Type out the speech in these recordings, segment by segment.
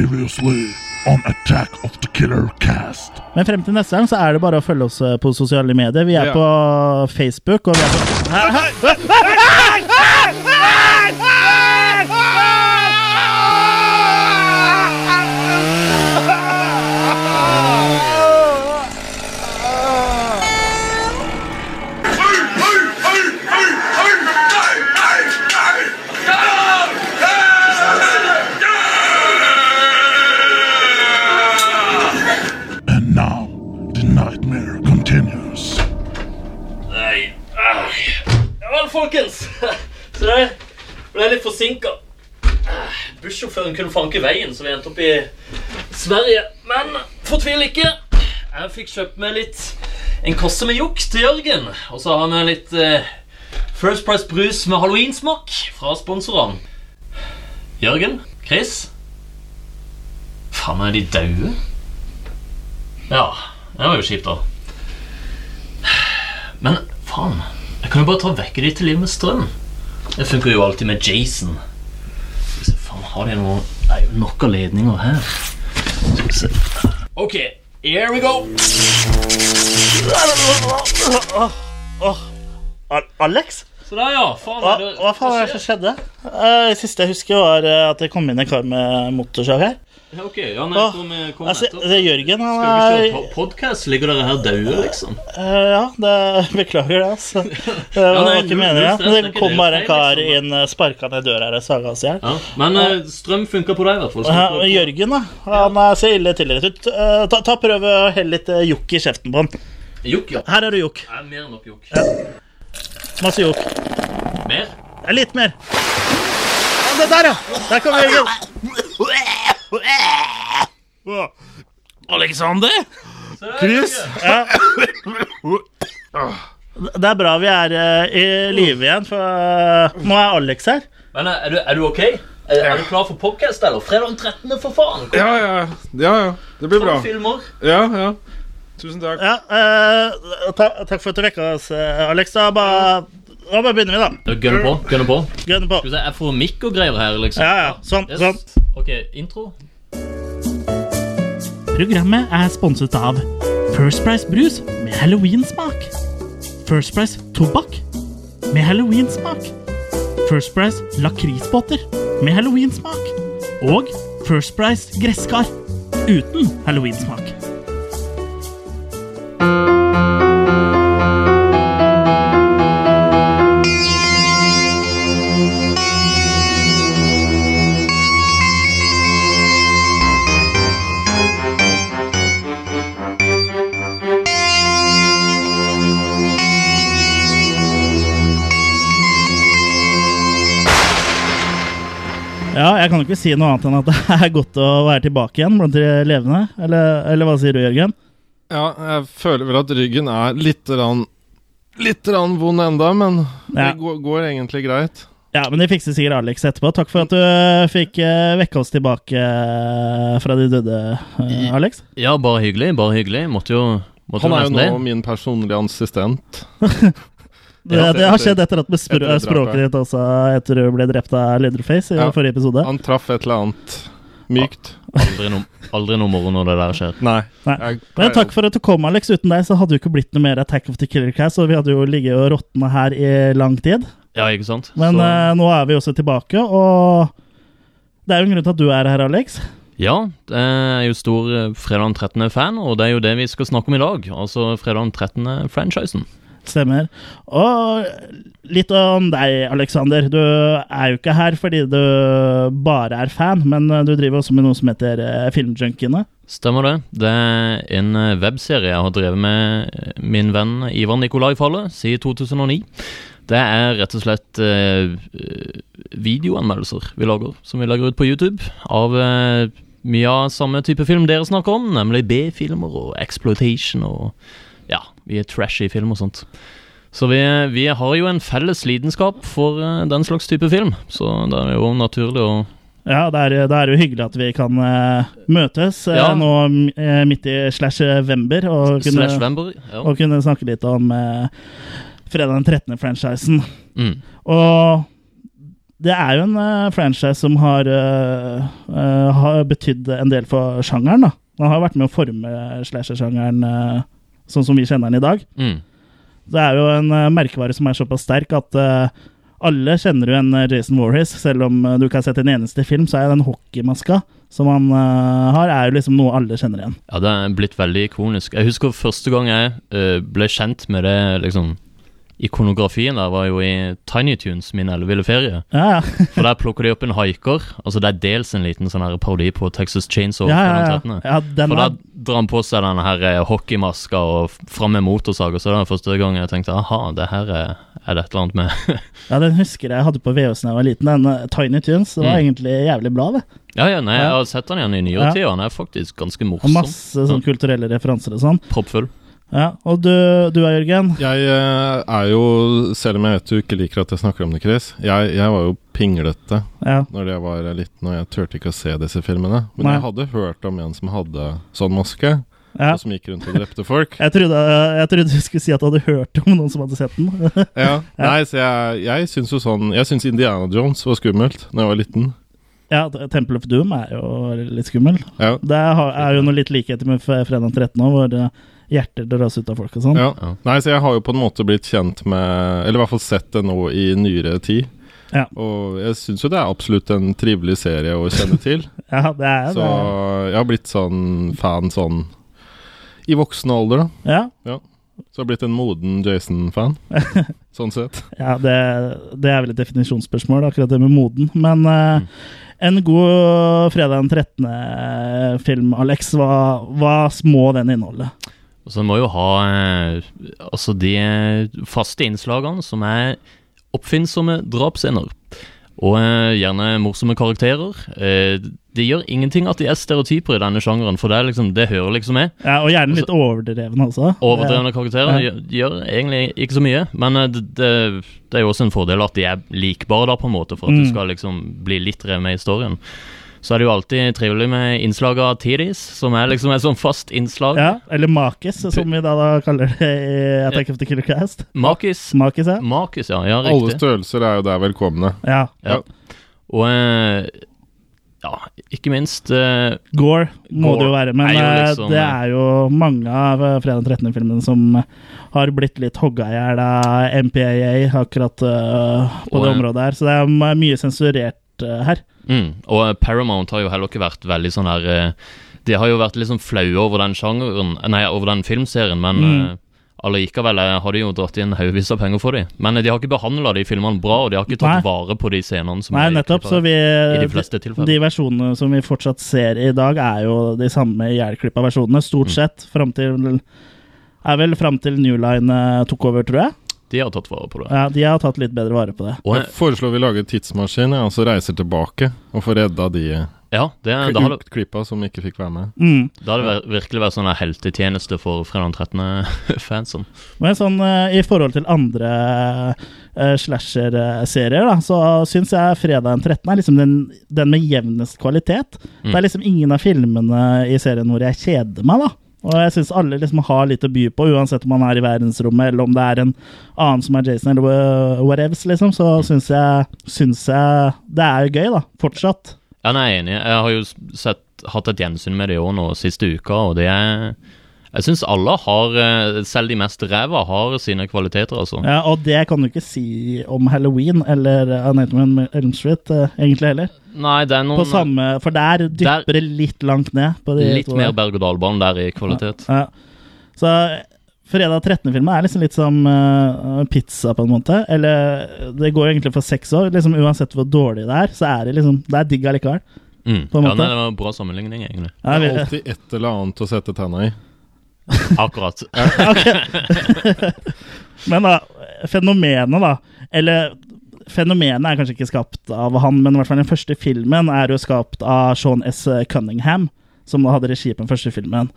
Previously on Attack of the Killer Cast. Men frem til neste gang så er det bare å følge oss eh, på sosiale medier. Vi er Ja. på Facebook, og vi er på Hæ? Hæ? And ble litt forsinka. Bussjåføren kunne fanke veien, så vi endte opp i Sverige. Men fortvil ikke. Jeg fikk kjøpt meg litt en kasse med jokk til Jørgen. Og så har vi litt eh, First Price brus med halloweensmak fra sponsorene. Jørgen? Chris? Faen, er de daue? Ja, det var jo kjipt, da. Men faen, jeg kan jo bare ta vekke de til liv med strøm. Det funker jo alltid med Jason. Faen, har de noe Det er jo nok av ledninger her. Ok, here we go. Al- Alex? Så der, ja. Faen, Hva, det, hva faen er det som skjedde? Eh, Det siste jeg husker, var eh, at det kom inn en kar med motorsag her. Ja, ok, ja, nei, kom, kom Altså, det er Jørgen, han Skal vi er kjøre podcast? Ligger dere her daue, liksom? Eh, Ja, det, beklager det, altså. Det var nei, ikke null- meningen. Men det er det kom bare en kar liksom. inn, eh, sparka ned døra her og saga oss i hjel. Ja, Men uh, strøm funker på deg, i hvert fall. Ja, Jørgen, da. Han eh, ser ille tilrettet ut. Uh, Ta, ta Prøv å helle litt uh, jokk i kjeften på han. Jokk, ja. Her er det jokk. Er mer enn nok jokk. Masse jokk. Mer? Ja, Litt mer. Ja, det der, ja. Der kommer Jørgen. Alexander? Er Chris? Ja. Det er bra vi er eh, i live igjen, for eh, nå er Alex her. Men eh, er du, er du ok? Er, er du klar for podcast, eller? Fredag den 13., for faen! Kom, Ja, ja. Ja, ja. Det blir bra. filmer. Ja, ja. Tusen takk. Ja, eh, ta, Takk for at du vekka oss, eh, Alex. Da bare, da bare begynner vi, da. Gønne på. gønne på Gønn på. Skal vi se, Jeg får mikk og greier her, liksom. Ja, ja. Sånn. Yes. sånn. Ok, intro. Programmet er sponset av First Price brus med halloweensmak. First Price tobakk med halloweensmak. First Price lakrisbåter med halloweensmak. Og First Price gresskar uten halloweensmak. Ja, jeg kan jo ikke si noe annet enn at det er godt å være tilbake igjen blant de levende. Eller, eller hva sier du, Jørgen? Ja, jeg føler vel at ryggen er litt rann, litt rann vond enda, men Ja. det går, går egentlig greit. Ja, men det fikser sikkert Alex etterpå. Takk for at du eh, fikk vekke oss tilbake eh, fra de døde, eh, Alex. Ja, bare hyggelig. Bare hyggelig. Måtte jo måtte Han er jo nå det. min personlige assistent. Det, det har skjedd etter at bespro- etter språket ditt også etter du ble drept av Leatherface i Ja. forrige episode. Han traff et eller annet mykt. Aldri no, aldri noe moro når det der skjer. Nei. Nei. Jeg, Men takk for at du kom, Alex. Uten deg så hadde jo ikke blitt noe mer Attack of the Killer Cast, og vi hadde jo ligget og råtna her i lang tid. Ja, ikke sant? Men Så- eh, nå er vi også tilbake, og det er jo en grunn til at du er her, Alex. Ja, jeg er jo stor eh, Fredag den 13.-fan, og det er jo det vi skal snakke om i dag. Altså Fredag den 13.-franchisen. Stemmer. Og litt om deg, Alexander. Du er jo ikke her fordi du bare er fan, men eh, du driver også med noe som heter eh, Filmjunkiene. Stemmer det. Det er en eh, webserie jeg har drevet med min venn Ivar Nikolai Falle siden 2009. Det er rett og slett eh, videoanmeldelser vi lager, som vi legger ut på YouTube, av eh, mye av samme type film dere snakker om, nemlig B-filmer og exploitation og vi er trashy film og sånt. Så vi, vi har jo en felles lidenskap for eh, den slags type film, så det er jo naturlig å Ja, det er, det er jo hyggelig at vi kan uh, møtes Ja. nå uh, midt i slash Vember og Slash. Ja. og kunne snakke litt om fredag den 13. franchisen. Mm. Og det er jo en franchise som har, har betydd en del for sjangeren. da. Den har vært med å forme slasher-sjangeren sånn som vi kjenner den i dag. Mm. Det er jo en eh, merkevare som er såpass sterk at uh, alle kjenner jo en eh, Jason Voorhees. Selv om du ikke har sett en eneste film, så er den hockeymaska som han uh, har, er jo liksom noe alle kjenner igjen. Ja, det er blitt veldig ikonisk. Jeg husker første gang jeg uh, ble kjent med det, liksom Ikonografien der var jo i Tiny Tunes, min elleville ferie. Ja, ja. For der plukker de opp en haiker. Altså Det er dels en liten sånn her parodi på Texas Chainsaw. ja, ja, ja. ja den For da er, drar han på seg denne her eh, hockeymaska og fram med motorsag. Og så er det første gang jeg tenkte aha, det her er, er det et eller annet med ja, den husker jeg hadde på VHS da jeg var liten. Den eh, Tiny Tunes. Det var Mm. egentlig jævlig bra, det. Ja, ja, nei, jeg har sett den igjen i nyere Ja. tid, og han er faktisk ganske morsom. Og masse sånn kulturelle referanser og sånn. Proppfull. Ja, Og du, du er Jørgen? Jeg eh, er jo, selv om jeg vet du ikke liker at jeg snakker om det, Chris, jeg, jeg var jo pinglete Ja. når jeg var liten og jeg turte ikke å se disse filmene. Men Nei. jeg hadde hørt om en som hadde sånn maske, ja. og som gikk rundt og drepte folk. Jeg trodde, jeg trodde du skulle si at du hadde hørt om noen som hadde sett den. Ja, Nei, så jeg, jeg syns jo sånn Jeg syns Indiana Jones var skummelt da jeg var liten. ja, Temple of Doom er jo litt skummel. Ja, Det er jo noe litt likheter med Fredag 13 òg, hvor hjerter dras ut av folk og sånn. ja. Ja. Nei, så jeg har jo på en måte blitt kjent med Eller i hvert fall sett det nå i nyere tid. Ja. Og jeg syns jo det er absolutt en trivelig serie å kjenne til. Ja, det er Så jeg har blitt sånn fan sånn i voksen alder, da. Ja, Så jeg har blitt en moden Jason-fan. sånn sett. ja det, det er vel et definisjonsspørsmål, akkurat det med moden. Men eh, Mm. en god fredag den 13.-film, Alex, hva, hva må den inneholde? Og en må jo ha eh, altså de faste innslagene som er oppfinnsomme drapsscener. Og eh, gjerne morsomme karakterer. Eh, det gjør ingenting at de er stereotyper i denne sjangeren, for det, er liksom, det hører liksom med. Ja, Og gjerne litt overdrevne også. Overdrevne karakterer Ja. gjør, egentlig ikke så mye, men det, det, det er jo også en fordel at de er likbare, da, på en måte, for at Mm. du skal liksom bli litt revet med i historien. Så er det jo alltid trivelig med innslag av titties, som er liksom et sånn fast innslag. Ja, eller Makis, som vi da, da kaller det i Attack of the Killer Cast. Makis. Makis, ja. Makis, ja. ja Alle riktig. størrelser er jo der velkomne. ja. Ja. Og eh, ja, ikke minst eh, Gore må Gore det jo være, men er jo eh, liksom- det er jo mange av Fredag 13.-filmene som har blitt litt hogga i hjel av MPAA akkurat uh, på Og, det området her, så det er mye sensurert uh, her. Mm, Og Paramount har jo heller ikke vært veldig sånn her eh, De har jo vært litt sånn flaue over den sjangeren Nei, over den filmserien, men Mm. eh, allikevel eh, har de jo dratt inn haugevis av penger for dem. Men eh, de har ikke behandla de filmene bra, og de har ikke tatt Nei. vare på de scenene som Nei, er nettopp, så vi i de fleste De versjonene som vi fortsatt ser i dag, er jo de samme ihjelklippa versjonene, stort Mm. sett. Fram til Er vel fram til New Line eh, tok over, tror jeg. De har tatt vare på det. Ja, De har tatt litt bedre vare på det. Og, Jeg foreslår vi lager tidsmaskin, og så reiser tilbake og får redda de ja, det, da har klippa som ikke fikk være med. Mm. da hadde det vir- virkelig vært sånn heltetjeneste for Fredag 13.-fansen. Men sånn eh, i forhold til andre uh, slasher-serier, da, så syns jeg Fredag 13. er liksom den, den med jevnest kvalitet. Mm. Det er liksom ingen av filmene i serien hvor jeg kjeder meg, da. Og jeg syns alle liksom har litt å by på, uansett om man er i verdensrommet, eller om det er en annen som er Jason, eller whatever liksom. Så syns jeg, syns jeg det er gøy, da. Fortsatt. Ja, nei, jeg er enig. Jeg har jo sett, hatt et gjensyn med det i år nå siste uka, og det er Jeg syns alle har, eh, selv de mest ræva, har sine kvaliteter, altså. Ja, og det kan du ikke si om Halloween eller A Nightmare Elm Street, eh, egentlig heller. Nei, det er noen... På samme, for der dypper det litt langt ned. På de litt to mer berg-og-dal-bane der i kvalitet. Ja. Så Fredag 13.-filmen er liksom litt som uh, pizza, på en måte. Eller det går egentlig for seks år. Liksom Uansett hvor dårlig det er, så er det liksom Det er digg allikevel. Mm. På en Ja, måte. nei, det var en bra sammenligning, egentlig. Ja, Det er alltid et eller annet å sette tenna i. Akkurat. men da, fenomenet, da Eller fenomenet er kanskje ikke skapt av han, men i hvert fall den første filmen er jo skapt av Sean S. Cunningham, som da hadde regi på den første filmen.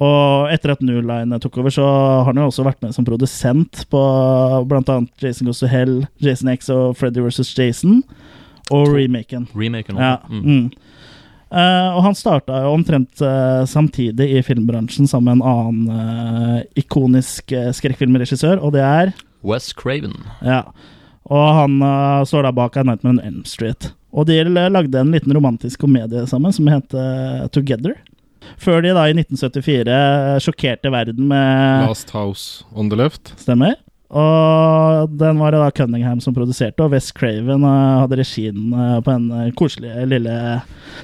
Og etter at New Line tok over, så har han jo også vært med som produsent på annet Jason Goes to Hell, Jason X og Freddy vs. Jason, og remaken. Remaken Ja. Mm. Mm. Eh, og han starta jo omtrent uh, samtidig i filmbransjen sammen med en annen uh, ikonisk uh, skrekkfilmregissør, og det er Wes Craven. Ja. Og han står da bak A Nightmare on Elm Street. Og de lagde en liten romantisk komedie sammen som het Together. Før de da i 1974 sjokkerte verden med Last House on the Left. Stemmer. Og den var det da Cunningham som produserte, og Wes Craven eh, hadde regien eh, på den eh, koselige lille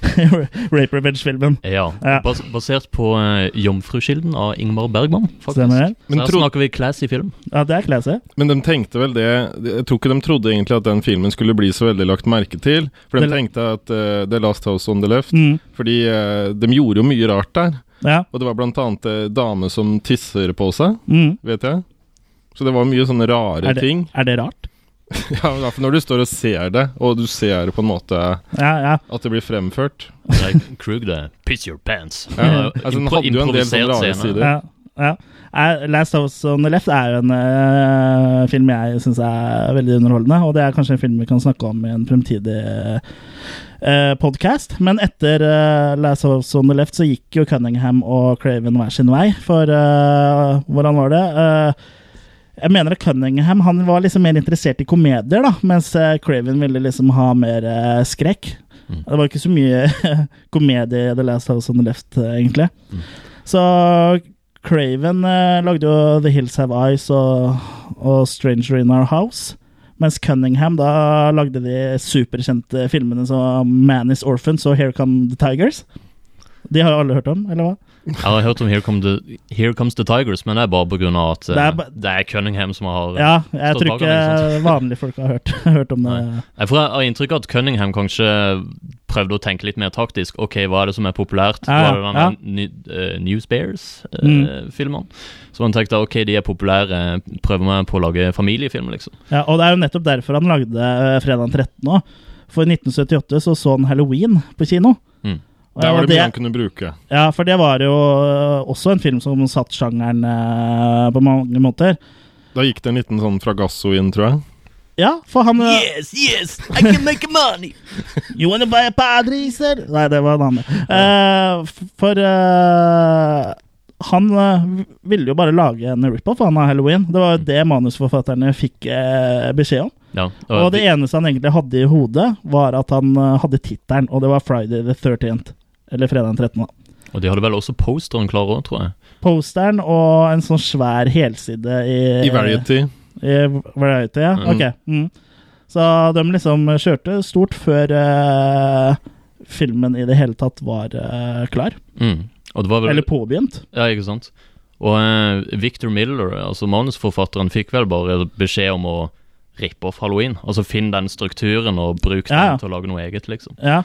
Rape Revenge-filmen. Ja, Ja. Bas basert på uh, 'Jomfrukilden' av Ingmar Bergman, faktisk. Stemmer? Så Men her snakker vi classy film. Ja, det er classy. Men de tenkte vel det Jeg tror ikke de trodde egentlig at den filmen skulle bli så veldig lagt merke til. For de Det- tenkte at uh, The Last House on the Left Mm. Fordi uh, de gjorde jo mye rart der. Ja. Og det var blant annet dame som tisser på seg, Mm. vet jeg. Så det var mye sånne rare Er, det, ting. er det rart? Ja, i hvert fall når du står og ser det, og du ser det på en måte Ja, ja. at det blir fremført. Like, Krug det. Piss your pants. Ja, altså, den hadde jo en del sånne rare scene. sider. ja, ja. Eh, Last House on the Left er jo en uh, film jeg syns er veldig underholdende, og det er kanskje en film vi kan snakke om i en fremtidig uh, podkast. Men etter uh, Last House on the Left så gikk jo Cunningham og Craven hver sin vei, for uh, hvordan var det? Eh, jeg mener at Cunningham han var liksom mer interessert i komedier, da, mens eh, Craven ville liksom ha mer eh, skrekk. Mm. Det var ikke så mye komedie i The Last House on the Left, eh, egentlig. Mm. Så Craven eh, lagde jo The Hills Have Eyes og, og Stranger in Our House. Mens Cunningham da lagde de superkjente filmene som Man is Orphans og Here Come the Tigers. De har alle hørt om, eller hva? Jeg har hørt om Here, Come the, Here Comes the Tigers, men det er bare av at det Det det er er, Cunningham som har Ja, jeg Stått tror bak ikke vanlige folk har hørt, hørt om det. Får jeg har inntrykk av at Cunningham kanskje prøvde å tenke litt mer taktisk. Ok, hva er det som er populært? Ja, Var det ja. uh, News Mm. Bears-filmene? Så han tenkte ok, de er populære, prøver meg på å lage familiefilm, liksom. Ja, og det er jo nettopp derfor han lagde eh, Fredag 13. òg. For i 1978 så så han Halloween på kino. Og Der var det det- mye han kunne bruke. Ja, for det var jo øh, også en film som satt sjangeren uh, på mange måter. Da gikk det en liten sånn fragasso inn, tror jeg. Ja, for han øh, Yes, yes, I can make money! You wanna buy a padriser? Nei, det var en annen. Uh, for uh, han ville jo bare lage en rip-off av Halloween. Det var jo det manusforfatterne fikk beskjed om. Ja, Og det eneste han egentlig hadde i hodet, var at han hadde tittelen, og det var Friday the 13th. Eller fredag den 13. da. og de hadde vel også posteren klar òg, tror jeg. Posteren og en sånn svær helside i I Variety. I Variety, ja. Mm. Ok. Mm. Så de liksom kjørte stort før uh, filmen i det hele tatt var uh, klar. Mm. Og det var vel Eller påbegynt. Ja, ikke sant? Og uh, Victor Miller, altså manusforfatteren, fikk vel bare beskjed om å rippe off halloween. Altså finn den strukturen og bruk den Ja, ja. til å lage noe eget, liksom. Ja.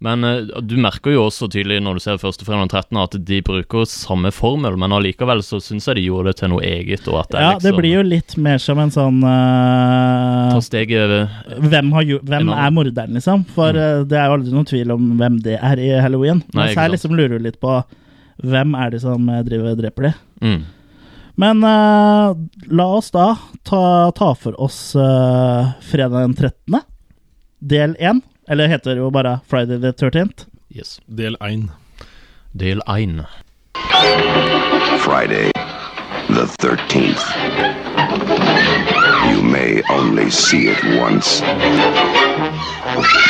Men eh, du merker jo også tydelig når du ser første fredag 13. at de bruker samme formel, men allikevel så syns jeg de gjorde det til noe eget. Det, ja, liksom, det blir jo litt mer som en sånn uh, Ta steget over Hvem, har, hvem er morderen, liksom? For Mm. eh, det er jo aldri noen tvil om hvem det er i Halloween. Mens ikke her liksom lurer du litt på hvem er det som driver dreper de. mm. Men uh, la oss da ta, ta for oss uh, fredag den 13. Del 1. Eller heter det jo bare Friday the 13th. Yes. Del 1. Del 1. Friday, the 13th. You may only see it once,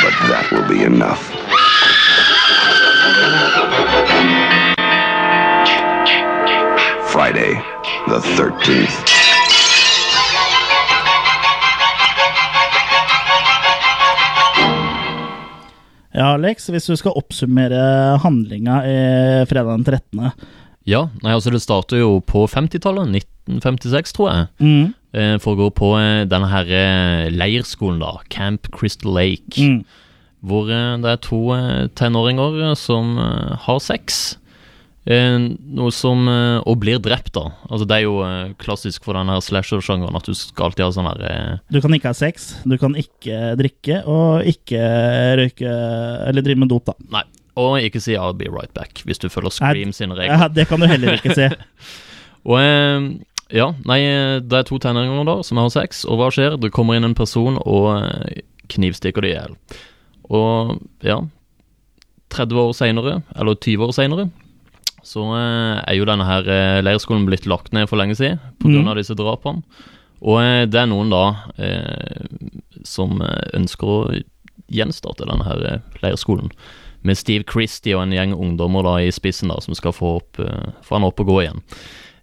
but that will be enough. Friday, the 13th. Ja, Alex, hvis du skal oppsummere handlinga i fredag den 13. Ja, nei, altså det starter jo på 50-tallet, 1956 tror jeg. Mm. Eh, gå på eh, denne her eh, leirskolen da, Camp Crystal Lake. Mm. Hvor eh, det er to tenåringer som har sex. Eh, noe som eh, Og blir drept, da. Altså Det er jo eh, klassisk for denne slasher-sjangeren at du skal alltid ha sånn her eh, Du kan ikke ha sex, du kan ikke drikke, og ikke røyke Eller drive med dop, da. Nei. Og ikke si 'I'll be right back' hvis du følger Scream sine regler. Ja, det kan du heller ikke si. Og eh, ja, nei, det er to tenåringer da som har sex, og hva skjer? Det kommer inn en person og knivstikker de i hjel. Og ja 30 år seinere, eller 20 år seinere, så eh, er jo denne her eh, leirskolen blitt lagt ned for lenge siden pga. Mm. disse drapene. Og eh, det er noen da eh, som ønsker å gjenstarte denne her leirskolen. Med Steve Christie og en gjeng ungdommer da i spissen da som skal få, opp, få han opp og gå igjen.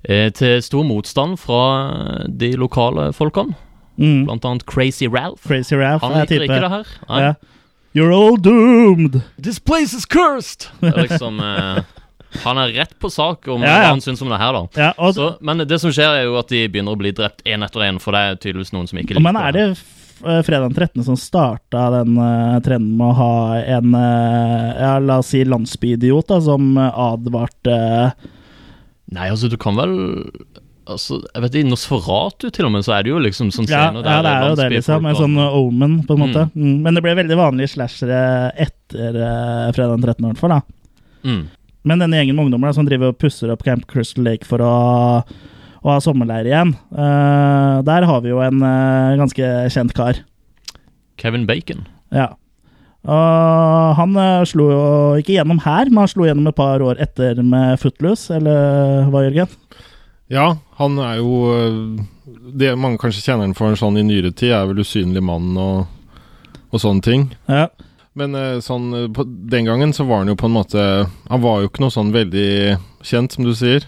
Eh, til stor motstand fra de lokale folkene, Mm. blant annet Crazy Ralph. Crazy Ralph Han er liker ikke det her. Ja. You're all doomed! This place is cursed! Det er liksom eh, Han er rett på sak om Ja, ja. hva han syns om det her, da. Ja, og, Så, men det som skjer, er jo at de begynner å bli drept én etter én, for det er tydeligvis noen som ikke liker men er det eh, fredag den 13. som starta den uh, trenden med å ha en uh, ja, la oss si landsbyidiot da, som advarte advarte Nei, altså, du kan vel Altså, jeg vet I Nosferatu til og med, så er det jo liksom sånn Ja, scener ja det er jo det, liksom. En sånn omen, på en måte. Mm. Men det ble veldig vanlige slashere etter uh, fredag den 13. i hvert fall. da. mm. Men denne gjengen med ungdommer da, som driver og pusser opp Camp Crystal Lake for å, å ha sommerleir igjen, uh, der har vi jo en uh, ganske kjent kar. Kevin Bacon. Ja. Og han eh, slo jo ikke gjennom her, men han slo gjennom et par år etter med Footloose, eller hva, Jørgen? Ja, han er jo Det mange kanskje kjenner han for sånn i nyere tid, er vel usynlig mann og, og sånne ting. Ja. Men øh, sånn på, den gangen så var han jo på en måte Han var jo ikke noe sånn veldig kjent, som du sier.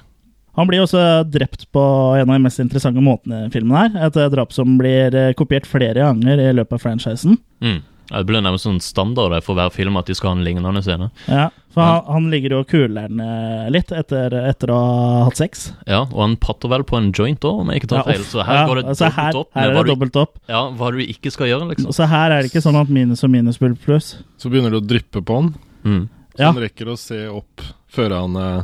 Han blir også drept på en av de mest interessante måtene i filmen her. Et eh, drap som blir eh, kopiert flere ganger i løpet av franchisen. Mm. Det blir nærmest sånn standard for hver film at de skal ha en lignende scene. Ja, for han, han ligger jo og kuler den eh, litt etter, etter å ha hatt sex. Ja, Og han patter vel på en joint òg, om jeg ikke tar Ja, feil. Så her Ja, går det altså dobbelt her, opp her er det du, dobbelt opp. ja, hva du ikke skal gjøre, liksom. Så her er det ikke sånn at minus og minus blir pluss. Så begynner det å dryppe på han. Mm. Så Ja. han rekker å se opp før han øh,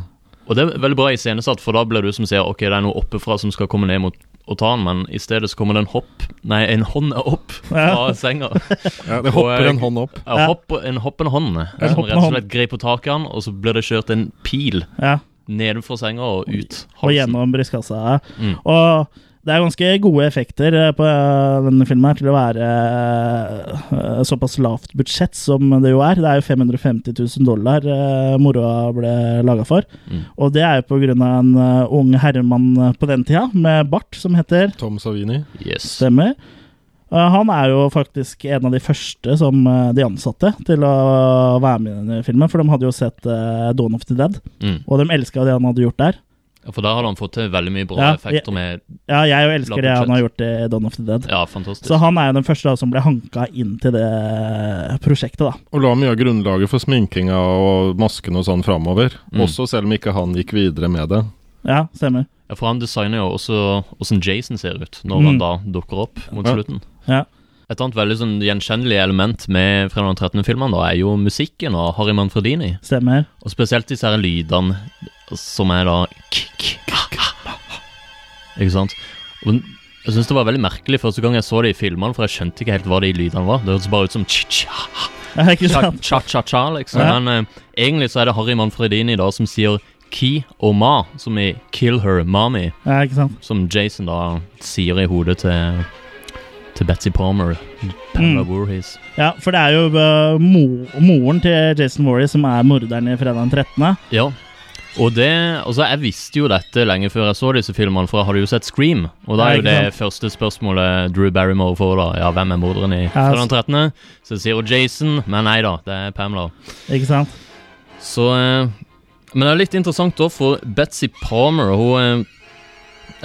Og det er veldig bra iscenesatt, for da blir du som sier ok, det er noe oppefra som skal komme ned mot og ta den, men i stedet så kommer det en hopp Nei, en hånd opp fra senga. Ja, det hopper Og, en hånd opp. Ja, hopp, en hoppende hånd. Ja. Som rett og slett griper tak i han, og så blir det kjørt en pil Ja, nedenfor senga og ut og gjennom brystkassa. Mm. Og det er ganske gode effekter eh, på eh, denne filmen her til å være eh, såpass lavt budsjett som det jo er. Det er jo 550 000 dollar moroa ble laga for. Mm. Og det er jo på grunn av en ung herremann på den tida med bart som heter Tom Savini. Yes. Stemmer. Han er jo faktisk en av de første som de ansatte til å være med i denne filmen, for de hadde jo sett Dawn of the Dead, Mm. og de elska det han hadde gjort der. Ja, For da hadde han fått til veldig mye bra Ja, effekter med Ja, jeg jo elsker det han har gjort i Dawn of the Dead. Ja, fantastisk. Så han er jo den første da, som ble hanka inn til det prosjektet, da. Og la mye av grunnlaget for sminkinga og masken og sånn framover. Mm. Også selv om ikke han gikk videre med det. Ja, stemmer. Ja, For han designer jo også hvordan Jason ser ut når Mm. han da dukker opp mot Ja. slutten. Ja. Et annet veldig sånn gjenkjennelig element med Fredag den 13. filmene da, er jo musikken og Harry Manfredini. Stemmer. Og spesielt disse her lydene som er da Ikke sant? Og jeg syns det var veldig merkelig første gang jeg så det i filmene, for jeg skjønte ikke helt hva de lydene var. Det hørtes bare ut som cha-cha-cha, liksom. Ja. Men eh, egentlig så er det Harry Manfredini da som sier Ki og Ma, som i Kill Her Mommy, Ja, ikke sant? som Jason da sier i hodet til til Betsy Palmer. Pamela Mm. Voorhees. Ja, for det er jo uh, mo moren til Jason Warry som er morderen i fredag den 13. Ja. Og det Altså, jeg visste jo dette lenge før jeg så disse filmene, for jeg hadde jo sett Scream. Og da er jo det første spørsmålet Drew Barrymore får, da. Ja, hvem er morderen i fredag den 13.? Så sier hun Jason, men nei da, det er Pamela. Ikke sant? Så eh, Men det er litt interessant, da, for Betsy Palmer, hun eh,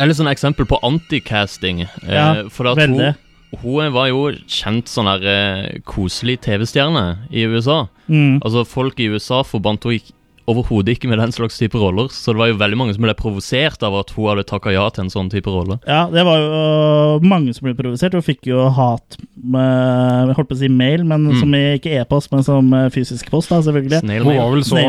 er litt sånn eksempel på anticasting. Eh, Ja, for at hun, veldig. hun var jo kjent sånn eh, koselig TV-stjerne i USA. Mm. Altså, folk i USA forbandt henne overhodet ikke med den slags type roller, så det var jo veldig mange som ble provosert av at hun hadde takka ja til en sånn type rolle. Ja, det var jo øh, mange som ble provosert, og fikk jo hat med Jeg holdt på å si mail, men Mm. som i ikke e-post, men som øh, fysisk post, da, selvfølgelig. Snail Hun var vel så,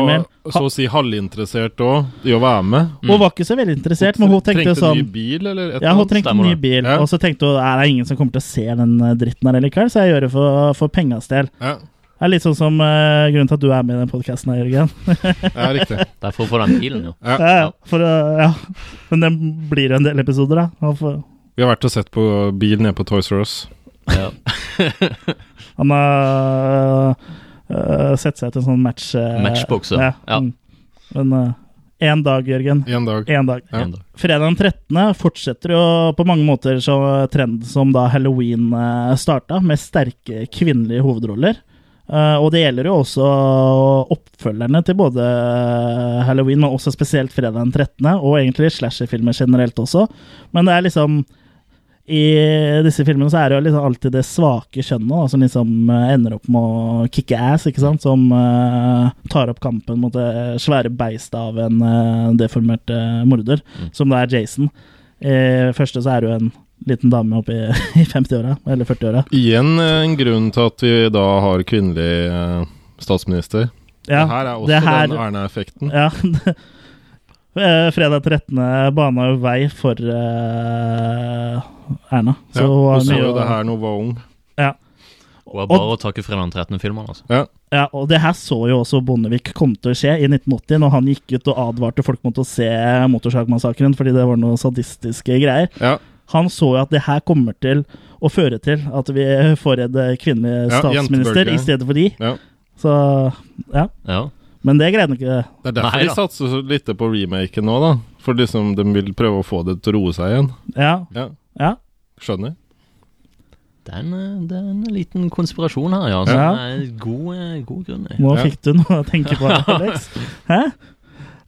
så å si halvinteressert òg i å være med. Hun var ikke så veldig interessert, men hun tenkte Trengte sånn ny bil, eller et Ja, hun trengte Stemmer ny bil, Ja. og så tenkte hun er det ingen som kommer til å se den øh, dritten her likevel, så jeg gjør det for, for pengas del. Ja, Det er litt sånn som uh, grunnen til at du er med i den podkasten her, Jørgen. ja, riktig. Derfor får den bilen, jo. Ja. Ja, ja, for, uh, ja. Men den blir jo en del episoder, da. For- Vi har vært og sett på bil nede på Toys R Us. Ja. Han har øh, sett seg til en sånn match... Matchbox, ja. Ja. mm. Men Én dag, Jørgen. Én dag. En dag. Ja. En dag. Fredag den 13. fortsetter jo på mange måter så trend som da halloween starta, med sterke kvinnelige hovedroller. Eh, og det gjelder jo også oppfølgerne til både halloween, men også spesielt fredag den 13., og egentlig slasherfilmer generelt også. Men det er liksom I disse filmene så er det jo liksom alltid det svake kjønnet som liksom eh, ender opp med å kicke ass, ikke sant? Som uh, tar opp kampen mot det svære beistet av en uh, deformert uh, morder, som da er Jason. I første så er det jo en liten dame oppe i, i 50-åra, eller 40-åra. Igjen eh, en grunn til at vi da har kvinnelig eh, statsminister. Ja, det her er også her- den Erna-effekten. Ja. Eh, Fredag 13. bana jo vei for uh, Erna. Så Ja, hun så jo det her da hun var ung. Og Hun er bare å takke fredag den 13.-filmene, altså. Ja. Ja, og det her så jo også Bondevik kom til å skje i 1980, når han gikk ut og advarte folk mot å se Motorsagmassakren fordi det var noe sadistiske greier. ja. Han så jo at det her kommer til å føre til at vi får en eh, kvinnelig statsminister ja, i stedet for de. ja. Så ja. Ja. Men det greide han ikke. Det er derfor Nei de satser så lite på remaken nå, da. For liksom de vil prøve å få det til å roe seg igjen. Ja. Ja, ja. skjønner. Det er, en, eh, det er en liten konspirasjon her, ja. Som Ja. er god, eh, god grunn. Nå Ja. fikk du noe å tenke på, Alex. Hæ?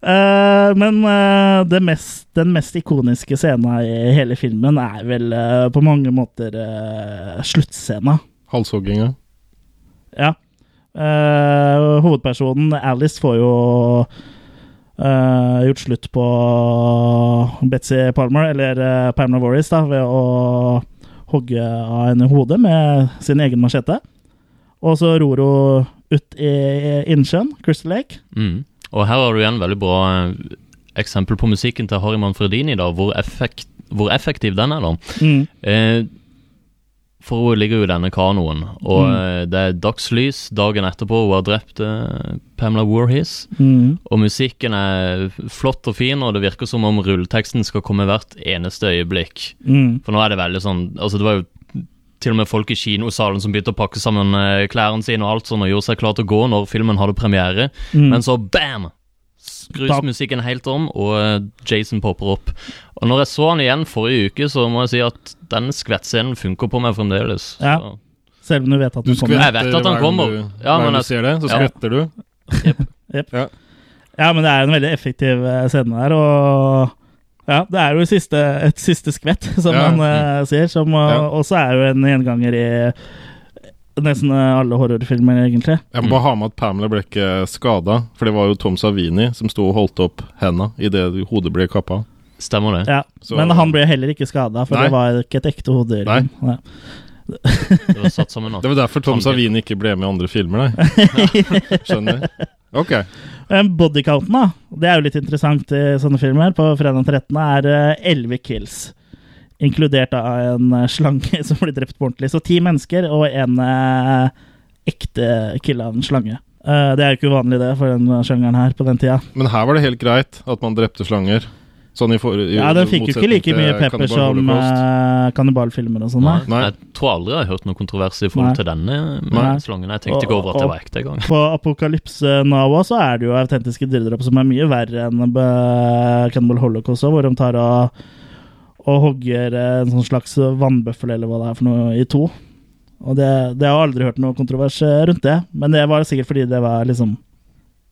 Eh, men eh, det mest, den mest ikoniske scenen i hele filmen er vel eh, på mange måter uh, sluttscena. Halshogginga. Ja. Eh, hovedpersonen Alice får jo eh, gjort slutt på Betzy Palmer, eller uh, Pamela Warris, da, ved å hogge av henne hodet med sin egen machete. Og så ror hun ut i innsjøen, Crystal Lake. Mm. Og her har du igjen veldig bra eh, eksempel på musikken til Harry Manfredini, da, hvor, effekt, hvor effektiv den er, da. Mm. Eh, for hun ligger jo i denne kanoen, og Mm. eh, det er dagslys dagen etterpå hun har drept eh, Pamela Warhis. Mm. Og musikken er flott og fin, og det virker som om rulleteksten skal komme hvert eneste øyeblikk. Mm. For nå er det veldig sånn Altså, det var jo til og med folk i kinosalen som begynte å pakke sammen eh, klærne sine og alt sånn, og gjorde seg klar til å gå når filmen hadde premiere. Mm. Men så bam! Skrus musikken helt om, og eh, Jason popper opp. Og når jeg så han igjen forrige uke, så må jeg si at den skvettscenen funker på meg fremdeles. Ja. Så- Selv om du vet at han den kommer. Jeg vet at han kommer. Du, Ja, hver gang men du jeg- ser det, så ja. skvetter du. Ja, men det er en veldig effektiv eh, scene der, og ja, det er jo et siste, et siste skvett, som Ja. man uh, sier, som uh, Ja. også er jo en gjenganger i nesten alle horrorfilmer, egentlig. Jeg må bare ha med at Pamela ble ikke skada, for det var jo Tom Savini som sto og holdt opp henda idet hodet ble kappa. Stemmer det. Ja, Så- Men han ble heller ikke skada, for Nei. det var ikke et ekte hode. Nei. Nei. Det var satt sammen. Det var derfor Tom Savine Savini ikke ble med i andre filmer, nei. Skjønner. Ok. Bodycounten, da. Det er jo litt interessant i sånne filmer. På fredag den 13. er eh, 11 kills. Inkludert av en eh, slange som blir drept på ordentlig. Så ti mennesker og en eh, ekte kill av en slange. Eh, det er jo ikke uvanlig det for den sjangeren her på den tida. Men her var det helt greit at man drepte slanger. Sånn i for, i Ja, den fikk jo ikke like mye pepper som uh, kannibalfilmer og sånn. Nei. Nei. Jeg tror aldri jeg har hørt noe kontrovers i forhold til denne Nei. slangen. Jeg tenkte ikke over at det var ekte engang. På Apokalypse Nawa så er det jo autentiske dyrdrap som er mye verre enn uh, Cannibal Holocaust, hvor de tar og, og hogger eh, en sånn slags vannbøffel eller hva det er for noe, i to. Og det, det har jeg aldri hørt noe kontrovers eh, rundt det, men det var sikkert fordi det var liksom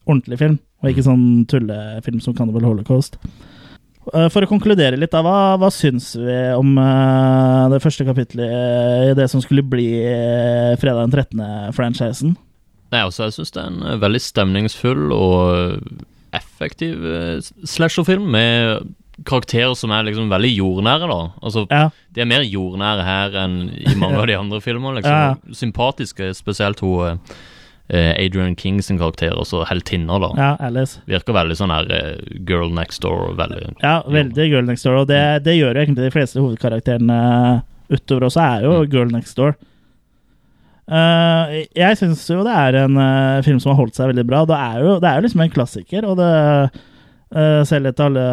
ordentlig film, og ikke sånn tullefilm som Cannibal Holocaust. Eh, For å konkludere litt, da, hva, hva syns vi om eh, det første kapitlet i det som skulle bli eh, fredag den 13.-franchisen? Nei, altså, jeg syns det er en veldig stemningsfull og effektiv slasherfilm med karakterer som er liksom veldig jordnære, da. Altså, Ja. de er mer jordnære her enn i mange av de andre filmene, liksom. Ja. Sympatiske, spesielt hun Adrian King sin karakter, også heltinner, da. Ja, Alice. Virker veldig sånn her eh, girl next door, veldig Ja, veldig Girl Next Door, og det, det gjør jo egentlig de fleste hovedkarakterene utover også, er jo Girl Next Door. Uh, jeg syns jo det er en uh, film som har holdt seg veldig bra. Det er jo, det er jo liksom en klassiker, og det uh, selv etter alle,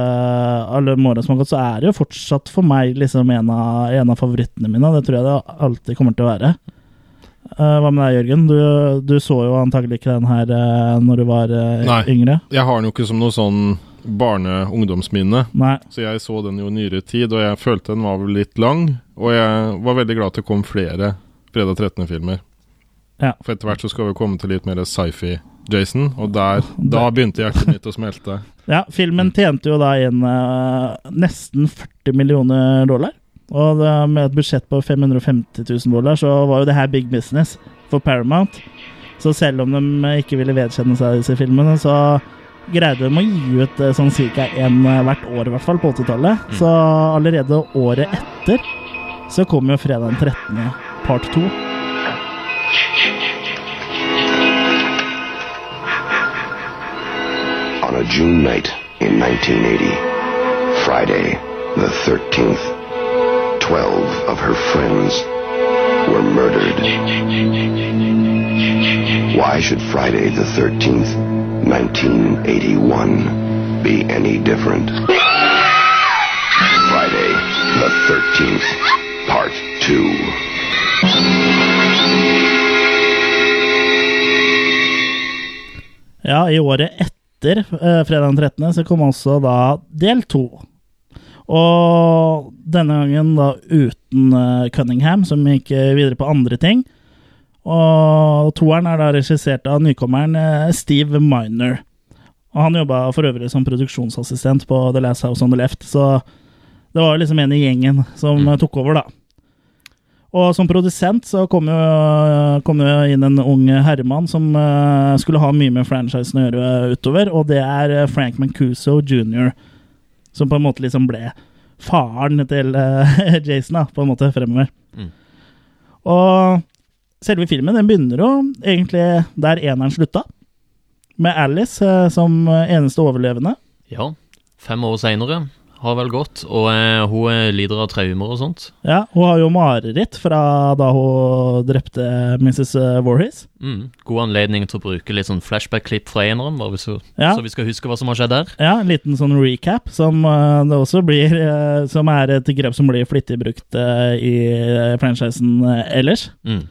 alle måneder som har gått, så er det jo fortsatt for meg liksom en av, en av favorittene mine, det tror jeg det alltid kommer til å være. Eh, hva med deg, Jørgen? Du, du så jo antagelig ikke den her uh, når du var eh, Nei. yngre. Jeg har den jo ikke som noe sånn barne-ungdomsminne. Så jeg så den jo nyere tid, og jeg følte den var vel litt lang. Og jeg var veldig glad at det kom flere Fredag 13.-filmer. Ja. For etter hvert så skal vi komme til litt mer sci-fi-Jason, og der, da begynte hjertet mitt å smelte. Ja, filmen tjente jo da inn uh, nesten 40 millioner dollar. Og det, med et budsjett på 550 000 dollar, så var jo det her big business for Paramount. Så selv om de ikke ville vedkjenne seg disse filmene, så greide de å gi ut eh, sånn cirka én eh, hvert år, i hvert fall, på 80-tallet. Så allerede året etter så kom jo fredag den 13. part 2. On a June night in 1980, Friday the 13th, 12 of her friends were murdered. Why should Friday the 13th, 1981 be any different? Friday the 13th, Part 2. Ja, i året etter eh, fredag den 13. så kom også da del to. Og denne gangen da uten eh, Cunningham, som gikk eh, videre på andre ting. Og toeren er da regissert av nykommeren eh, Steve Miner. Og han jobba for øvrig som produksjonsassistent på The Last House on the Left, så det var liksom en i gjengen som mm. tok over, da. Og som produsent så kom jo, kom jo inn en ung herremann som skulle ha mye med franchisen å gjøre utover, og det er Frank Mancuso jr., som på en måte liksom ble faren til eh, Jason, da, på en måte, fremover. Mm. Og selve filmen den begynner jo egentlig der eneren slutta, med Alice eh, som eneste overlevende. Ja. Fem år seinere har vel gått, og eh, hun eh, lider av traumer og sånt. Ja, Hun har jo mareritt fra da hun drepte Mrs. Voorhees. Mm. God anledning til å bruke litt sånn flashback-klipp fra eneren, så, Ja. så vi skal huske hva som har skjedd der. Ja, en liten sånn recap som uh, det også blir uh, Som er et grep som blir flittig brukt uh, i eh, franchisen eh, ellers. Mm.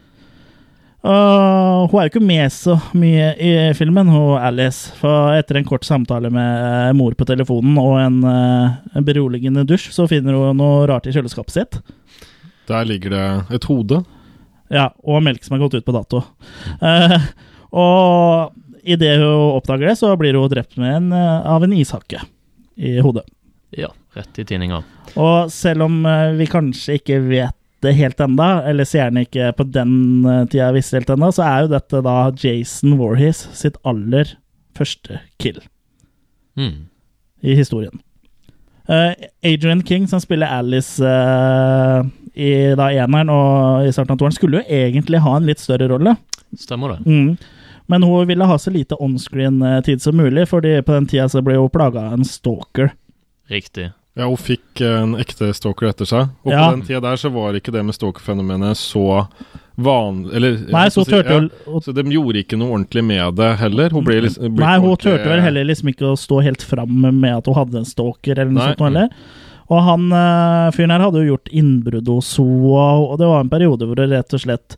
Og hun er jo ikke med så mye i filmen, hun Alice. For etter en kort samtale med eh, mor på telefonen og en, eh, en beroligende dusj, så finner hun noe rart i kjøleskapet sitt. Der ligger det et hode. Ja, og melk som er gått ut på dato. Uh, og idet hun oppdager det, så blir hun drept med en, av en ishakke i hodet. Ja, rett i tinninga. Og selv om vi kanskje ikke vet det helt enda, eller seerne ikke på den eh, tida visste helt enda, så er jo dette da Jason Voorhees sitt aller første kill Mm. i historien. Uh, Adrian King, som spiller Alice uh, i da eneren og i starten av toeren, skulle jo egentlig ha en litt større rolle. Stemmer det. Mm. Men hun ville ha så lite onscreen-tid som mulig, fordi på den tida så ble hun plaga av en stalker. Riktig. Ja, hun fikk en ekte stalker etter seg. Og Ja. på den tida der så var ikke det med stalker-fenomenet så vanlig Eller Nei, så si- ja, hun Så de gjorde ikke noe ordentlig med det heller. Hun ble liksom ble Nei, hun turte vel heller liksom ikke å stå helt fram med at hun hadde en stalker, eller noe Nei. sånt noe heller. Og han eh, fyren her hadde jo gjort innbrudd hos henne, og det var en periode hvor det rett og slett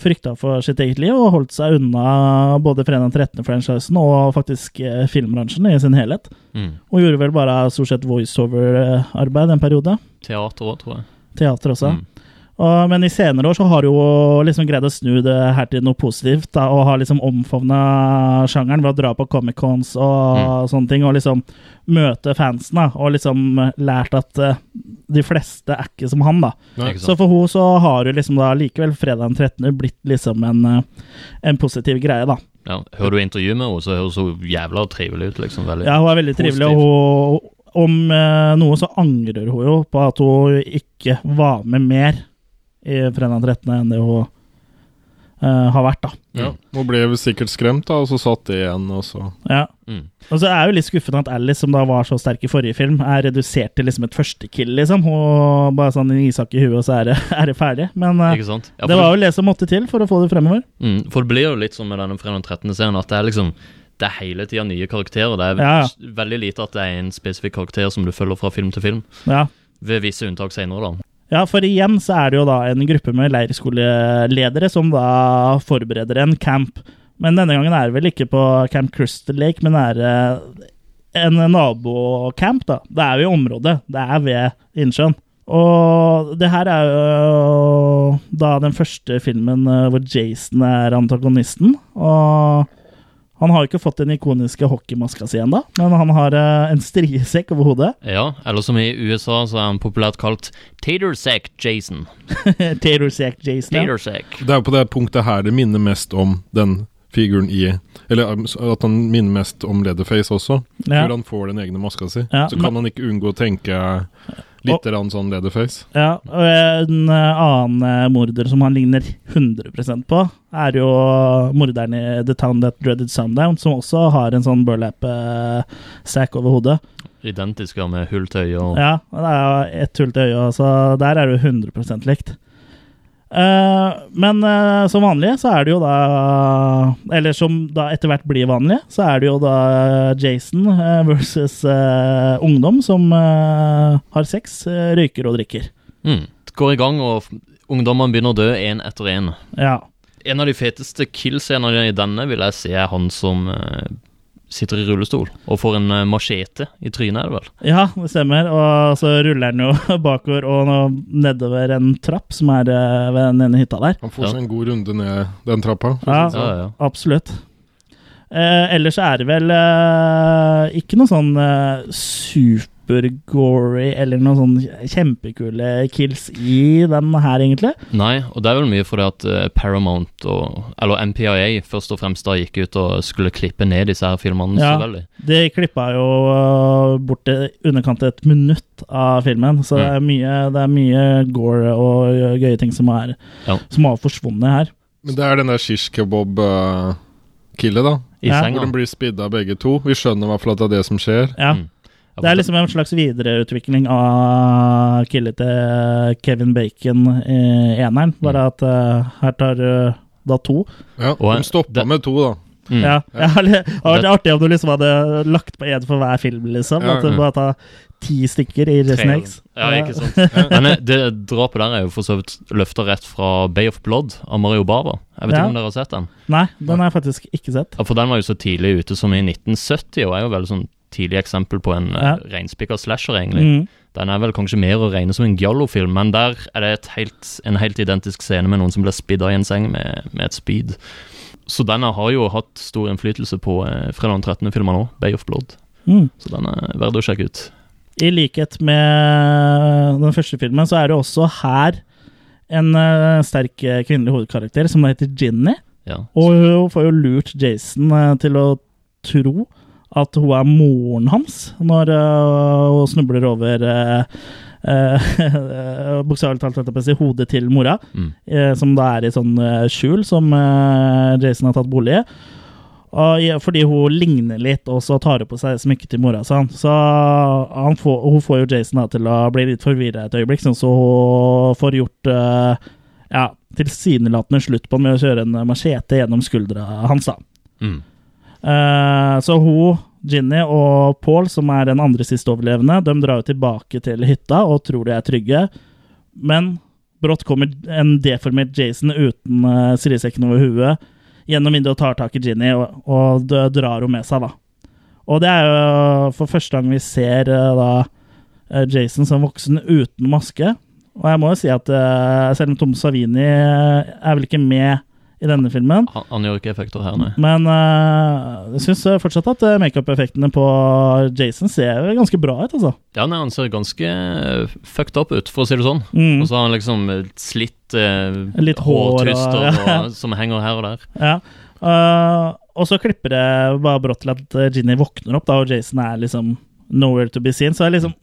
frykta for sitt eget liv og holdt seg unna både Fredag 13.-franchisen og faktisk eh, filmbransjen i sin helhet. Mm. Og gjorde vel bare stort sett voiceover-arbeid en periode. Teater òg, tror jeg. Teater også. Mm. Og, men i senere år så har hun liksom greid å snu det her til noe positivt, da, og har liksom omfavna sjangeren ved å dra på Comic-Cons og sånne ting, og liksom møte fansen, da, og liksom lært at uh, de fleste er ikke som han, da. Nei. Så for hun så har jo liksom da likevel fredag den 13. blitt liksom en, eh, en positiv greie, da. Ja, hører du intervjuet med henne, så høres hun jævla trivelig ut. liksom. Veldig. Ja, hun er veldig trivelig, og hun, om eh, noe så angrer hun jo på at hun ikke var med mer i fredag 13. enn det hun uh, har vært, da. Ja, Hun ble sikkert skremt, da, og så satt det igjen, og så Ja. Mm. Og så er jeg jo litt skuffende at Alice, som da var så sterk i forrige film, er redusert til liksom et førstekill, liksom. Hun bare sånn en isak i huet, og så er det, er det ferdig. Men uh, Ikke sant? Ja, det var jo det som måtte til for å få det fremover. mm, for det blir jo litt sånn med denne fredag 13. serien at det er liksom det er hele tida nye karakterer. Det er Ja, ja. veldig lite at det er en spesifikk karakter som du følger fra film til film. Ja. Ved visse unntak senere, da. Ja, for igjen så er det jo da en gruppe med leirskoleledere som da forbereder en camp. Men denne gangen er det vel ikke på Camp Crystal Lake, men er eh, en nabocamp, da. Det er jo i området. Det er ved innsjøen. Og det her er jo da den første filmen eh, hvor Jason er antagonisten. Og han har jo ikke fått den ikoniske hockeymaska si ennå, men han har uh, en striesekk over hodet. Ja, eller som i USA så er han populært kalt Tatersack Jason. Tater Sack Jason. Ja. Tatersack. Det er jo på det punktet her det minner mest om den figuren i Eller um, at han minner mest om Leatherface også. Ja. Hvor han får den egne maska si. Ja, så men- kan man ikke unngå å tenke litt og, sånn Leatherface. Ja, og en eh, annen eh, morder som han ligner 100% på, er jo morderen i The Town That Dreaded Sundown, som også har en sånn burlap-sack over hodet. Identisk med hull til øyet og Ja, det er jo ett hull til øyet, så der er det jo 100% likt. Eh, men eh, som vanlig så er det jo da Eller som da etter hvert blir vanlig, så er det jo da Jason eh, versus ungdom som har sex, røyker og drikker. mm. Går i gang, og ungdommene begynner å dø én etter én. Ja. En av de feteste kill-scenene i denne vil jeg si er han som sitter i rullestol og får en eh, machete i trynet, er det vel? Ja, det stemmer. Og så ruller han jo bakover og nå nedover en trapp som er eh, ved den ene hytta der. Han får Ja. seg en god runde ned den trappa. Ja. sånn. Ja, ja. Absolutt. Eh, ellers er det vel eh, ikke noe sånn eh, super-gory eller noen sånn kjempekule kills i den her, egentlig. Nei, og det er vel mye fordi at eh, Paramount og Eller MPIA først og fremst da gikk ut og skulle klippe ned disse her filmene Ja. så veldig. De klippa jo eh, bort i underkant av et minutt av filmen, så det, er mye, det er mye gore og gøye ting som, er, Ja. som har forsvunnet her. Men det er den der shish kebab-killet, da. I Ja. senga. Hvor de blir spidda begge to. Vi skjønner i hvert fall at det er det som skjer. Ja. Mm. Det er liksom en slags videreutvikling av killet til Kevin Bacon i eneren, bare at uh, her tar du da to. Ja, Og, De stoppa det- med to, da. Mm. Ja, ja. Det hadde vært artig om du liksom hadde lagt på én for hver film, liksom. Ja, At du bare tar ti stykker i Jason Ja, ikke sant. Men eh, det drapet der er jo for så vidt løfta rett fra Bay of Blood av Mario Bava. Jeg vet Ja. ikke om dere har sett den? Nei, den har jeg faktisk ikke sett. Ja, For den var jo så tidlig ute som i 1970, og er jo veldig sånn tidlig eksempel på en Ja. ja. reinspikka slasher, egentlig. Mm. Den er vel kanskje mer å regne som en giallo-film, men der er det et helt, en helt identisk scene med noen som blir spidda i en seng med, med et spyd. Så denne har jo hatt stor innflytelse på eh, fredag den 13. filmen nå, Bay of Blood. Mm. Så den er verdt å sjekke ut. I likhet med den første filmen, så er det også her en uh, sterk eh, kvinnelig hovedkarakter som heter Ginny. Ja. Og hun får jo lurt Jason uh, til å tro at hun er moren hans, når uh, hun snubler over uh, Bokstavelig talt, si, hodet til mora, Mm. som da er i sånn skjul som Jason har tatt bolig i. Ja, fordi hun ligner litt, og så tar hun på seg smykket til mora. Sånn. Så han får, hun får jo Jason da, til å bli litt forvirra et øyeblikk, sånn, så hun får gjort uh, ja, tilsynelatende slutt på den med å kjøre en machete gjennom skuldra hans. da. Mm. Eh, så hun, Ginny og Paul, som er den andre siste overlevende, de drar jo tilbake til hytta og tror de er trygge. Men brått kommer en deformert Jason uten uh, sirisekken over huet gjennom vinduet og tar tak i Ginny og, og drar henne med seg. da. Og det er jo for første gang vi ser eh, da eh, Jason som voksen uten maske. Og jeg må jo si at eh, selv om Tom Savini eh, er vel ikke med i denne filmen, Han, han gjør ikke effekter her, nei. men uh, jeg syns fortsatt at øh, makeup-effektene på Jason ser ganske bra ut, altså. Ja, nei, han ser ganske eh, fucked up ut, for å si det sånn. Mm. Og så har han liksom eh, slitt uh, Litt hår og- ja. og, som henger her og der. Ja. Uh, og så klipper det bare brått til at Ginny våkner opp, da, og Jason er liksom nowhere to be seen. Så jeg liksom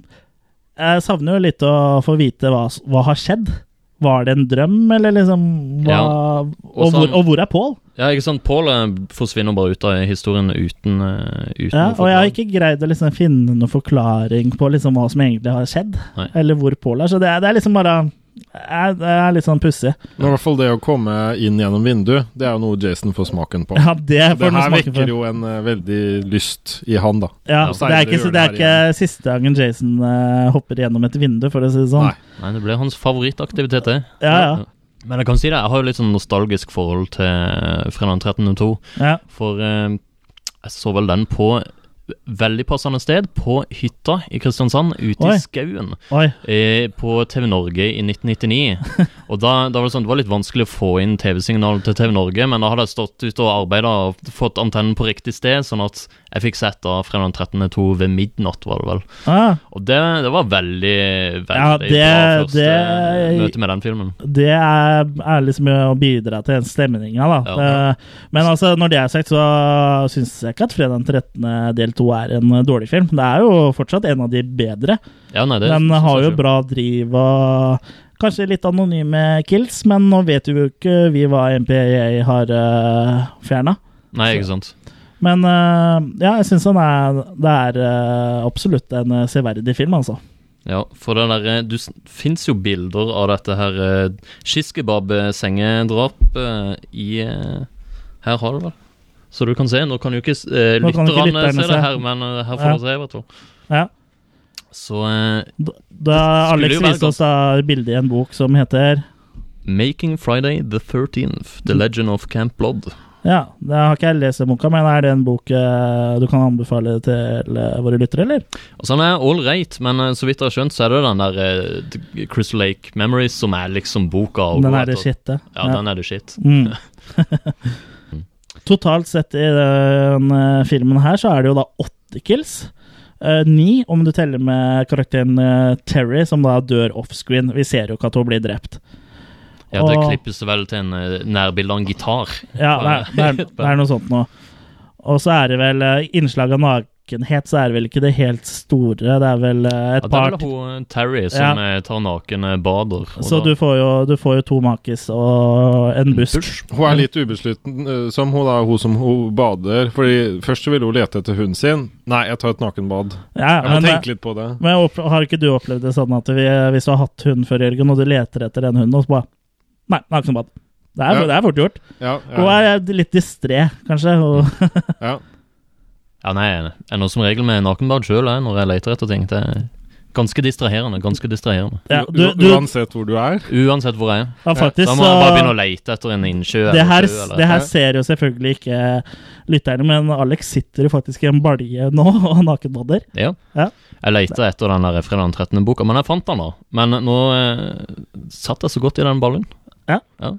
Jeg savner jo litt å få vite hva, hva har skjedd. Var det en drøm, eller liksom hva, Ja. og, Også hvor, og hvor er Paul? Ja, ikke sant. Paul eh, forsvinner bare ut av historien uten, eh, uten Ja, og jeg har ikke greid å liksom finne noen forklaring på liksom hva som egentlig har skjedd, Nei. eller hvor Paul er. Så det er, det er liksom bare Det er litt sånn pussig. I hvert fall det å komme inn gjennom vinduet, det er jo noe Jason får smaken på. Ja, det det her smaken for. vekker jo en uh, veldig lyst i han, da. Ja, det er ikke, det er ikke siste gangen Jason uh, hopper gjennom et vindu, for å si det sånn. Nei. Nei, det ble hans favorittaktivitet, det. Ja, ja. Men jeg kan si det, jeg har jo litt sånn nostalgisk forhold til fredag 13.02. ja. For uh, jeg så vel den på veldig passende sted, på hytta i Kristiansand, ute Oi. i skauen. Oi. eh, på TV Norge i 1999. Og da, da var det sånn, det var litt vanskelig å få inn TV-signal til TV Norge, men da hadde jeg stått ute og arbeida og fått antennen på riktig sted, sånn at jeg fikk sett da fredag den 13. to ved midnatt, var det vel. Ah, Og det, det var veldig, veldig Ja, det- bra første det- møte med den filmen. det er, er liksom å bidra til den stemninga, da. Ja. Eh, Men altså, når det er sagt, så syns jeg ikke at 'Fredag den 13. del 2' er en eh, dårlig film. Det er jo fortsatt en av de bedre. Ja, nei, det Den har jo bra driv og kanskje litt anonyme kills, men nå vet jo ikke vi hva MPA har uh, fjerna. Nei, ikke sant. Men eh, ja, jeg syns det er eh, absolutt en eh, severdig film, altså. Ja, for det der, eh, du fins jo bilder av dette her Skiskebab-sengedrap eh, i eh, Her har du vel. Så du kan se. Nå kan jo ikke ikke lytterne se, se det her, men eh, her får Ja. du se, i hvert fall. Ja. Så eh, Da, da Alex viste oss da bildet i en bok som heter Making Friday the 13th, The Legend of Camp Blood. Ja, det har ikke jeg lest boka, men er det en bok eh, du kan anbefale til eh, våre lyttere, eller? Altså den er all right, men eh, så vidt jeg har skjønt, så er det den der eh, Crystal Lake Memories som er liksom boka. å Den gå er det etter. det. Ja, den er det shit. Mm. Totalt sett i den eh, filmen her så er det jo da åtte kills. Eh, ni om du teller med karakteren eh, Terry, som da dør offscreen. Vi ser jo ikke at hun blir drept. Ja, Det Og- klippes vel til en eh, nærbilde av en gitar. Ja, det er, det er, det er noe sånt nå. Og så er det vel eh, innslag av nakenhet, så er det vel ikke det helt store. Det er vel et par Ja, det er vel hun eh, Terry som ja. tar naken eh, bader. Så da- du får, jo, du får jo to makis og en busk. Hun er litt ubeslutten, eh, som hun da, hun som hun bader. Fordi Først så ville hun lete etter hunden sin. Nei, jeg tar et nakenbad. Ja, Jeg må tenke litt på det. men opp- har ikke du opplevd det sånn at vi, hvis du har hatt hund før, Jørgen, og du leter etter den hunden, og så bare Nei, nakenbad. Det er, Ja. det er fort gjort. Ja, Hun ja, er litt distré, kanskje. Og, ja. Ja, nei, jeg noe som regel med nakenbad sjøl når jeg leter etter ting. Det er ganske distraherende. Ganske distraherende. ja, du, du, Uansett hvor du er. Uansett hvor jeg er. ja, faktisk, Da må jeg bare begynne å lete etter en innsjø det her, eller sjø. Eller. det her ser jo selvfølgelig ikke lytterne, men Alex sitter jo faktisk i en balje nå og nakenbader. Ja. Ja. Jeg leter etter den der fredag den 13. boka, men jeg fant den da. Men nå eh, satt jeg så godt i den ballen. Ja.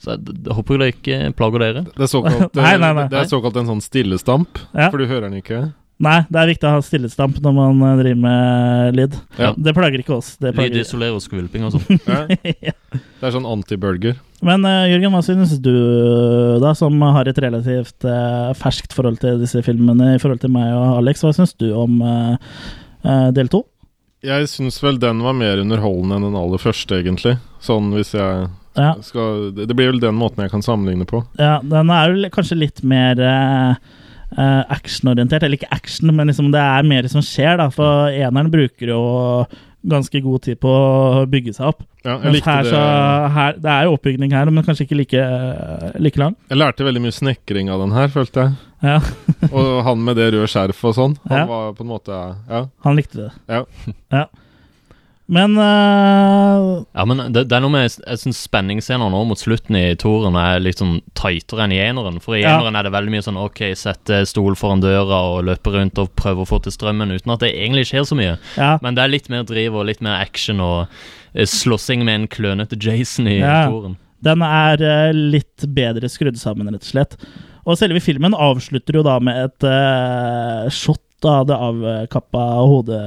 Så jeg, jeg håper det ikke plager dere. Det er såkalt, Nei, nei, nei. Det er såkalt en sånn stillestamp, Ja. for du hører den ikke. Nei, det er viktig å ha stillestamp når man eh, driver med lyd. Ja. Det plager ikke oss. Det plager Lydisolere og skvulping og sånn. Ja. ja. Det er sånn antiburger. Men uh, Jørgen, hva synes du, da, som har et relativt uh, ferskt forhold til disse filmene i forhold til meg og Alex, hva syns du om uh, eh, del to? Jeg syns vel den var mer underholdende enn den aller første, egentlig. Sånn hvis jeg Ja, skal Det blir vel den måten jeg kan sammenligne på. ja, den er jo kanskje litt mer eh, eh, actionorientert. Eller ikke action, men liksom det er mer som skjer, da. For eneren bruker jo ganske god tid på å bygge seg opp. Ja, jeg likte her, det. så, her, det er jo oppbygning her, men kanskje ikke like, like lang. Jeg lærte veldig mye snekring av den her, følte jeg. Ja, Og han med det røde skjerfet og sånn. Han Ja. var på en måte Ja. han likte det. Ja. Ja. Men uh, Ja, men det, det er noe med Jeg syns spenningsscener nå mot slutten i toren er litt sånn tightere enn i eneren. For i Ja. eneren er det veldig mye sånn OK, sette stol foran døra og løpe rundt og prøve å få til strømmen uten at det egentlig skjer så mye. ja, Men det er litt mer driv og litt mer action og eh, slåssing med en klønete Jason i Ja. toeren. Den er uh, litt bedre skrudd sammen, rett og slett. Og selve filmen avslutter jo da med et shot av det avkappa hodet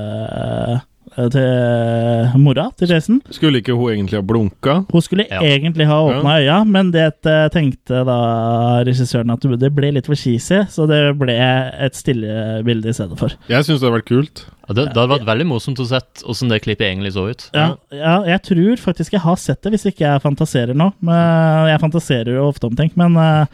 til mora til Jason. Skulle ikke hun egentlig ha blunka? Hun skulle Ja. egentlig ha åpna øya, men det eh, tenkte da regissøren at det ble litt for cheesy, så det ble et stille bilde i stedet for. Jeg syns det hadde vært kult. Ja, det, det hadde vært veldig morsomt å sett åssen det klippet egentlig så ut. Ja, ja, jeg tror faktisk jeg har sett det, hvis ikke jeg fantaserer nå. Men jeg fantaserer jo ofte om ting, men eh,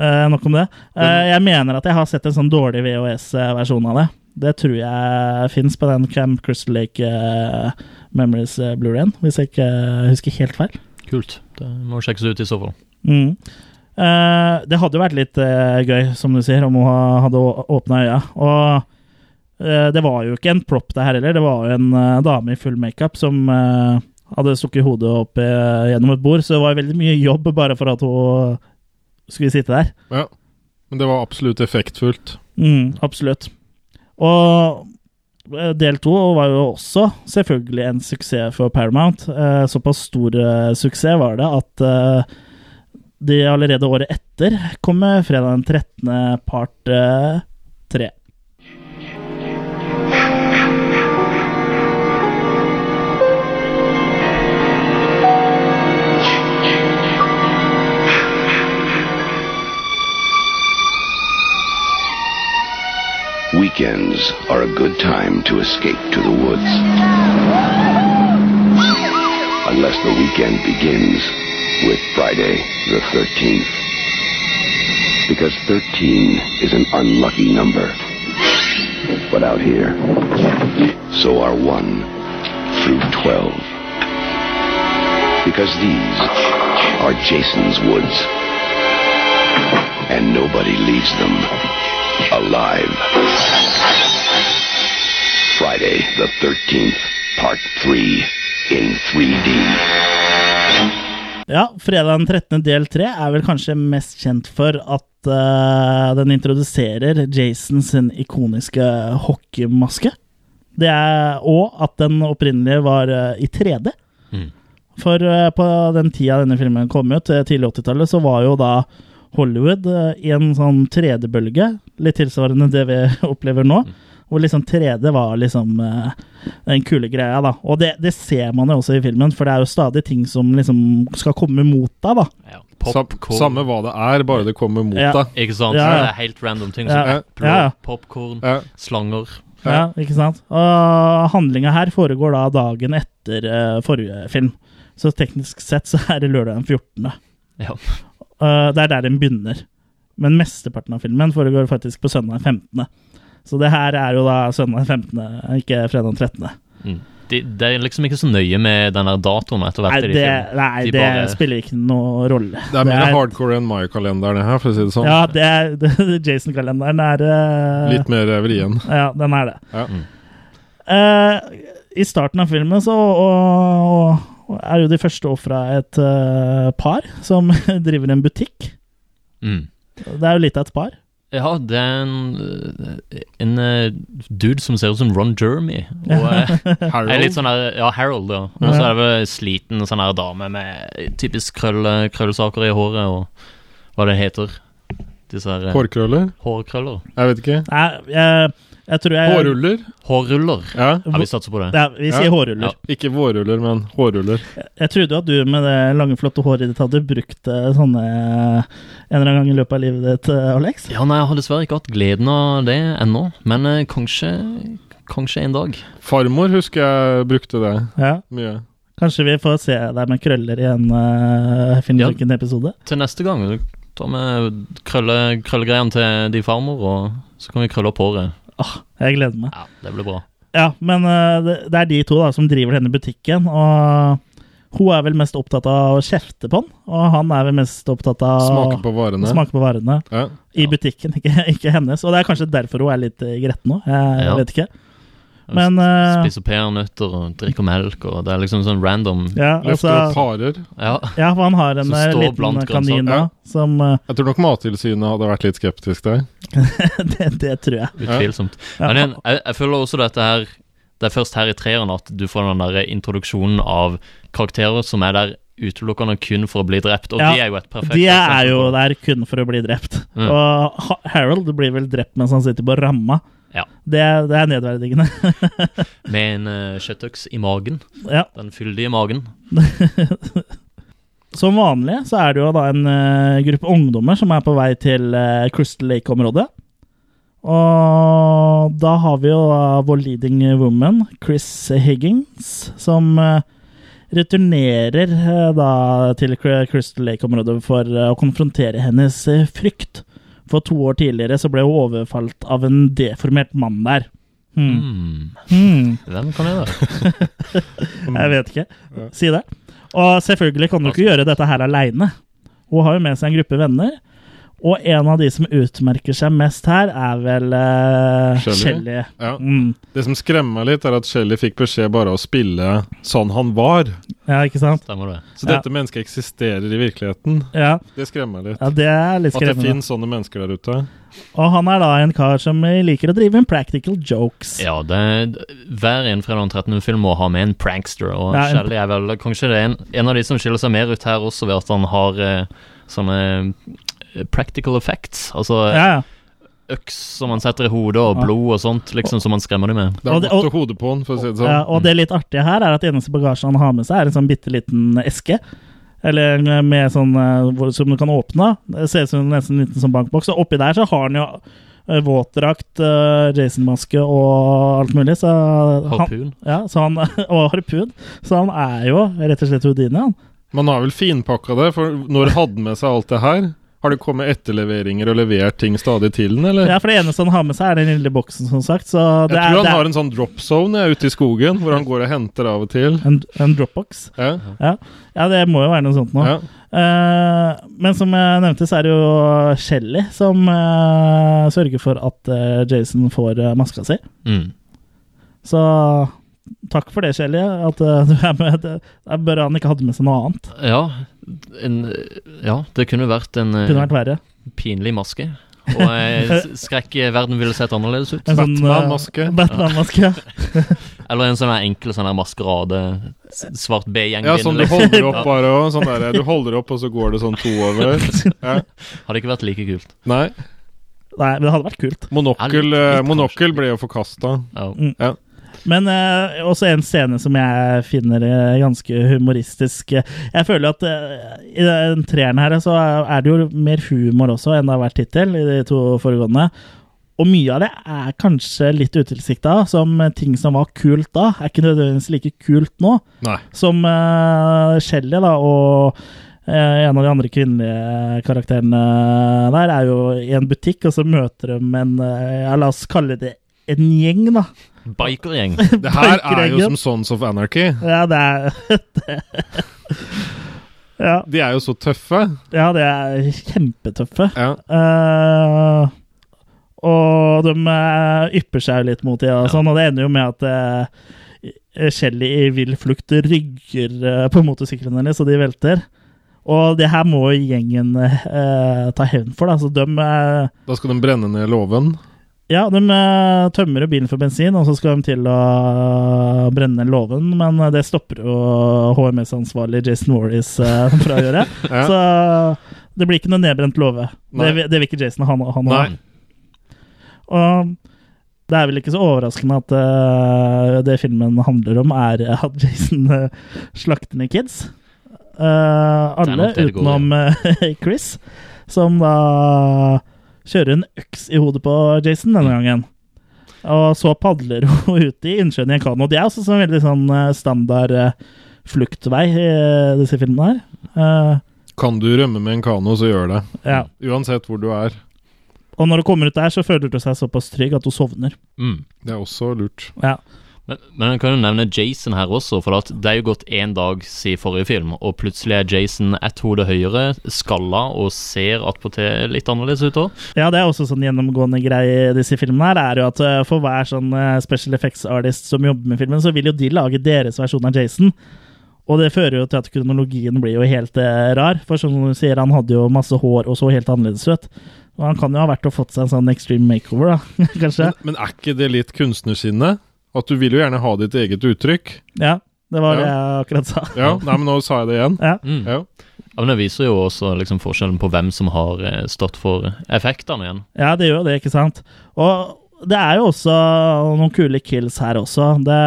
eh, nok om det. Uh, jeg mener at jeg har sett en sånn dårlig VHS-versjon av det. Det tror jeg fins på den Camp Crystal Lake eh, Memories uh, Blu-rayen, hvis jeg ikke husker helt feil. Kult. Det må sjekkes ut i så fall. Mm. Uh, det hadde jo vært litt uh, gøy, som du sier, om hun hadde åpna øya. Og uh, det var jo ikke en prop, det her heller. Det var jo en eh, dame i full makeup som eh, hadde stukket hodet opp eh, gjennom et bord, så det var veldig mye jobb bare for at hun skulle sitte der. Ja. Men det var absolutt effektfullt. Mm, absolutt. Og eh, del to var jo også selvfølgelig en suksess for Paramount. Eh, Såpass stor eh, suksess var det at de allerede året etter kom med fredag den 13. part eh, 3. Weekends are a good time to escape to the woods. Unless the weekend begins with Friday the 13th. Because 13 is an unlucky number. But out here, so are 1 through 12. Because these are Jason's woods. And nobody leaves them alive. Friday the 13th, Part 3 in 3D. Ja, fredag den 13. del 3 er vel kanskje mest kjent for at uh, den introduserer Jason sin ikoniske hockeymaske. Det er, òg at den opprinnelige var uh, i 3D. Mm. For uh, på den tida denne filmen kom ut, tidlig 80-tallet, så var jo da Hollywood i en sånn 3D-bølge, litt tilsvarende det vi opplever nå. Hvor liksom 3D var liksom uh, den kule greia, da. Og det, det ser man jo også i filmen, for det er jo stadig ting som liksom skal komme mot deg, da. Ja. Popcorn. samme hva det er, bare det kommer mot Ja. deg. Ikke sant? Ja, ja. Det er helt random ting Ja. som Ja. Ja, ja. popcorn, Ja. slanger. Ja, ikke sant? Og handlinga her foregår da dagen etter uh, forrige film. Så teknisk sett så er det lørdag den 14. Ja. Uh, det er der den begynner. Men mesteparten av filmen foregår faktisk på søndag 15. Så det her er jo da søndag 15., ikke fredag 13. Mm. De, det er liksom ikke så nøye med den der datoen etter Nei, hvert. i de det, filmene. nei, De det bare- spiller ikke noe rolle. Det er mer hardcore enn Maya-kalenderen her, for å si det sånn. Ja, det er, det, Jason-kalenderen er uh... Litt mer eh, vrien. Ja, den er det. Ja. Uh, I starten av filmen så og, og er jo de første ofra et uh, par som driver en butikk. Mm. Det er jo litt av et par. Ja, det er en, en øh, dude som ser ut som Ron Jeremy. Og øh, er litt sånn her, ja, Harold, ja. Og så er det vel sliten sånn her dame med typisk krøll, krøllsaker i håret, og hva det heter. Disse her øh, Hårkrøller? hårkrøller. Jeg vet ikke. Nei, jeg, jeg tror jeg Hårruller? Hårruller. Ja. Ja, vi satser på det. Ja, vi sier Ja. hårruller. Ja. Ikke vårruller, men hårruller. Jeg trodde jo at du med det lange, flotte håret ditt hadde brukt eh, sånne eh, en eller annen gang i løpet av livet ditt, eh, Alex. Ja, nei, jeg har dessverre ikke hatt gleden av det ennå, men kanskje, kanskje en dag. Farmor husker jeg brukte det Ja. mye. Kanskje vi får se deg med krøller i en uh, Finnmarken-episode? Til neste gang, ta med krølle, krøllegreiene til de farmor, og så kan vi krølle opp håret. Ah, jeg gleder meg. Ja, det blir bra. Ja, men eh, det, det er de to da som driver denne butikken, og hun er vel mest opptatt av å kjefte på han, og han er vel mest opptatt av Smake på varene. smake på varene Ja. i butikken, ikke, ikke hennes. Og det er kanskje derfor hun er litt eh, gretten nå, jeg Ja. vet ikke. Men eh, Spiser peanøtter og drikker melk, og det er liksom sånn random ja, Løfter altså, opp harer. Ja, ja, for han har en eh, liten kanin da, som uh, Jeg tror nok Mattilsynet hadde vært litt skeptisk der. det, det tror jeg. utvilsomt. Ja. Men igjen, jeg, jeg føler også dette her Det er først her i treeren at du får den der introduksjonen av karakterer som er der utelukkende kun for å bli drept, og Ja, de er jo et perfekt De er jo der kun for å bli drept. Mm. Og Harold blir vel drept mens han sitter på ramma. Ja. Det, det er nedverdigende. Med en uh, kjøttøks i magen. ja. Den fyldige magen. Som vanlig så er det jo da en uh, gruppe ungdommer som er på vei til uh, Crystal Lake-området. Og da har vi jo vår leading woman, Chris Higgins, som returnerer eh, da til Crystal Lake-området for eh, å konfrontere hennes eh, frykt. For to år tidligere så ble hun overfalt av en deformert mann der. Hmm. Mm. Hmm. Hvem kan det være? Jeg vet ikke. Si det. Og selvfølgelig kan du ikke gjøre dette her aleine. Hun har jo med seg en gruppe venner. Og en av de som utmerker seg mest her, er vel uh, Shelly. Shelley. Ja. Mm. Det som skremmer meg litt, er at Shelly fikk beskjed bare å spille sånn han var. Ja, ikke sant? Stemmer det. Så dette mennesket eksisterer i virkeligheten. Ja, Det skremmer meg litt. ja det er litt At det finnes sånne mennesker der ute. Og han er da en kar som liker å drive med practical jokes. Ja, det, hver en Fredag den 13. film må ha med en prankster, og Ja, en- Shelley er vel kanskje det er en, en av de som skiller seg mer ut her også, ved at han har uh, sånne eh, practical effects. Altså Ja, ja. øks som man setter i hodet, og blod og sånt, liksom som man skremmer dem med. Det er det- godt å hode på han, for å si det sånn. Ja, og det litt artige her er at eneste bagasje han har med seg, er en sånn bitte liten eske. Eller med sånn eh, som du kan åpne. Det ser ut som nesten en liten sånn bankboks. Og oppi der så har han jo eh, våtdrakt, eh, Jason-maske og alt mulig. Så han, Harpun. ja, så han, og harpun. Så han er jo rett og slett Houdini, han. Man har vel finpakka det, for når hadde med seg alt det her? Har det kommet etterleveringer og levert ting stadig til den, eller? Ja, for det eneste han har med seg, er den lille boksen, som sagt. Så det Jeg er, tror han det har er en sånn drop zone jeg, ute i skogen, hvor han går og henter av og til. en, en dropbox. Ja, Ja, det må jo være noe sånt nå. ja. Uh, men som jeg nevnte, så er det jo Shelly som uh, sørger for at uh, Jason får maska si. Mm. Så takk for det, Kjellie, at uh, du er med. Det er bare han ikke hadde med seg noe annet. Ja, en, ja, det kunne vært en eh, Kunne vært verre. pinlig maske. Og eh, skrekkverden ville sett annerledes ut. En sånn, eh, Batman-maske. Batman-maske. Eller en sånn enkel sånn maskerade. Svart B-gjeng. ja, sånn du holder opp bare òg. Sånn der, du holder opp, og så går det sånn to over. Ja. Hadde ikke vært like kult. Nei. Nei, men det hadde vært kult. Monokkel, Ja, litt- eh, litt monokkel ble jo forkasta. Ja. Men eh, også en scene som jeg finner eh, ganske humoristisk. Jeg føler at eh, i den treeren her så er det jo mer humor også enn det har vært hittil i de to foregående. Og mye av det er kanskje litt utilsikta, som ting som var kult da, er ikke nødvendigvis like kult nå. Nei. Som uh, Shelly da, og uh, en av de andre kvinnelige karakterene der er jo i en butikk, og så møter de en uh, La oss kalle det en gjeng, da. Bikergjeng. Det her er jo som Sons of Anarchy. Ja, det er det. Ja, De er jo så tøffe. ja, de er kjempetøffe. Ja. Uh, og de eh, ypper seg jo litt mot dem, og, sånn, og det ender jo med at uh, Shelly i vill flukt rygger uh, på motorsyklene hennes, og de velter. Og det her må gjengen eh, ta hevn for. Da. Så de, Da skal de brenne ned låven. Ja, de eh, tømmer jo bilen for bensin, og så skal de til å eh, brenne låven, men eh, det stopper jo HMS-ansvarlig Jason Warris fra å gjøre. Ja. Så det blir ikke noe nedbrent låve. Det, det vil ikke Jason ha. ha noe av. Og det er vel ikke så overraskende at uh, det filmen handler om, er at Jason uh, slakter ned kids. Uh, alle utenom Chris, som da kjører en øks i hodet på Jason denne gangen. Og så padler hun ut i innsjøen i en kano. Det er også en veldig sånn eh, standard eh, fluktvei i eh, disse filmene her. Kan du rømme med en kano, så gjør det. ja. Uansett hvor du er. Og når du kommer ut der, så føler du seg såpass trygg at du sovner. Mm. Det er også lurt. Ja. Men, men jeg kan jo nevne Jason her også, for at det er jo gått én dag siden forrige film, og plutselig er Jason ett hode høyere, skalla og ser attpåtil litt annerledes ut òg. Ja, det er også sånn gjennomgående greie i disse filmene her, er jo at eh, for hver sånn eh, special effects artist som jobber med filmen, så vil jo de lage deres versjon av Jason. Og det fører jo til at kronologien blir jo helt eh, rar. For som du sier, han hadde jo masse hår og så helt annerledes ut. Og han kan jo ha vært og fått seg en sånn extreme makeover, da, kanskje. Men, men er ikke det litt kunstnersinne? At du vil jo gjerne ha ditt eget uttrykk. Ja, det var det jeg akkurat sa. Ja, nei, men nå sa jeg det igjen. Ja. Mm. Ja. Ja, men Det viser jo også liksom forskjellen på hvem som har eh, stått for effektene igjen. Ja, det gjør det, ikke sant? Og det er jo også noen kule kills her også. Det,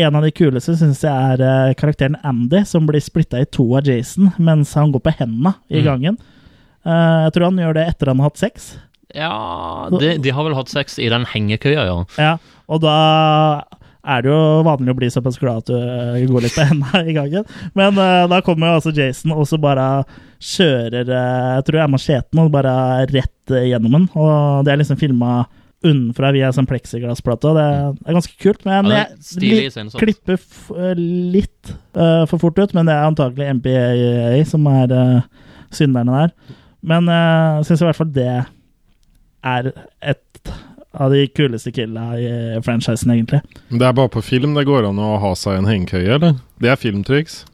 en av de kuleste syns jeg er eh, karakteren Andy, som blir splitta i to av Jason mens han går på hendene i Mm. gangen. Mm. jeg tror han gjør det etter han har hatt sex. Ja, de, de har vel hatt sex i den hengekøya, ja. Ja, og da er det jo vanlig å bli såpass glad at du eh, går litt på hendene i gangen. Men uh, da kommer jo altså Jason og så bare kjører uh, Jeg tror det er macheten, og bare rett uh, gjennom den. Og det er liksom filma unnenfra via sånn pleksiglassplate, og det er ganske kult. Men Ja, jeg li- klipper litt for fort ut, men det er antakelig MPAA som er synderne der. Men jeg syns i hvert fall det er et av de kuleste killa i franchisen, egentlig. Men det er bare på film det går an å ha seg en hengekøye, eller? Det er filmtriks.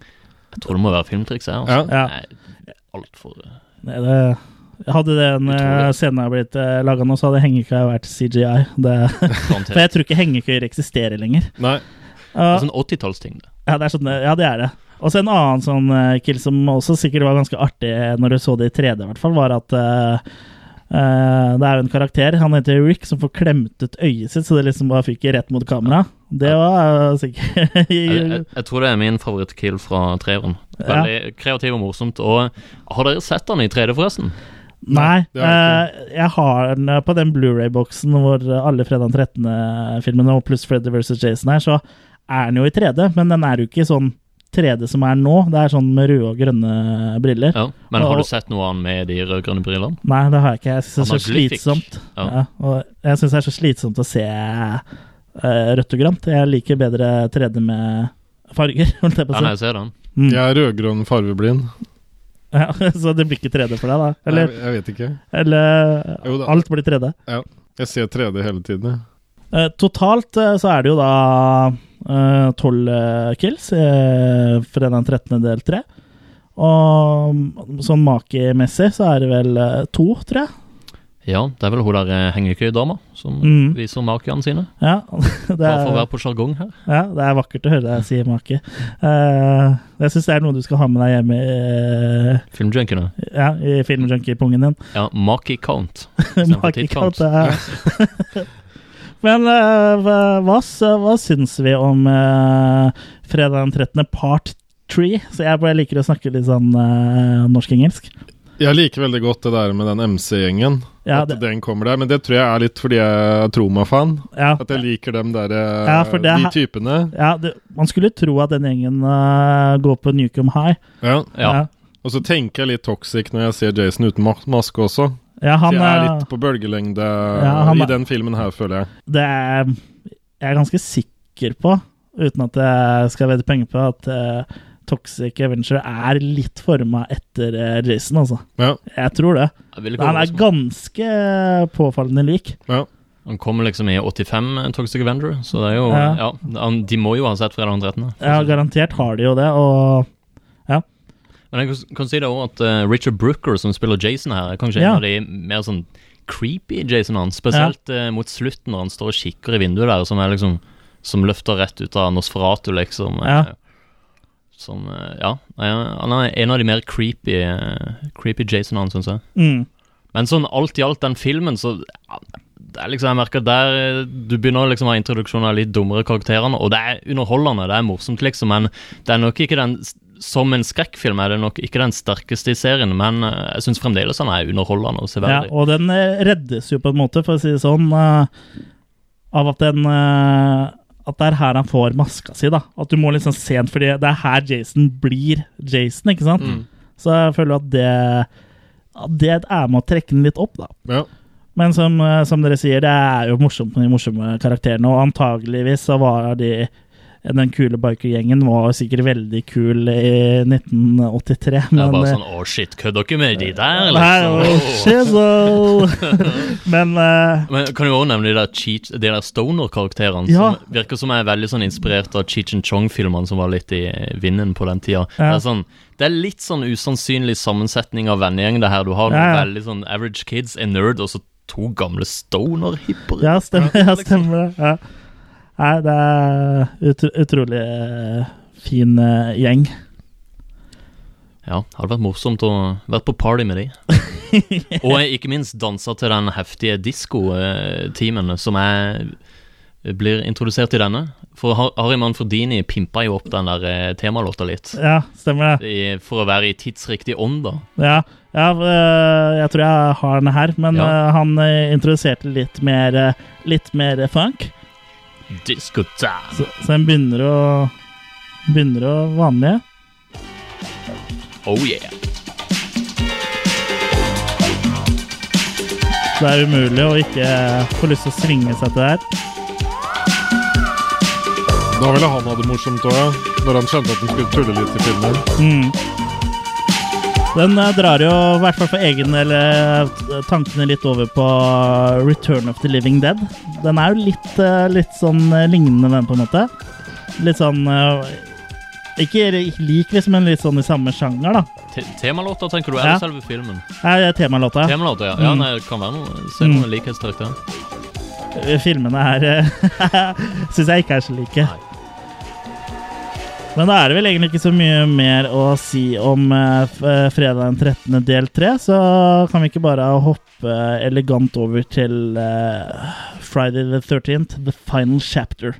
Jeg tror det må være filmtriks her. Altså. Ja. Ja. Nei, altfor uh, Nei, det, hadde den scenen jeg blitt uh, laga nå, så hadde hengekøya vært CGI. Det, for jeg tror ikke hengekøyer eksisterer lenger. Nei. Det er sånn 80-tallsting. det. ja, det er sånn, ja, det er det. Og så en annen sånn uh, kill som også sikkert var ganske artig når du så det i 3D, i hvert fall, var at uh, uh, det er jo en karakter, han heter Rick, som får klemt ut øyet sitt, så det liksom bare fyker rett mot kamera. Det var uh, sikkert Jeg, jeg, jeg tror det er min favorittkill fra treeren. Veldig kreativ og morsomt. Og har dere sett den i 3D, forresten? Nei, Uh, jeg har den på den Blu-ray-boksen hvor alle fredag 13.-filmene og pluss Freddy vs. Jason er, så er den jo i 3D, men den er jo ikke sånn 3D som er nå. Det er sånn med røde og grønne briller. Ja. Men har Og- du sett noe annet med de rød-grønne brillene? Nei, det har jeg ikke. Jeg syns det er så slitsomt. Ja. Ja, og jeg syns det er så slitsomt å se uh, rødt og grønt. Jeg liker bedre 3D med farger, holdt jeg på Ja, å nei, si. jeg ser den. Mm. Jeg er rød-grønn farveblind. Ja, så det blir ikke 3D for deg, da? Eller, Jeg, jeg vet ikke. eller Jo da. alt blir 3D? Ja. Jeg ser 3D hele tiden. jeg. Eh, totalt eh, så er det jo da tolv kills uh, fredag den 13. del 3. Og mm, sånn makimessig så er det vel eh, to, tror jeg. Ja, det er vel hun der hengekøydama som Mm. viser makiene sine. Ja, det Bare for å er, være på sjargong her. ja, det er vakkert å høre deg si make. Uh, jeg syns det er noe du skal ha med deg hjemme i, uh, Filmjunkiene. ja, i filmjunkiepungen din. Ja, Maki Count. Maki count, ja Count. Men eh, hva, hva, syns vi om uh, fredag den 13. part 3? Så jeg bare liker å snakke litt sånn eh, norsk-engelsk. Jeg liker veldig godt det der med den MC-gjengen. Ja, at det- den kommer der. Men det tror jeg er litt fordi jeg er Troma-fan. Ja, At jeg liker dem der eh, Ja, for det De typene. ja det, man skulle tro at den gjengen uh, går på Newcombe High. Ja. Ja. ja. Og så tenker jeg litt toxic når jeg ser Jason uten maske også. Ja, han jeg er litt på bølgelengde Ja, han i den filmen her, føler jeg. Det er jeg er ganske sikker på, uten at jeg skal vedde penger på, at uh, Toxic Avenger er litt forma etter uh, Jason, altså. Ja. Jeg tror det. Jeg Han er ganske påfallende lik. ja. Han kommer liksom i 85, eh, Toxic Avenger, så det er jo Ja. Ja, de må jo ha sett fredag den 13. Ja, garantert har de jo det, og Men jeg kan, si det også at uh, Richard Brooker, som spiller Jason her, er kanskje Ja. en av de mer sånn creepy Jasonene. Spesielt eh, mot slutten, når han står og kikker i vinduet der, som liksom Som løfter rett ut av Nosferatu, liksom. eh, Ja. Som Ja. Han er en av de mer creepy Creepy Jasonene, syns jeg. mm, Men sånn alt i alt, den filmen, så ja, det liksom, Jeg merker der du begynner liksom å ha introduksjon av litt dummere karakterene, og det er underholdende, det er morsomt, liksom, men det er nok ikke den Som en skrekkfilm er det nok ikke den sterkeste i serien, men eh, jeg syns fremdeles han er underholdende og ja, og den eh, reddes jo på en måte, for å si det sånn, eh, av at den At det er her han får maska si, da. At du må liksom se den, fordi det er her Jason blir Jason, ikke sant? Mm. Så jeg føler at det at det er med å trekke den litt opp, da. Ja. Men som, som dere sier, det er jo morsomt med de morsomme karakterene, og antageligvis så var de den kule bikergjengen var sikkert veldig kul i 1983, Det er bare eh, sånn Å, shit, kødder dere med de der, liksom? oh! Men uh, Men kan jo også nevne de der, Cheech- de der stoner-karakterene, Ja. som virker som er veldig sånn inspirert av Cheech and Chong-filmene som var litt i vinden på den tida. Ja. Det, er sånn, det er litt sånn usannsynlig sammensetning av vennegjeng, det her. Du har noen veldig sånn average kids, en nerd, og så to gamle stoner-hippere. ja, stemmer, ja, stemmer det. Ja. Nei, det er utro utrolig eh, fin eh, gjeng. Ja, det hadde vært morsomt å vært på party med de. og ikke minst dansa til den heftige disko-teamen som jeg blir introdusert i denne. For Har- Harry Manfredini pimpa jo opp den der eh, temalåta litt. Ja, stemmer det. I, for å være i tidsriktig ånd, da. Ja, ja jeg tror jeg har den her, men Ja. han introduserte litt mer, litt mer funk. Disco time. Så, så den begynner å Begynner å vanlige. Oh yeah. Det er umulig å ikke få lyst til å svinge seg til det her. Da ville han ha det morsomt òg. Når han skjønte at han skulle tulle litt i filmen. Mm. Den eh, drar jo, i hvert fall for egen del, eh, tankene litt over på Return of the Living Dead. Den er jo litt, eh, litt sånn eh, lignende, den, på en måte. Litt sånn eh, Ikke lik, liksom, men litt sånn i samme sjanger, da. Te temalåter, tenker du, Ja. eller selve filmen? Ja, er temalåta. Temalåter, ja. ja Mm. nei, det kan være noe, se noen likhetstrekk der. Eh, Filmene er Syns jeg ikke er så like. Nei. Men da er det vel egentlig ikke så mye mer å si om eh, eh, fredag den 13. del 3, så kan vi ikke bare hoppe elegant over til eh, Friday the 13th, the final chapter.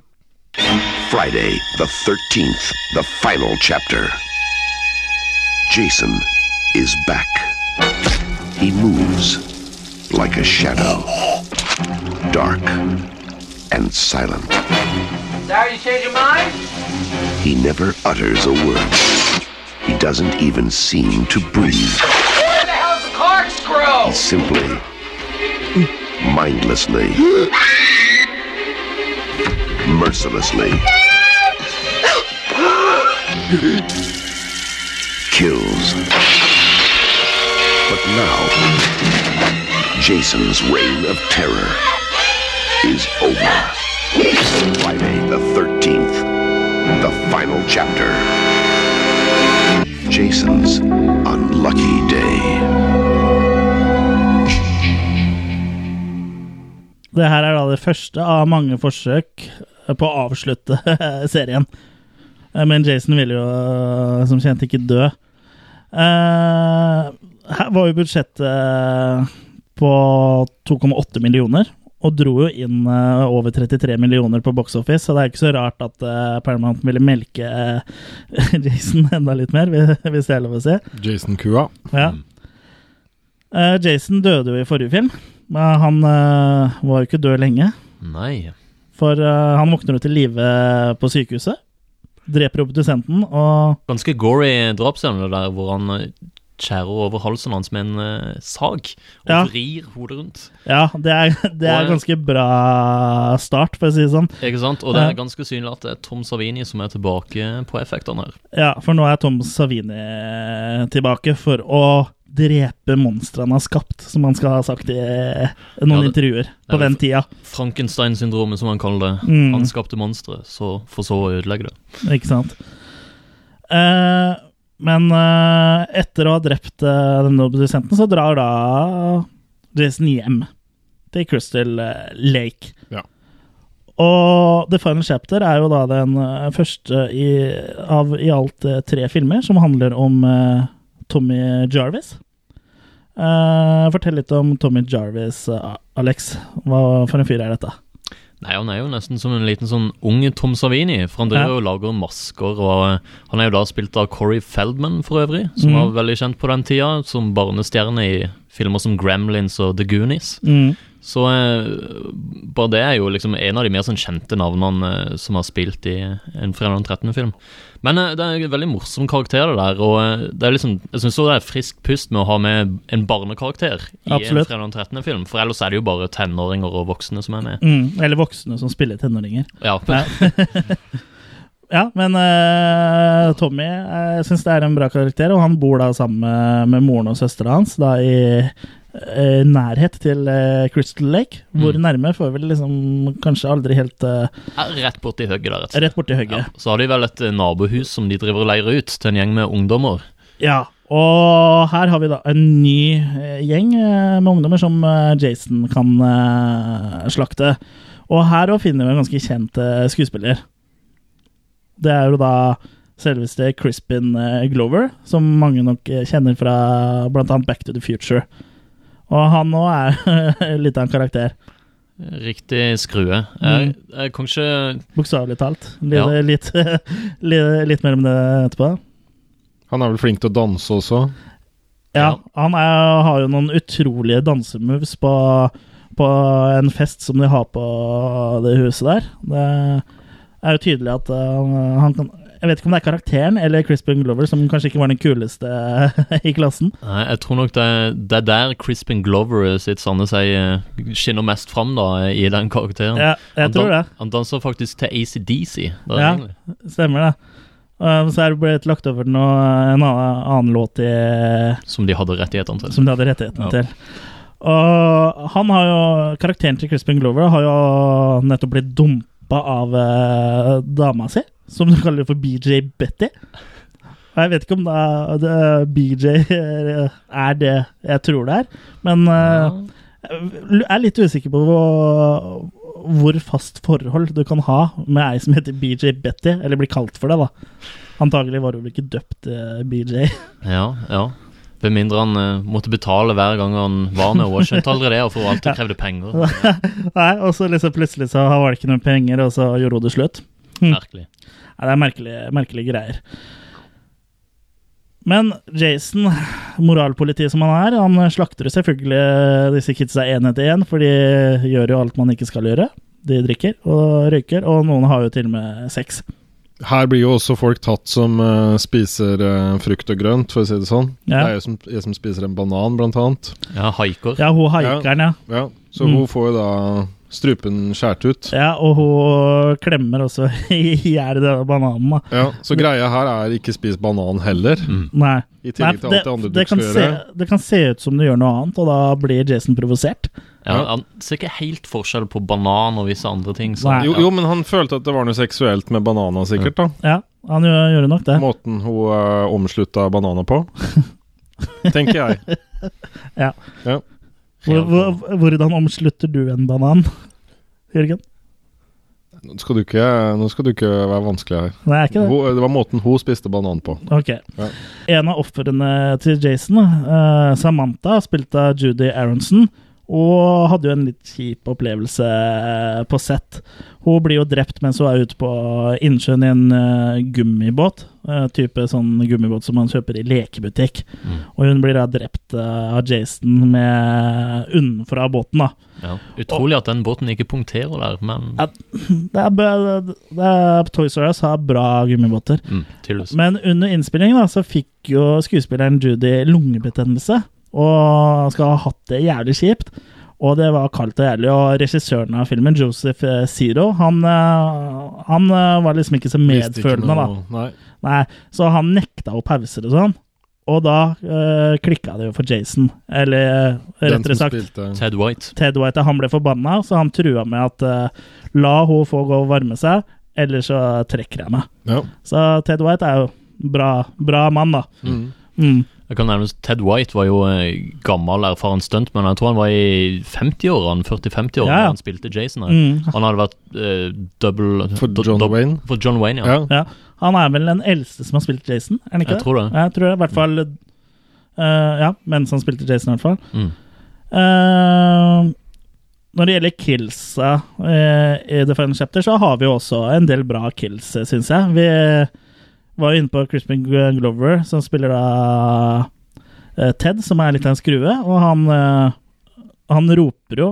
Friday, the 13th, the final chapter. Jason is back. He moves like a shadow, dark and silent. Sorry you changed your mind? He never utters a word. He doesn't even seem to breathe. Where the hell's the corkscrew? He simply, mindlessly, mercilessly kills. But now, Jason's reign of terror is over. Friday the 13th, the final chapter. Jason's unlucky day. Det her er da det første av mange forsøk på å avslutte serien. Eh, Men Jason ville jo eh, som kjent ikke dø. Eh, her var jo budsjettet på 2,8 millioner, og dro jo inn uh, over 33 millioner på box office, så det er ikke så rart at uh, Paramount ville melke uh, Jason enda litt mer, hvis det er lov å si. Jason-kua. Ja. Eh, Jason døde jo i forrige film, men han var jo ikke død lenge. Nei. For han våkner jo til live på sykehuset, dreper produsenten, og Ganske gory drapsscene der hvor han skjærer over halsen hans med en uh, sag og Ja. vrir hodet rundt. ja, det er, det er Og- ganske bra start, for å si det sånn. Ikke sant? Og det er ganske synlig at det er Tom Savini som er tilbake på effektene her. Ja, for nå er Tom Savini tilbake for å drepe monstrene han har skapt, som han skal ha sagt i eh, noen Ja, det- intervjuer på den tida. Frankenstein-syndromet, som han kaller det. Mm. Han skapte monstre, så for så å ødelegge det. Ikke sant? Eh, men uh, etter å ha drept uh, denne produsenten, så drar da Jason hjem til Crystal eh, Lake. Ja. Og The Final Chapter er jo da den eh, første i, av i alt eh, tre filmer som handler om uh, Tommy Jarvis. Eh, fortell litt om Tommy Jarvis, eh, Alex. Hva for en fyr er dette? Nei, han er jo nesten som en liten sånn ung Tom Savini, for han driver Ja. og lager masker, og eh, han er jo da spilt av Corey Feldman for øvrig, som mm. var veldig kjent på den tida, som barnestjerne i filmer som Gremlins og The Goonies. Mm. Så eh, bare det er jo liksom en av de mer sånn kjente navnene eh, som har spilt i en Fredag den 13.-film. Men eh, det er en veldig morsom karakter, det der. Og det er liksom, jeg syns det er friskt pust med å ha med en barnekarakter i Absolutt. en Fredag den 13.-film. For ellers er det jo bare tenåringer og voksne som er med. Mm. Eller voksne som spiller tenåringer. Ja, Ja. Ja, men uh, Tommy jeg syns det er en bra karakter, og han bor da sammen med, med moren og søstera hans da i eh, nærhet til eh, Crystal Lake. Hvor Mm. nærme får vi liksom kanskje aldri helt eh, rett borti hugget der, rett rett borti Ja, så har de vel et eh, nabohus som de driver og leirer ut til en gjeng med ungdommer. Ja. og her har vi da en ny eh, gjeng eh, med ungdommer som Jason kan slakte. Og her òg finner vi en ganske kjent skuespiller. Det er jo da selveste Crispin Glover, som mange nok kjenner fra bl.a. Back to the Future. Og han òg er litt av en karakter, Riktig skrue. Jeg, jeg kan ikke bokstavelig talt. Litt, Ja. litt, litt, litt mer om det etterpå. Han er vel flink til å danse også. Ja, Ja. han er, har jo noen utrolige dansemoves på, på en fest som de har på det huset der. Det er jo tydelig at han, han kan Jeg vet ikke om det er karakteren eller Crispin Glover som kanskje ikke var den kuleste i klassen. Nei, jeg tror nok det, det er der Crispin Glover sitt sanne seg eh, skinner mest fram da, i den karakteren. Ja, jeg han, tror det. han danser faktisk til ACDC. Ja. egentlig. Stemmer det. Eh, så er det blitt lagt over noe, en annen, annen låt i, Som de hadde rettighetene til. som de hadde rettighetene Ja. til. Og han har jo Karakteren til Crispin Glover har jo nettopp blitt dumpa av uh, dama si, som du kaller for BJ Betty. Og Jeg vet ikke om det er, det BJ er det jeg tror det er, men uh, jeg er litt usikker på hvor, hvor fast forhold du kan ha med ei som heter BJ Betty, eller blir kalt for det, da. Antagelig var hun vel ikke døpt uh, BJ. Ja, ja. Med mindre han uh, måtte betale hver gang han var med og Skjønte aldri det, og for alltid krevde penger. Nei, og så liksom plutselig så var det ikke noen penger, og så gjorde hun det slutt. Merkelig. Nei, det er merkelige, merkelige greier. Men Jason, moralpolitiet som han er, han slakter selvfølgelig disse kidsa én etter én, for de gjør jo alt man ikke skal gjøre. De drikker og røyker, og noen har jo til og med sex. Her blir jo også folk tatt som uh, spiser uh, frukt og grønt, for å si det sånn. Ja. Det er jo som, jeg som spiser en banan, blant annet. Ja, haiker. Ja, hun haikeren, ja. Ja, så Mm. hun får jo da strupen skjært ut. Ja, og hun klemmer også i hjel denne bananen, da. Ja, Så greia her er ikke spis banan heller, Nei. i Nei, tillegg til alt det andre du skal gjøre. se, det kan se ut som du gjør noe annet, og da blir Jason provosert. Ja, han ser ikke helt forskjell på banan og visse andre ting. Så, Nei. Jo, jo, men han følte at det var noe seksuelt med banana, sikkert. da Ja, han gjør, gjør nok det. Måten hun uh, omslutta bananer på. Tenker jeg. Ja. Ja. Hvor, hvor, hvordan omslutter du en banan, Jørgen? Nå skal, du ikke, nå skal du ikke være vanskelig her. Nei, ikke det? Hun, det var måten hun spiste banan på. Ok. Ja. En av ofrene til Jason, eh, Samantha, spilt av Judy Aronson, og hadde jo en litt kjip opplevelse eh, på sett. Hun blir jo drept mens hun er ute på innsjøen i en uh, gummibåt. Uh, type sånn gummibåt som man kjøper i lekebutikk. Mm. Og hun blir da drept uh, av Jason med unnenfra båten, da. Ja. Utrolig at den båten ikke punkterer der, men Ja. Det er, det er Toys R Us har bra gummibåter. mm. Men under innspillingen da, så fikk jo skuespilleren Judy lungebetennelse, og skal ha hatt det jævlig kjipt. Og det var kaldt og jævlig. Og regissøren av filmen, Joseph eh, Zero, han, eh, han eh, var liksom ikke så medfølende, da. Nei. Nei, så han nekta å pauser og sånn. Og da øh, klikka det jo for Jason. Eller eh, rettere sagt spilte Ted White. Ted White han ble forbanna, så han trua med at øh, la hun få gå og varme seg, eller så trekker jeg meg. Ja. Så Ted White er jo bra, bra mann, da. Mm. Mm. Jeg kan nevne Ted White var jo eh, gammel, erfaren stunt, men Jeg tror han var i 50-årene, 40-50-årene, Ja, ja. da han spilte Jason. Mm. Han hadde vært uh, double For John Wayne. For John Wayne, ja. Ja. Ja. Han er vel den eldste som har spilt Jason, er han ikke Jeg tror det. Ja, Jeg tror det. I hvert fall uh, Ja, mens han spilte Jason, i hvert fall. Mm. Uh, når det gjelder killsa eh, i The Final Chapter, så har vi jo også en del bra kills, syns jeg. Vi var inne på Crispin Glover, som spiller da eh, Ted, som er litt av en skrue, og han, eh, han roper jo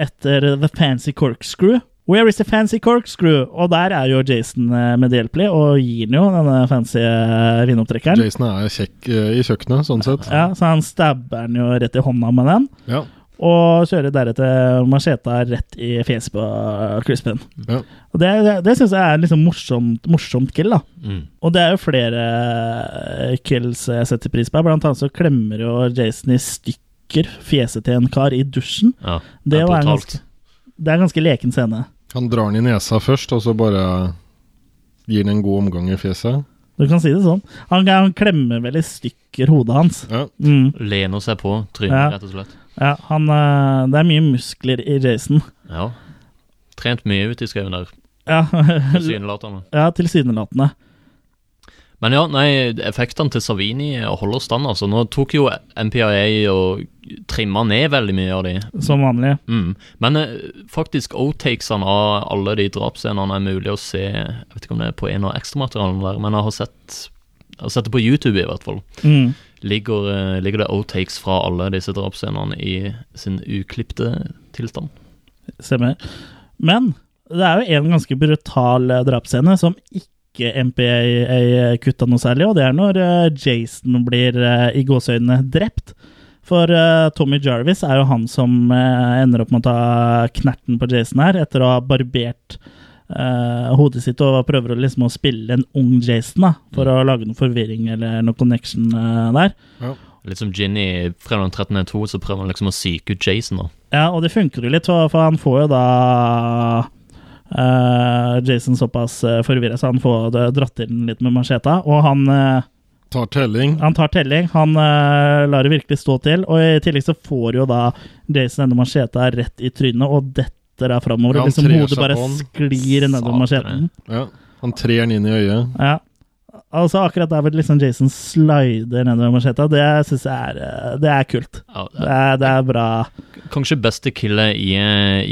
etter The Fancy Corkscrew. Where is the fancy corkscrew? Og der er jo Jason eh, medhjelpelig og gir den jo denne fancy vinopptrekkeren. Jason er kjekk i kjøkkenet, sånn sett. Ja, så han stabber den jo rett i hånda med den. Ja. Og kjører deretter macheta rett i fjeset på Crispin. Ja. Og det, det, det syns jeg er liksom morsomt, morsomt kill, da. Mm. Og det er jo flere eh, kills jeg setter pris på. Blant annet så klemmer jo Jason i stykker fjeset til en kar i dusjen. Ja, Det, det er ganske, det er en ganske leken scene. Han drar den i nesa først, og så bare gir den en god omgang i fjeset. Du kan si det sånn. Han, han klemmer vel i stykker hodet hans. Ja. Mm, Lener seg på trynet, Ja. rett og slett. Ja, han, eh, det er mye muskler i Jason. Ja. Trent mye ute i skauen der, Ja, tilsynelatende. ja tilsynelatende. Men ja, nei, effektene til Savini holder stand, altså. Nå tok jo MPIA og trimma ned veldig mye av de. Som vanlig. Mm. Men eh, faktisk outtakesene av alle de drapsscenene er mulig å se Jeg vet ikke om det er på en av ekstramaterialene der, men jeg har sett Jeg har sett det på YouTube, i hvert fall. Mm. Ligger, eh, ligger det outtakes fra alle disse drapsscenene i sin uklipte tilstand? Stemmer. Men det er jo en ganske brutal eh, drapsscene som ikke MPA kutta noe særlig, og det er når eh, Jason blir i gåseøynene drept. For uh, Tommy Jarvis er jo han som uh, ender opp med å ta knerten på Jason her, etter å ha barbert eh, hodet sitt og prøver å liksom å spille en ung Jason da, for å lage noe forvirring eller noe connection uh, der. Litt som Ginny i Fredag 13.2, så prøver han liksom å psyke ut Jason. da. Ja, og det funker jo litt, for han får jo da uh, Jason såpass uh, forvirra, så han får det dratt inn litt med macheta. Og han, Tar telling. han tar telling. Han uh, lar det virkelig stå til. Og i tillegg så får jo da Jason denne macheta rett i trynet og detter da framover. Ja, han liksom hodet bare på sklir nedover macheten. Ja. Han trer den inn i øyet. Ja. Altså Akkurat der hvor liksom Jason slider nedover macheta, det syns jeg er, eh, det er kult. Ja, Det er, det er bra. Kanskje beste killet i,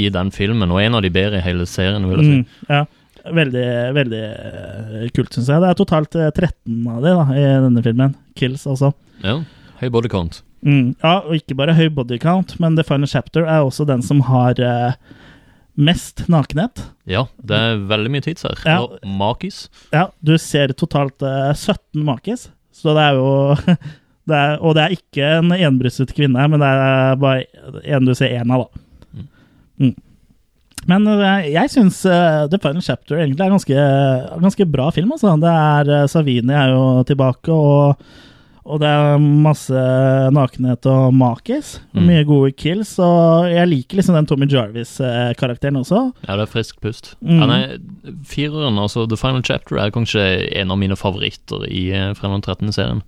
i den filmen, og en av de bedre i hele serien, vil jeg si. Mm, ja. Veldig, veldig eh, kult, syns jeg. Det er totalt eh, 13 av de da, i denne filmen. Kills, altså. Ja, Høy body count. Mm, ja, og ikke bare høy body count, men The Final Chapter er også den som har eh, mest nakenhet. Ja, det er veldig mye tids her. Ja. Og makis. Ja, du ser totalt uh, 17 makis, så det er jo det er, Og det er ikke en enbrystet kvinne, men det er bare en du ser én av, da. Mm. Men eh, jeg syns uh, The Final Chapter egentlig er ganske, ganske bra film. Altså. Det er, uh, Savini er jo tilbake, og, og det er masse nakenhet og makis. Mm. Mye gode kills. Og jeg liker liksom den Tommy Jarvis-karakteren også. Ja, det er frisk pust. Mm. Ja, nei, Fireren, altså The Final Chapter, er kanskje en av mine favoritter i eh, Fredag 13. serien.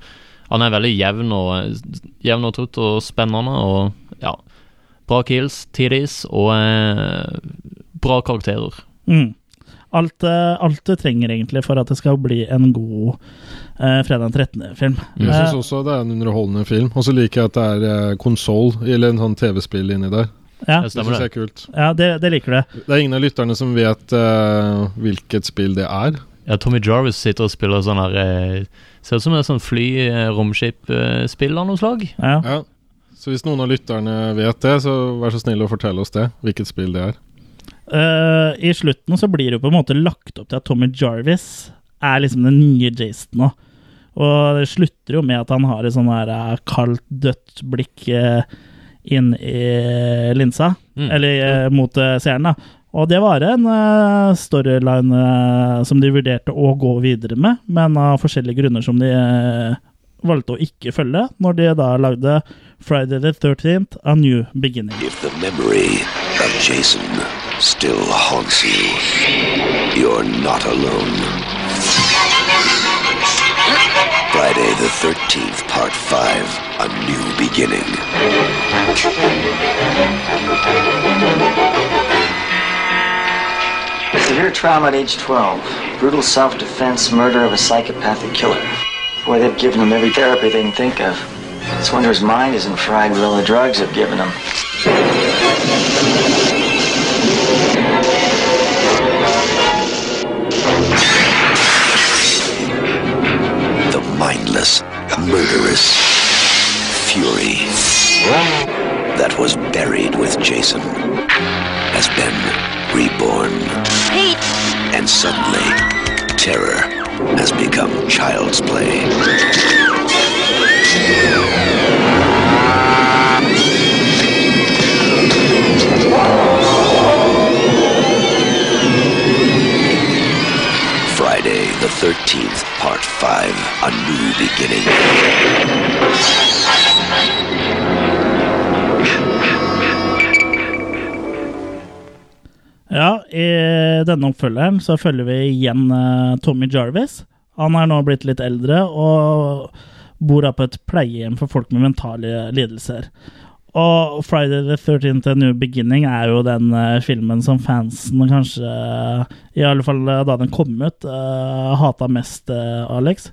Han er veldig jevn og, jevn og trutt og spennende, og ja Bra kills, tidis og eh, bra karakterer. Mm. Alt, eh, alt du trenger egentlig for at det skal bli en god uh, fredag den 13.-film. Jeg syns også det er en underholdende film. Og så liker jeg at det er eh, konsoll, eller en sånn TV-spill inni der. ja, Det Det syns jeg er kult. ja det, det liker du. Det er ingen av lytterne som vet uh, hvilket spill det er. Ja, Tommy Jarvis sitter og spiller sånn her eh, Ser ut som et sånn fly-romskip-spill av noe slag. Ja. Ja. Så hvis noen av lytterne vet det, så vær så snill å fortelle oss det. Hvilket spill det er. Eh, I slutten så blir det jo på en måte lagt opp til at Tommy Jarvis er liksom den nye Jason nå. Og det slutter jo med at han har et sånn her eh, kaldt, dødt blikk uh, inn i linsa. Mm. Eller mot seeren, da. Og det var en storyline som de vurderte å gå videre med, men av forskjellige grunner som de valgte å ikke følge, når de da lagde Friday the 13th, A New Beginning. If the memory of Jason still haunts you, you're not alone. Friday the 13th, Part 5 A New Beginning. Severe trauma at age 12. Brutal self-defense, murder of a psychopathic killer. Boy, they've given him every therapy they can think of. It's wonder his mind isn't fried with all the drugs they've given him. Mindless, murderous fury that was buried with Jason has been reborn. And suddenly, terror has become child's play. The 13th, Part 5 A New Beginning. Ja, i denne oppfølgeren så følger vi igjen eh, Tommy Jarvis. Han er nå blitt litt eldre og bor på et pleiehjem for folk med mentale lidelser. Og Friday the 13th A New Beginning er jo den uh, filmen som fansen kanskje, i alle fall eh, da den kom ut, uh, hata mest, Alex.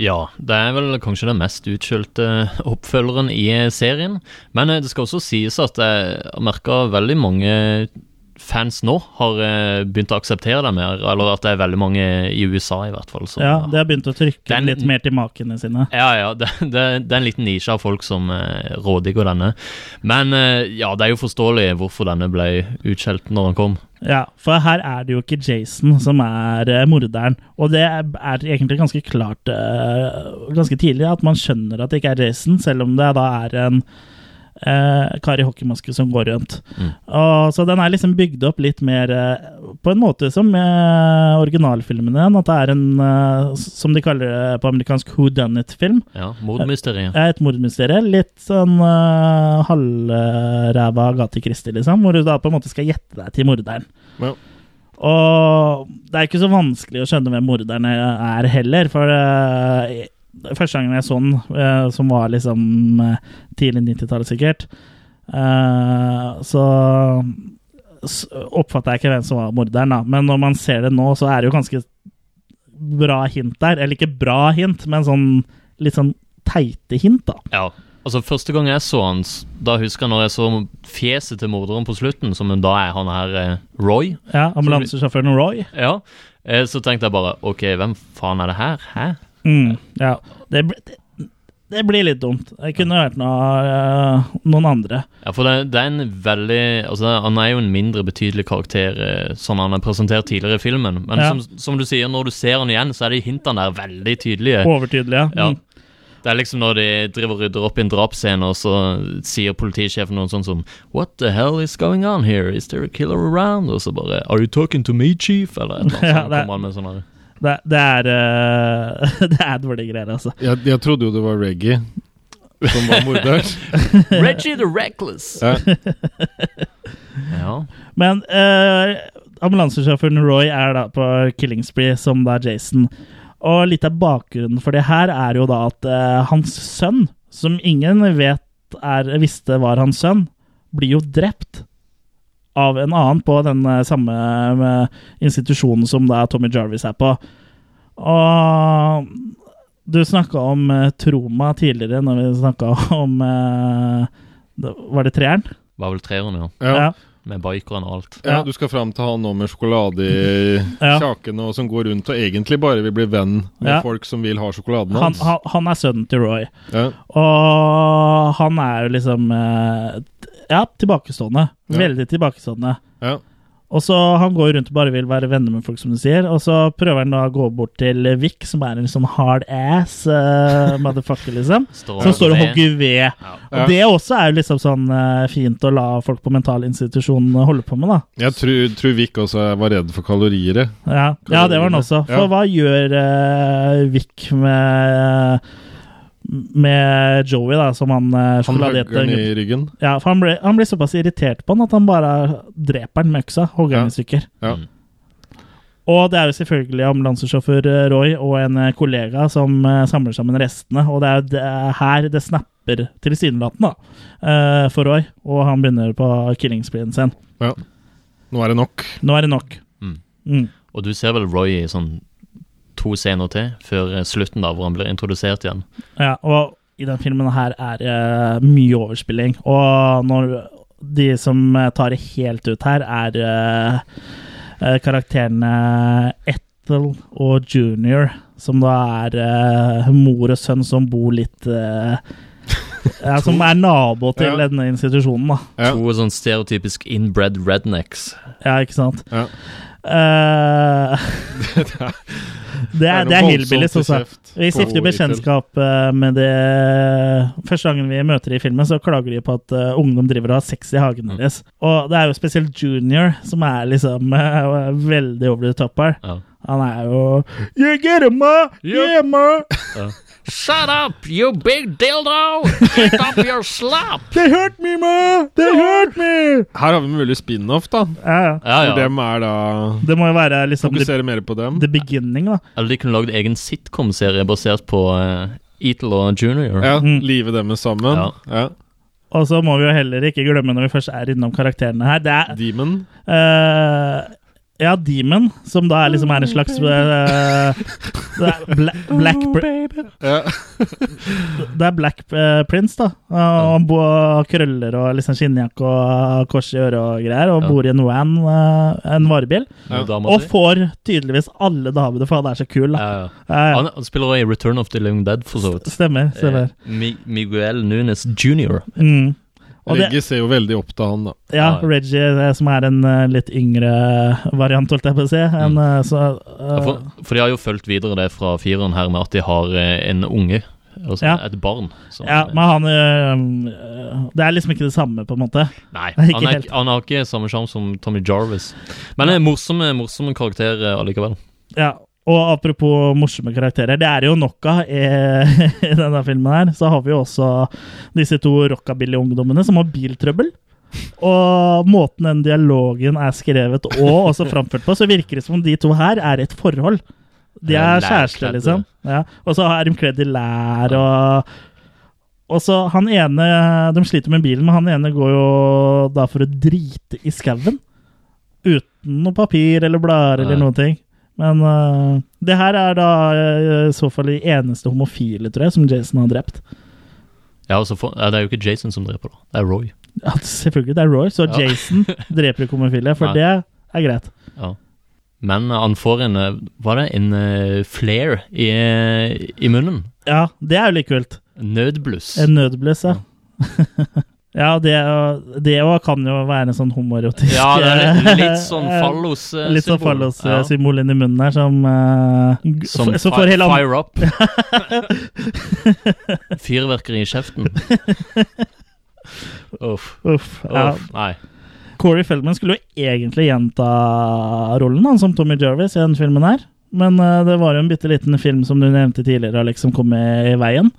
Ja, det er vel kanskje den mest utskjelte oppfølgeren i serien. Men det skal også sies at jeg merka veldig mange fans nå har eh, begynt å akseptere det mer, eller at det er veldig mange i USA i hvert fall. Så, Ja, De har begynt å trykke Den- litt mer til makene sine. Ja, ja, det, det, det er en liten nisje av folk som eh, rådigger denne. Men eh, ja, det er jo forståelig hvorfor denne ble utskjelt når den kom. Ja, for her er det jo ikke Jason som er eh, morderen. Og det er, egentlig ganske klart ganske tidlig at man skjønner at det ikke er Jason, selv om det da er en eh, kar i hockeymaske som går rundt. Mm. Og, så den er liksom bygd opp litt mer eh, på en måte som eh, originalfilmene. At det er en, eh, som de kaller det på amerikansk who done it-film. Ja, Mordmysteriet. Eh, et mordmysterium. Litt sånn eh, halvræva Agathe Christie, liksom. Hvor du da på en måte skal gjette deg til morderen. Ja. Og det er ikke så vanskelig å skjønne hvem morderen er heller, for eh, første gangen jeg så den, eh, som var liksom eh, tidlig 90-tallet sikkert, eh, så oppfatta jeg ikke hvem som var morderen, da. Men når man ser det nå, så er det jo ganske bra hint der. Eller ikke bra hint, men sånn litt sånn teite hint, da. Ja. Altså, Første gang jeg så han, da husker jeg når jeg så fjeset til morderen på slutten, som da er han her Roy. Ja, Ambulansesjåføren Roy. Ja. Så tenkte jeg bare OK, hvem faen er det her? Hæ? Mm, ja. Det, det, det blir litt dumt. Det kunne vært noe, øh, noen andre. Ja, for det, det er en veldig Altså, han er jo en mindre betydelig karakter eh, sånn han er presentert tidligere i filmen. Men Ja. som, som du sier, når du ser han igjen, så er de hintene der veldig tydelige. Overtydelige. Ja. Mm. Det er liksom når de driver og rydder opp i en drapsscene, og så sier politisjefen noe sånt som What the hell is going on here? Is there a killer around? Og så bare Are you talking to me, chief? Eller noe sånt. Ja, det- kommer han med sånn. Det, det er uh, Det er dårlige greier, altså. Jeg, jeg trodde jo det var Reggie som var morderen. Reggie the Reckless! Ja. Ja. Men uh, ambulansesjåføren Roy er da på killing spree som da Jason. Og litt av bakgrunnen for det her er jo da at uh, hans sønn, som ingen vet er, visste var hans sønn, blir jo drept av en annen på den øh, samme øh, institusjonen som da Tommy Jarvis er på. Og du snakka om uh, Troma tidligere, når vi snakka om Var det treeren? Var vel treeren, ja. Ja. Med bikerne og alt. Ja, du skal fram til han nå med sjokolade i Ja. kjakene, og som går rundt og egentlig bare vil bli venn med Ja. folk som vil ha sjokoladen Han, hans. han, han er sønnen til Roy. Ja. Og han er jo liksom eh, Ja, tilbakestående. Ja. Veldig tilbakestående. Ja. Og så Han går rundt og bare vil være venner med folk, som du sier. Og så prøver han da å gå bort til Vic, som er en sånn hard ass uh, motherfucker, liksom. Står Som står og hogger ved. Ja. Og det også er jo liksom sånn uh, fint å la folk på mentalinstitusjonen holde på med, da. Jeg tror, tror Vic også var redd for kalorier. Ja, ja det var han også. For Ja. hva gjør uh, Vic med med Joey, da, som han sjokoladerte. Han sjokoladerte hugger den i ryggen. Ja, for han, ble, han blir såpass irritert på han at han bare dreper den med øksa. Hogger den Ja. i stykker. Ja. Mm. Og det er jo selvfølgelig ambulansesjåfør eh, Roy og en eh, kollega som eh, samler sammen restene. Og det er jo det er her det snapper tilsynelatende eh, for Roy. Og han begynner på killingspreen sin. Nå er det nok. Nå er det nok. Mm. Mm. Og du ser vel Roy i sånn to scener til, før eh, slutten da, hvor han blir introdusert igjen. Ja, og i den filmen her er det mye overspilling. Og når de som eh, tar det helt ut her, er uh, karakterene Ethel og Junior, som da er uh, mor og sønn som bor litt ja, Som er nabo til Ja. denne institusjonen, da. Ja. To sånn stereotypisk inbred rednecks. Ja, ikke sant? Ja. Eh, det er, det er voldsomt hillbillies, til altså. Vi stifter bekjentskap eh, med det Første gangen vi møter i filmen, så klager de på at uh, ungdom driver og har sex i hagen deres. Og det er jo spesielt Junior som er liksom uh, veldig over the top her. Ja. Han er jo You get him, ma! Yeah, ma! Shut up, you big dildo! Eat up your slop! They hurt me, ma! They hurt me! Her har vi mulig spin-off, da. Ja, ja. Ja, ja. dem er da Det må jo være liksom Fokusere mer på dem. the beginning, da. Eller de kunne lagd egen sitcom-serie basert på uh, Eatle og Junior. Ja, Mm. Livet deres sammen. Ja. Ja. Og så må vi jo heller ikke glemme, når vi først er innom karakterene her Det er Demon. Eh, ja, Demon, som da er liksom er en slags uh, det er bla Black Pr- Ja. Det er Black eh, Prince, da. Og Han bor krøller og liksom skinnjakke og kors i øret og greier, og Ja. bor i en van, uh, en varebil. Ja. Og får tydeligvis alle damene, for han er så kul, da. Han, spiller også i Return of the Living Dead, for så vidt. Stemmer. stemmer. Eh, Miguel Nunes jr. Mm. Og det, Reggie ser jo veldig opp til han, da. ja, Ja. Reggie, eh, som er en eh, litt yngre variant, holdt jeg på å si. En, Mm. så, uh, Ja, eh, for, for de har jo fulgt videre det fra fireren her med at de har eh, en unge Altså Ja. et barn. Ja, men han øh, Det er liksom ikke det samme, på en måte. Nei, han, er, helt. han har ikke samme sjarm som Tommy Jarvis. Men en morsomme, morsomme karakter eh, allikevel. Ja, og apropos morsomme karakterer, det er jo nok av i, i denne filmen her. Så har vi jo også disse to rockabilly-ungdommene som har biltrøbbel. Og måten den dialogen er skrevet og også framført på, så virker det som om de to her er et forhold. De er kjærester, liksom. Ja. Og så er de kledd i lær og Og så han ene De sliter med bilen, men han ene går jo da for å drite i skauen. Uten noe papir eller blader eller noen ting. Men uh, det her er da øh, i så fall de eneste homofile, tror jeg, som Jason har drept. Ja, altså for, Det er jo ikke Jason som dreper, da. Det er Roy. Ja, selvfølgelig, det er Roy, så Ja. Jason dreper ikke homofile, for Nei. det er greit. Ja. Men han får en eh, Var det en uh, flare i, eh, i munnen? Ja, det er jo litt kult. Nødbluss. En nødbluss, ja. ja, det, det også kan jo være en sånn homoerotisk Ja, det er litt, litt sånn eh, fallos-symbol. Litt sånn fallos-symbol inni munnen her, som, uh, Som så fi- hele fire up. Fyrverkeri i kjeften. Uff. Uff, ja. Uff. Nei. Corey Feldman skulle jo egentlig gjenta rollen han, som Tommy Jarvis i den filmen her. Men uh, det var jo en bitte liten film som du nevnte tidligere, Alex, som kom i veien.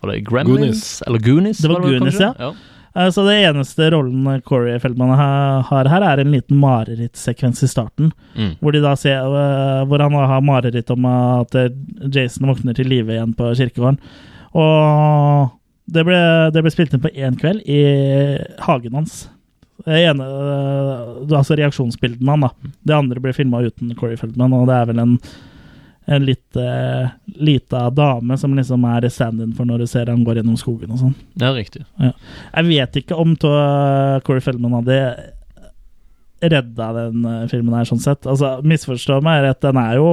Var det Gremlins? Goonies. Eller Goonies? Det var Goonies, kanskje? ja. Eh, Så det eneste rollen Corey Feldman har her, er en liten marerittsekvens i starten. Mm. Hvor, ser, eh, hvor han har mareritt om at eh, Jason våkner til live igjen på kirkegården. Og det ble, det ble spilt inn på én kveld i hagen hans. Det ene, eh, altså reaksjonsbildene han, da. Det andre ble filma uten Corey Feldman, og det er vel en, en litt eh, lita dame som liksom er stand-in for når du ser han går gjennom skogen og sånn. Ja, riktig. Jeg vet ikke om to- Corey Feldman hadde redda den eh, filmen her, sånn sett. Altså, Misforstå meg rett, den er jo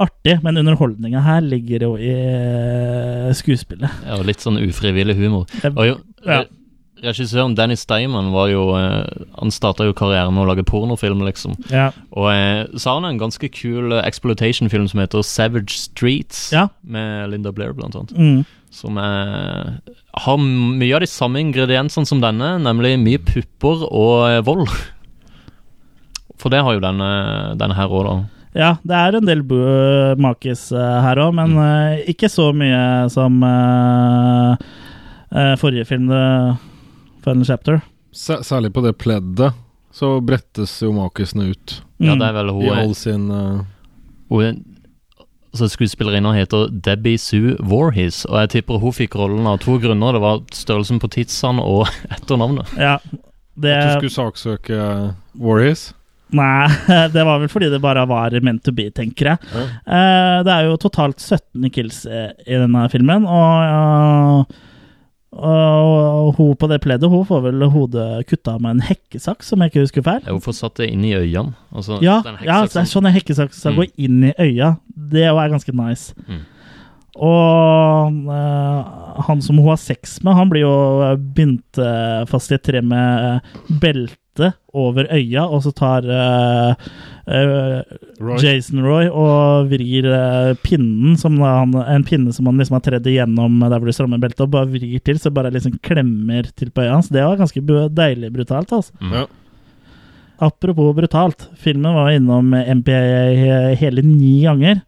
artig, men underholdninga her ligger jo i eh, skuespillet. Ja, og litt sånn ufrivillig humor. Og jo, Ja. Re- Regissøren Danny Steinman var jo eh, Han starta jo karrieren med å lage pornofilm, liksom. Ja. Og eh, så har han en ganske kul eh, exploitation-film som heter Savage Streets, Ja. med Linda Blair, blant annet. Mm. Som er, har mye av de samme ingrediensene som denne, nemlig mye pupper og vold. For det har jo denne, denne her òg, da. ja, det er en del makis her òg, men eh, ikke så mye som uh, forrige film, The Final Chapter. Sær- Særlig på det pleddet så brettes jo makisene ut. Ja, Mm. det er vel hun I eh, all sin uh... Hun altså Skuespillerinna heter Debbie Sue Warhis, og jeg tipper hun fikk rollen av to grunner. Det var størrelsen på tidsene og etternavnet. Ja, det At du skulle saksøke Warhis? Nei, det var vel fordi det bare var meant to be, tenker jeg. Ja. Eh, det er jo totalt 17 kills eh, i denne filmen, og, og hun på det pleddet hun får vel hodet kutta med en hekkesaks, om jeg ikke husker feil. Ja, får satt det inn i øynene. Altså, Ja, ja det er sånn en hekkesaks skal Mm. gå inn i øya. Det er ganske nice. Mm. Og eh, han som hun har sex med, han blir jo bindt eh, fast i et tre med belte over øya, og så tar uh, uh, Roy. Jason Roy og vrir uh, pinnen, som han, en pinne som han liksom har tredd igjennom der hvor du strammer beltet, og bare vrir til, så bare liksom klemmer til på øya hans. Det var ganske deilig brutalt, altså. Mm. Ja. Apropos brutalt, filmen var innom MPA hele ni ganger,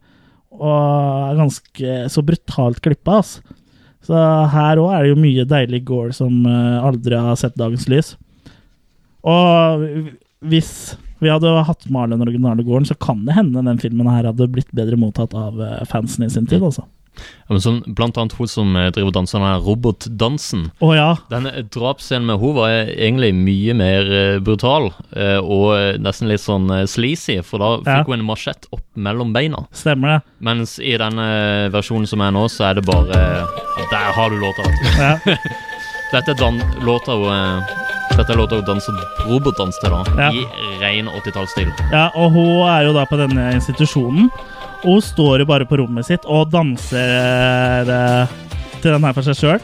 og er ganske så brutalt klippa, altså. Så her òg er det jo mye deilig gore som aldri har sett dagens lys. Og hvis vi hadde hatt med og den originale gården, så kan det hende den filmen her hadde blitt bedre mottatt av eh, fansen i sin tid, altså. Ja, men sånn, blant annet hun som eh, driver danser den her robotdansen. Oh, ja. Denne drapsscenen med hun var egentlig mye mer eh, brutal, eh, og eh, nesten litt sånn eh, sleazy, for da Ja. fikk hun en masjett opp mellom beina. Stemmer det. Mens i denne versjonen som er nå, så er det bare Der har du låta. Ja. Dette er dan låta hun eh, Dette er låta hun danser robotdans til, da. Ja. I ren 80-tallsstil. Ja, og hun er jo da på denne institusjonen. Og hun står jo bare på rommet sitt og danser eh, til den her for seg sjøl.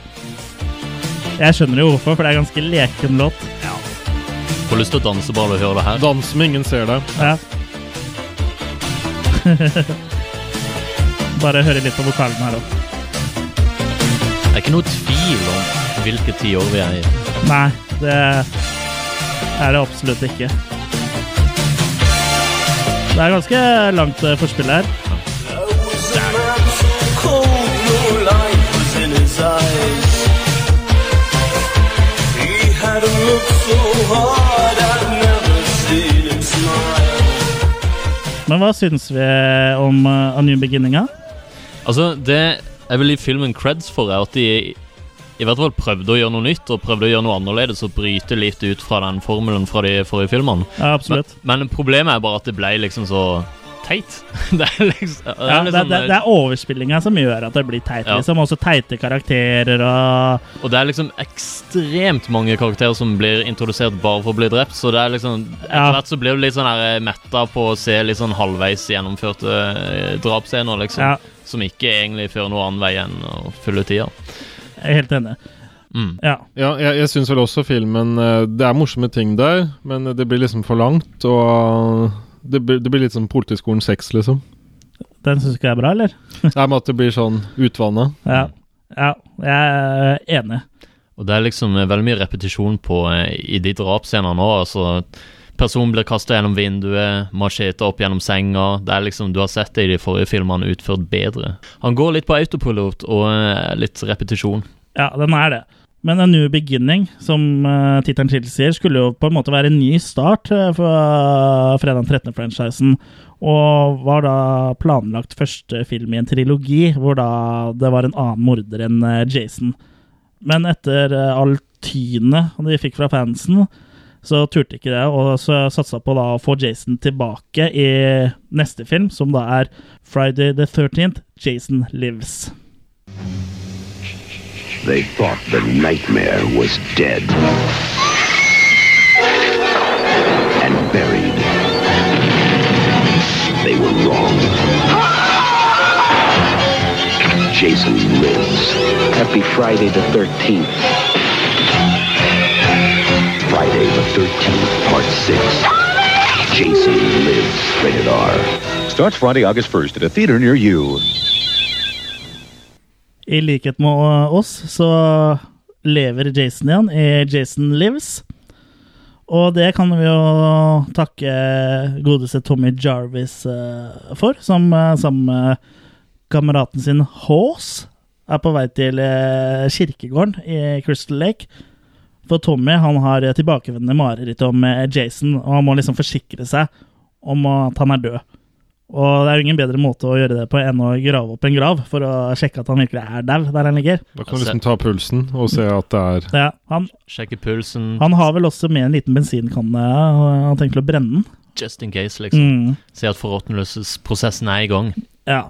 Jeg skjønner jo hvorfor, for det er en ganske leken låt. Får lyst til å danse bare ved å høre det her. Dans med ingen ser deg. Ja. bare høre litt på vokalen her òg. Det er ikke noe tvil om hvilke tiår vi er i. Nei, det er det absolutt ikke. Det er ganske langt eh, forspill her. Men hva syns vi om uh, A New Beginninga? Altså, det jeg vil gi filmen creds for, er at de i hvert fall prøvde å gjøre noe nytt, og prøvde å gjøre noe annerledes og bryte litt ut fra den formelen fra de forrige filmene. Ja, absolutt. Men, men problemet er bare at det ble liksom så teit. det er liksom, det er Ja, det, liksom det, det er overspillinga som gjør at det blir teit. Ja. liksom. Også teite karakterer og Og det er liksom ekstremt mange karakterer som blir introdusert bare for å bli drept. Så det er liksom Etter Ja. hvert så blir du litt sånn her eh, metta på å se litt sånn halvveis gjennomførte eh, drapsscener, liksom. Ja. Som ikke egentlig fører noen annen vei enn å fylle tida. Jeg er helt enig. Mm. Ja. Ja, jeg, jeg syns vel også filmen eh, Det er morsomme ting der, men det blir liksom for langt, og det blir, det blir litt som Politiskolen 6, liksom. Den syns ikke jeg er bra, eller? Er med at det blir sånn utvanna. Ja. ja. Jeg er enig. Og det er liksom eh, veldig mye repetisjon på eh, i de drapsscenene nå. Altså, personen blir kasta gjennom vinduet, machete opp gjennom senga. Det er liksom, Du har sett det i de forrige filmene utført bedre. Han går litt på autopilot og eh, litt repetisjon. Ja, den er det. Men A New Beginning, som uh, tittelen tilsier, skulle jo på en måte være en ny start eh, for uh, Fredag 13.-franchisen. Og var da planlagt første film i en trilogi, hvor da det var en annen morder enn eh, Jason. Men etter all tynet de fikk fra fansen, så turte ikke det, og så satsa på da å få Jason tilbake i neste film, som da er Friday the 13th, Jason Lives. They thought the nightmare was dead and buried. They were wrong. Jason lives. Happy Friday the 13th. Friday the 13th, Part 6. Jason lives. Rated R. Starts Friday, August 1st at a theater near you. I likhet med oss så lever Jason igjen i Jason Lives. Og det kan vi jo takke godeste Tommy Jarvis eh, for, som eh, sammen med kameraten sin Haas er på vei til eh, kirkegården i Crystal Lake. For Tommy han har tilbakevendende mareritt om eh, Jason, og han må liksom forsikre seg om at han er død. Og det er jo ingen bedre måte å gjøre det på enn å grave opp en grav for å sjekke at han virkelig er dau der han ligger. Da kan du liksom ta pulsen og se at det er Ja, han, Sjekke pulsen, han har vel også med en liten bensinkanne og han har tenkt å brenne den. just in case, liksom. Mm, Se at forråtnelsesprosessen er i gang. ja.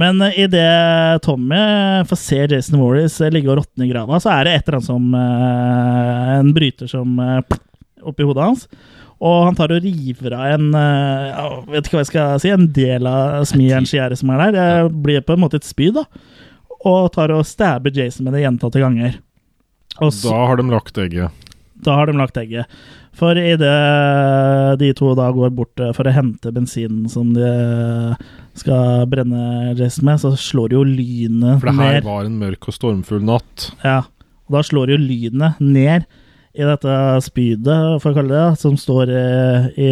Men uh, idet Tommy får se Jason Warris eh, ligge og råtne i grava, så er det et eller annet som uh, En bryter som uh, oppi hodet hans. Og han tar og river av en eh, vet ikke hva jeg skal si, en del av smijernsgjerdet som er der. Det blir på en måte et spyd, da. Og tar og stabber Jason med det gjentatte ganger. Og så, Da har de lagt egget. Da har de lagt egget. For idet de to da går bort eh, for å hente bensinen som de skal brenne Jason med, så slår jo lynet For det her ned. var en mørk og stormfull natt. Ja, og da slår jo lynet ned i dette spydet, for å kalle det, det, som står eh, i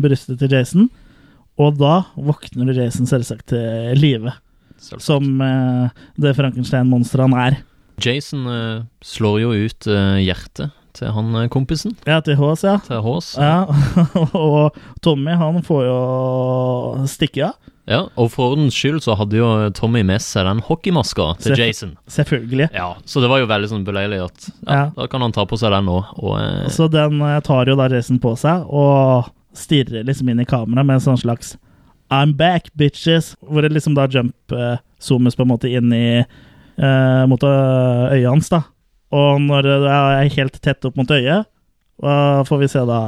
brystet til Jason. Og da våkner Jason selvsagt til live, som eh, det Frankenstein-monsteret han er. Jason eh, slår jo ut eh, hjertet til han eh, kompisen, Ja, til Hås, ja. til Hås. ja. og Tommy, han får jo stikke av. Ja, og for ordens skyld så hadde jo Tommy med seg den hockeymaska til Sef Jason. Selvfølgelig. Ja, så det var jo veldig sånn beleilig at ja, Ja. da kan han ta på seg den nå. Og eh, Så den eh, tar jo da Jason på seg og stirrer liksom inn i kamera med en sånn slags I'm back, bitches! Hvor det liksom da jump eh, på en måte inn i eh, mot øyet hans, da. Og når det er helt tett opp mot øyet, hva får vi se da,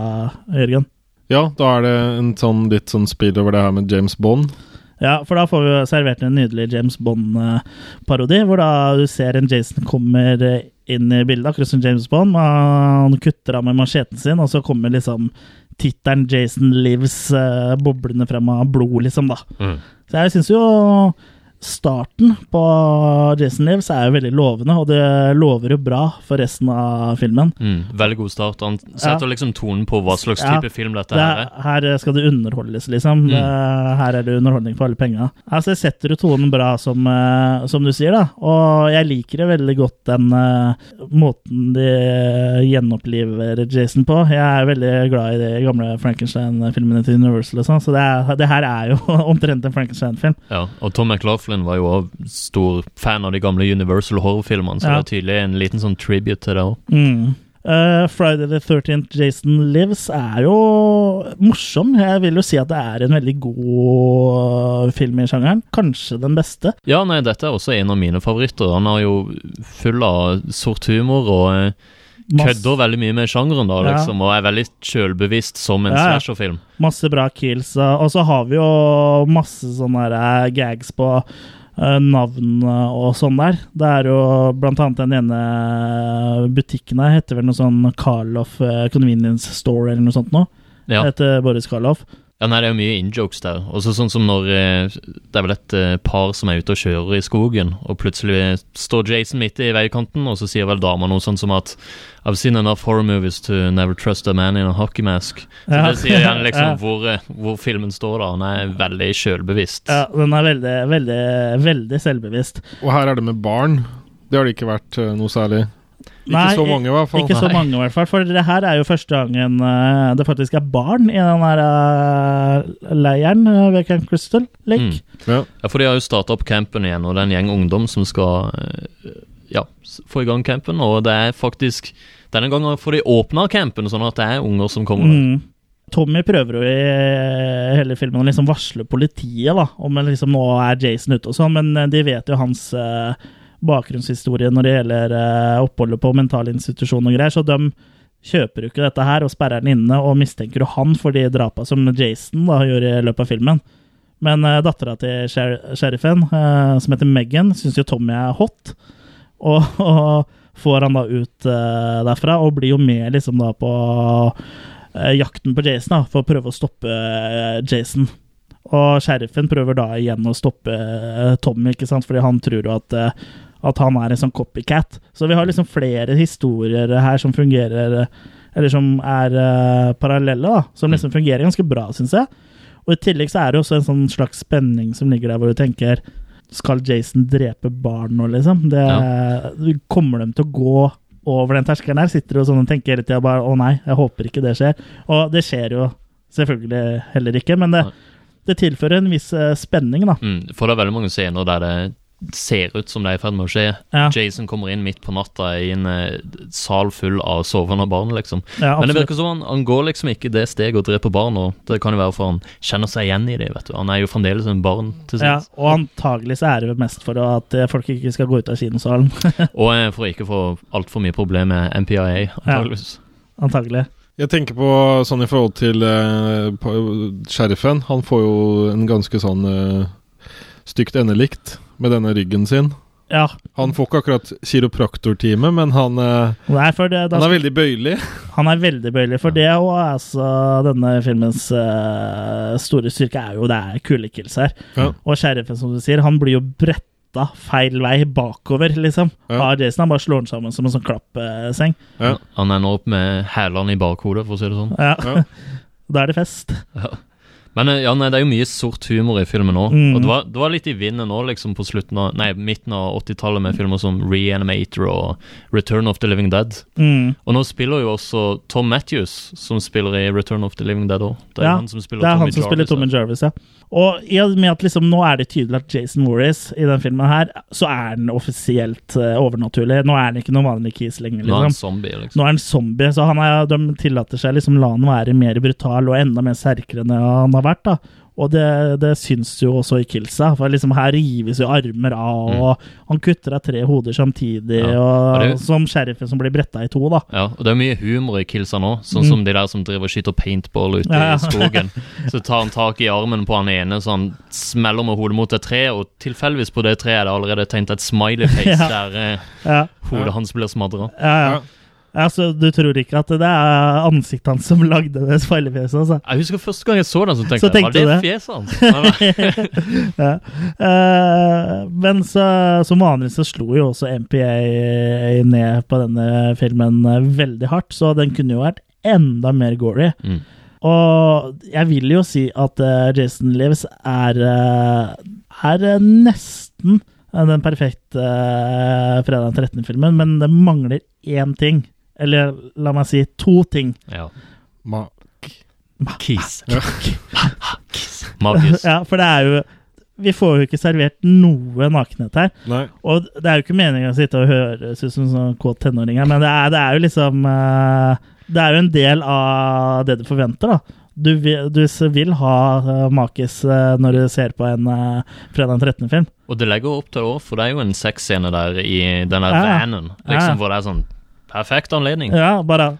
Jørgen? Ja, da er det en sånn litt sånn spill over det her med James Bond. Ja, for da får vi jo servert en nydelig James Bond-parodi, hvor da du ser en Jason kommer eh, inn i bildet, akkurat som James Bond. Han kutter av med macheten sin, og så kommer liksom tittelen 'Jason Lives' eh, boblende frem av blod, liksom, da. Mm. Så jeg syns jo starten på Jason Lives er jo veldig lovende, og det lover jo bra for resten av filmen. Mm, veldig god start. Han setter Ja. liksom tonen på hva slags Ja, type film dette Det er, er. her skal det underholdes, liksom. Mm. Her er det underholdning for alle penga. Altså, jeg setter jo tonen bra, som, eh, som du sier, da. Og jeg liker det veldig godt, den eh, måten de gjenoppliver Jason på. Jeg er veldig glad i de gamle Frankenstein-filmene til Universal og sånn, så det, er, det her er jo omtrent en Frankenstein-film. Ja, og Tom McLaughlin var jo også stor fan av de gamle Universal horrorfilmene, så Ja. det er tydelig en liten sånn tribute til det òg. Mm. Uh, Friday the 13th Jason Lives er jo morsom. Jeg vil jo si at det er en veldig god film i sjangeren. Kanskje den beste. Ja, nei, dette er også en av mine favoritter. Han er jo full av sort humor og eh, kødder veldig mye med sjangeren, da, Ja. liksom, og er veldig sjølbevisst som en Ja, ja. slasherfilm. Masse bra kills. Og så har vi jo masse sånne der, uh, gags på uh, navn uh, og sånn der. Det er jo blant annet den ene butikken her heter vel noe sånn Karloff Convenience Store eller noe sånt noe. Ja. Heter Boris Karloff. Ja, nei, Det er jo mye in-jokes der. Også sånn som når eh, Det er vel et eh, par som er ute og kjører i skogen, og plutselig står Jason midt i veikanten, og så sier vel dama noe sånn som at I've seen enough horror movies to never trust a man in a hockey mask. Så Ja. det sier gjerne liksom Ja. hvor, eh, hvor filmen står, da. Han er veldig sjølbevisst. Ja, den er veldig, veldig, veldig selvbevisst. Og her er det med barn. Det har det ikke vært eh, noe særlig. Ikke så mange, i hvert fall. Ikke så mange, i hvert fall. For det her er jo første gangen uh, det faktisk er barn i den her uh, leiren uh, ved Camp Crystal Lake. Mm. Ja. Ja, for de har jo starta opp campen igjen, og det er en gjeng ungdom som skal eh, ja, få i gang campen. Og det er faktisk Denne gangen får de åpna campen, sånn at det er unger som kommer. Mm. Tommy prøver jo i hele filmen å liksom varsle politiet da, om liksom nå er Jason ute og sånn, men eh, de vet jo hans eh, bakgrunnshistorie når det gjelder eh, oppholdet på mentalinstitusjon og greier, så de kjøper jo ikke dette her og sperrer den inne og mistenker jo han for de drapa som Jason da gjør i løpet av filmen. Men uh, dattera til sher sheriffen, uh, som heter Megan, syns jo Tommy er hot, og, og får han da ut uh, derfra, og blir jo med liksom da på uh, jakten på Jason, da, for å prøve å stoppe Jason. Og sheriffen prøver da igjen å stoppe Tommy, ikke sant, fordi han tror jo at, at han er en sånn copycat. Så vi har liksom flere historier her som fungerer eh, Eller som er uh, parallelle, da. Som liksom fungerer ganske bra, syns jeg. Og i tillegg så er det jo også en sånn slags spenning som ligger der, hvor du tenker Skal Jason drepe barn nå, liksom? Det, Kommer de til å gå over den terskelen der? Sitter du og sånn og tenker hele tida bare Å nei, jeg håper ikke det skjer. Og det skjer jo selvfølgelig heller ikke, men det, det tilfører en viss eh, spenning, da. Mm, for det er veldig mange scener der det ser ut som det er i ferd med å skje. Ja. Jason kommer inn midt på natta i en uh, sal full av sovende barn, liksom. Ja, Men det virker som han, han går liksom ikke det steget å drepe barn, og det kan jo være for han kjenner seg igjen i det, vet du. Han er jo fremdeles en barn til Ja, og antagelig så er det mest for at eh, folk ikke skal gå ut av kinosalen. Og eh, for å ikke få altfor mye problem med MPIA, antageligvis. antagelig. Jeg tenker på sånn i forhold til uh, sheriffen. Han får jo en ganske sånn uh, stygt endelikt med denne ryggen sin. Ja. Han får ikke akkurat kiropraktortime, men han, eh, Nei, for det, da, han er veldig bøyelig. Han er veldig bøyelig for det, og altså denne filmens uh, store styrke er jo det er kulekills her. Ja. Og sheriffen, som du sier, han blir jo bretta feil vei bakover, liksom. Ja. Av Jason. Han bare slår den sammen som en sånn klappseng. Ja. Han ender opp med hælene i bakhodet, for å si det sånn. Ja. Ja. da er det fest. Ja. Men eh, ja, nei, det er jo mye sort humor i filmen nå. Mm. Og det var, det var litt i vinden nå, liksom på slutten av Nei, midten av 80-tallet med filmer som Reanimator og Return of the Living Dead. Mm. Og nå spiller jo også Tom Matthews, som spiller i Return of the Living Dead òg. Det er Ja, han som spiller Det er Tommy han som spiller Jarvis, Tommy. Jarvis, ja. Og i og med at liksom nå er det tydelig at Jason Morris i den filmen her, så er han offisielt uh, overnaturlig. Nå er han ikke noen vanlig kis lenger, Nå er han liksom. zombie, liksom. Nå er han zombie, så han er, de tillater seg liksom la han være mer brutal og enda mer sterkere enn han har vært. da. Og det, det syns jo også i Kilsa, for liksom her rives jo armer av, og han kutter av tre hoder samtidig, Mm. Ja. og, Og det- som sheriffen som blir bretta i to, da. Ja, og det er mye humor i Kilsa nå, sånn som de der som driver og skyter paintball ute Mm. Ja, ja. i skogen. Så tar han tak i armen på han ene, så han smeller med hodet mot et tre, og tilfeldigvis på det treet er det allerede tegnet et smiley face Ja. der eh, Ja, hodet hans blir smadra. ja, ja. Altså, du tror ikke at det er ansiktet hans som lagde det smileyfjeset? Altså. Jeg husker første gang jeg så den, så tenkte, Så tenkte jeg var det fjeset hans? Ja. uh, men så, som vanlig så slo jo også MPA ned på denne filmen eh, veldig hardt, så den kunne jo vært enda mer gory. Mm. Og jeg vil jo si at eh, Jason Lives er, eh, er eh, nesten eh, den perfekte uh, fredag 13-filmen, men det mangler én ting. Eller la meg si to ting. Ja. Ma Kis. Markus. ja, for det er jo Vi får jo ikke servert noe nakenhet her. Nei. Og det er jo ikke meningen å sitte og høres ut som sånn kåt tenåring her, men det er, det er jo liksom eh, Det er jo en del av det du forventer, da. Du vil, du vil ha eh, makis eh, når du ser på en uh, fredag 13-film. Og det legger opp til det òg, for det er jo en sexscene der i den der Ja, ja. vanen, Ja, ja. liksom, hvor det er sånn perfekt anledning. Ja, bare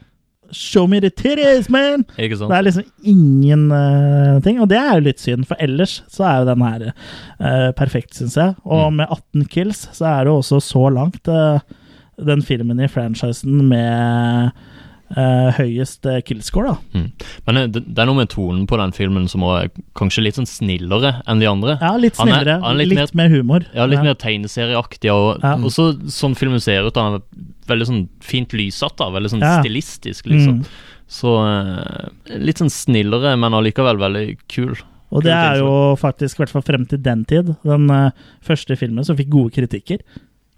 Show me the titties, man! Ikke sant? Det er liksom ingen uh, ting, og det er jo litt synd, for ellers så er jo den her uh, perfekt, syns jeg. Og Mm. med 18 kills så er det jo også så langt uh, den filmen i franchisen med eh, høyest eh, killscore, da. Mm. Men eh, det, det er noe med tonen på den filmen som er kanskje litt sånn snillere enn de andre. Ja, litt Han er- snillere. han er litt litt mer humor. Ja, litt Ja. mer tegneserieaktig, og Ja. også sånn filmen ser ut. Han er veldig sånn fint lyssatt, da. Veldig sånn Ja. stilistisk liksom. Mm. Så eh, litt sånn snillere, men allikevel veldig kul. Og det er jo faktisk, i hvert fall frem til den tid, den uh, første filmen som fikk gode kritikker.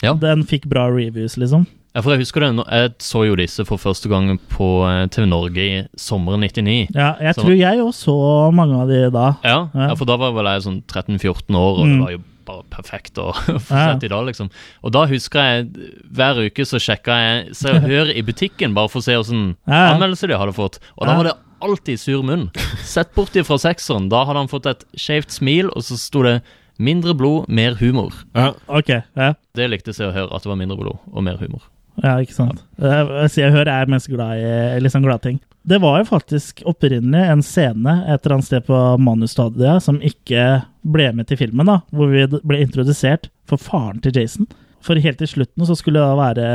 Ja. Den fikk bra reviews, liksom. Ja, for jeg husker det, jeg så jo disse for første gang på eh, TV Norge i sommeren 99. Ja, jeg Så- tror jeg også så mange av de da. Ja, Ja. ja, for da var vel jeg sånn 13-14 år, og Mm. det var jo bare perfekt å få Ja. sett i dag, liksom. Og da husker jeg hver uke så sjekka jeg Se og Hør i butikken, bare for å se åssen Ja, ja. anmeldelse de hadde fått. Og da var det alltid sur munn. Sett bort ifra sekseren, da hadde han fått et skjevt smil, og så sto det 'mindre blod, mer humor'. Ja. Ok, ja. Det likte Se og Hør, at det var mindre blod og mer humor. Ja, ikke sant. Jeg sier jeg hører jeg er mest glad i liksom gladting. Det var jo faktisk opprinnelig en scene et eller annet sted på manusstadiet som ikke ble med til filmen, da, hvor vi ble introdusert for faren til Jason. For helt til slutten så skulle det da være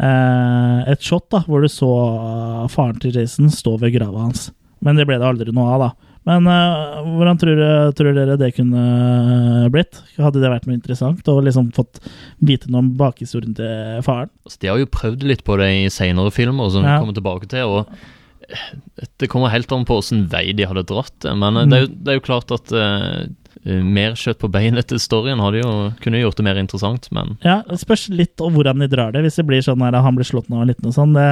eh, et shot da, hvor du så eh, faren til Jason stå ved grava hans. Men det ble det aldri noe av, da. Men uh, hvordan tror, tror dere det kunne blitt? Hadde det vært noe interessant? Og liksom fått vite noe om bakhistorien til faren? Altså, de har jo prøvd litt på det i senere filmer, som vi kommer tilbake til. og eh, Det kommer helt an på åssen vei de hadde dratt. Men eh, det, er jo, det er jo klart at eh, eh, mer kjøtt på beinet til storyen hadde jo kunne gjort det mer interessant, men Ja, Det spørs litt om hvordan de drar det. Hvis det blir sånn at han blir slått ned og litt og sånn, det,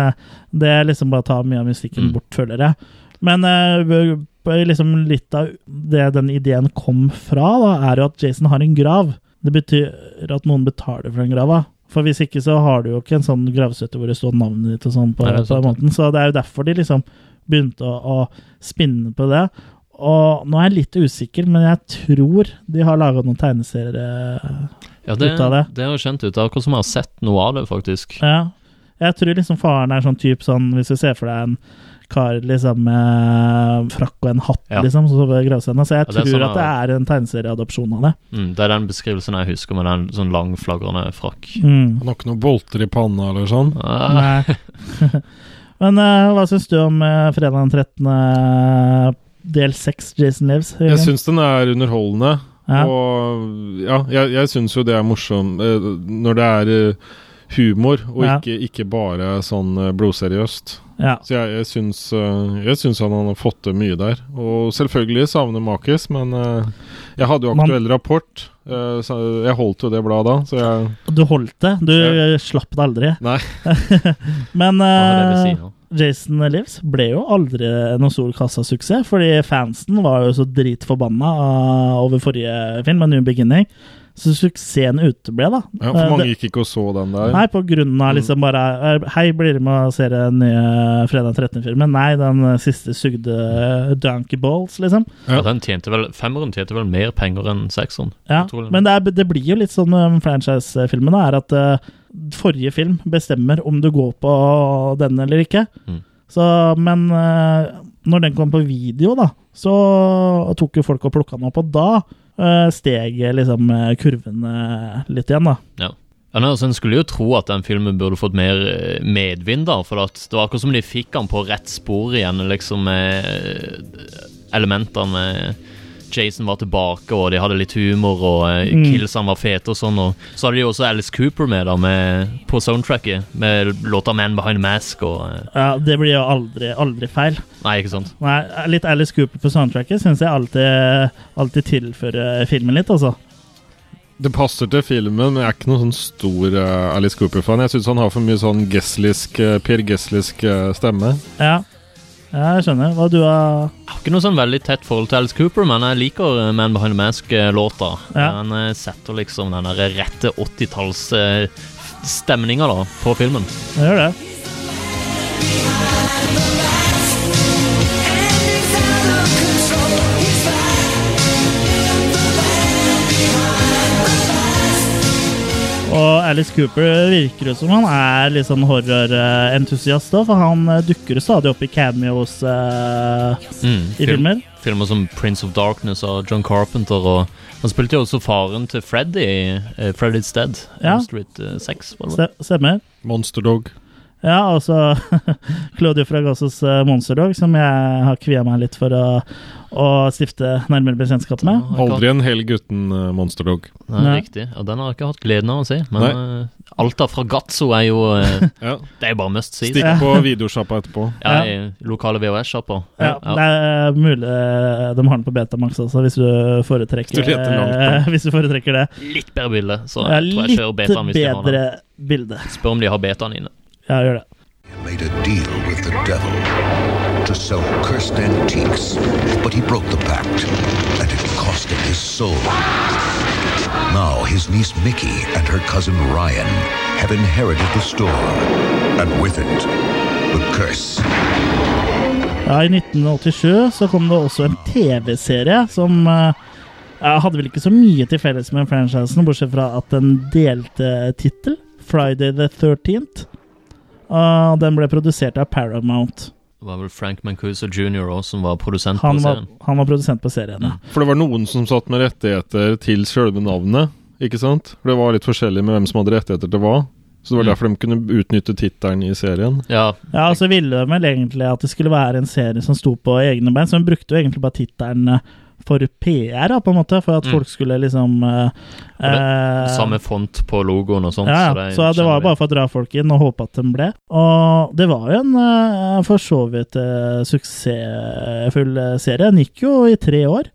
det er liksom bare å ta mye av musikken Mm. bort, føler jeg. Men eh, liksom litt av det den ideen kom fra, da, er jo at Jason har en grav. Det betyr at noen betaler for den grava. For hvis ikke så har du jo ikke en sånn gravstøtte hvor det står navnet ditt og sånn på, Nei, på måten. Så det er jo derfor de liksom begynte å, å spinne på det. Og nå er jeg litt usikker, men jeg tror de har laga noen tegneserier ja, det, ut av det. det har jo kjent ut. Det er akkurat som jeg har sett noe av det, faktisk. Ja. Jeg tror liksom faren er sånn type sånn Hvis du ser for deg en kar liksom med frakk og en hatt, Ja. liksom, så ved gravscenen. Så jeg Ja, det tror sånn at det er en tegneserieadopsjon av det. Mm, det er den beskrivelsen jeg husker med den sånn lang, flagrende frakk. Mm. Han har ikke noen bolter i panna eller sånn. Ah, Nei. Men uh, hva syns du om uh, fredag den 13. eh, del 6, Jason Lives? Jeg Jørgen? syns den er underholdende. Ja. Og ja, jeg, jeg syns jo det er morsomt uh, når det er humor, og Ja. ikke, ikke bare sånn blodseriøst. Ja. Så jeg, jeg, syns, eh, jeg syns han har fått til mye der. Og selvfølgelig savner Makis, men eh, jeg hadde jo Man- aktuell rapport. eh, så jeg holdt jo det bladet da, så jeg Du holdt det. Du Ja. slapp det aldri. Nei. Men uh? Jason Lives ble jo aldri noen stor kassasuksess, fordi fansen var jo så dritforbanna over forrige film, med New Beginning. Så suksessen uteble, da. Ja, for Eh, mange det- gikk ikke og så den der. Nei, på grunn av liksom bare eh, Hei, blir du med og ser den nye Fredag 13-filmen? Nei, den eh, siste sugde eh, Donkey Balls, liksom. Ja. den tjente vel, Femmeren tjente vel mer penger enn sekseren. Ja, men det, er, det blir jo litt sånn med franchise-filmene, er at uh, forrige film bestemmer om du går på den eller ikke. Mm. Så, men uh, når den kom på video, da, så tok jo folk og plukka den opp, og da eh, steg liksom kurvene kurven eh, litt igjen, da. Ja. Ja, nei, altså, En skulle jo tro at den filmen burde fått mer eh, medvind, da. For det var akkurat som de fikk han på rett spor igjen, liksom med eh, elementene Jason var tilbake, og de hadde litt humor, og eh, Mm. killsene var fete og sånn. Og så hadde de også Alice Cooper med, da, med, på soundtracket, med låta 'Man Behind Mask' og eh, Ja, det blir jo aldri, aldri feil. Nei, ikke sant? Nei, litt Alice Cooper på soundtracket syns jeg alltid, alltid tilfører filmen litt, altså. Det passer til filmen, men jeg er ikke noen sånn stor eh, Alice Cooper-fan. Jeg syns han har for mye sånn Gesslisk, Per Gesslisk stemme. Ja. Ja, jeg skjønner. Hva du har Jeg har ikke noe sånn veldig tett forhold til Alice Cooper, men jeg liker eh, Man Behind the Mask-låta. Ja. Den eh, setter liksom den der rette 80-tallsstemninga da på filmen. Jeg gjør det. Og Alice Cooper virker jo som han er litt sånn horrorentusiast òg, for han eh, dukker stadig opp i cameos uh, Mm, i film- filmer. Filmer som Prince of Darkness og John Carpenter. Og han spilte jo også faren til Freddy i uh, Freddy's Dead. Ja. Street uh, 6, var det vel? Ste- Stemmer. Monster Dog. Ja, og så Claudio Fragassos Monsterdog, som jeg har kvia meg litt for å, å stifte nærmere bekjentskap med. Aldri en hel gutten Monsterdog Monster Nei, Nei. Riktig. Og den har jeg ikke hatt gleden av å se. Men Nei. uh, Alta fra Gazzo er jo eh, Ja. Det er jo bare must see. Stikk på videosjappa etterpå. Ja, Ja. i lokale VHS-sjappa. Ja, Det er mulig eh, de har den på Betamax også, hvis du foretrekker, du langt, eh, hvis du foretrekker det. Litt bedre bilde, så Ja, jeg tror jeg kjører betaen hvis de har den. bilde. Spør om de har betaen inne. Ja, gjør det. made a deal with the devil to sell cursed antiques, but he broke the pact, and it cost him his soul. Now his niece Mickey and her cousin Ryan have inherited the store, and with it, the curse. Ja, I 1987 så kom det også en TV-serie som eh, hadde vel ikke så mye til felles med franchisen, bortsett fra at den delte tittel. Friday the 13th. Og den ble produsert av Paramount. Det var vel Frank Mancuso jr. også som var produsent Han på var, serien. han var produsent på serien. ja. For det var noen som satt med rettigheter til selve navnet, ikke sant? For det var litt forskjellig med hvem som hadde rettigheter til hva. Så det var Mm. derfor de kunne utnytte tittelen i serien. Ja, Ja, og så ville de vel egentlig at det skulle være en serie som sto på egne bein, så de brukte jo egentlig bare tittelen eh, for PR, da, på en måte, for at Mm. folk skulle liksom uh, det, samme font på logoen og sånt. Ja, så det, Så det var bare for å dra folk inn og håpe at de ble. Og det var jo en uh, for så vidt uh, suksessfull eh, serie. Den gikk jo i tre år.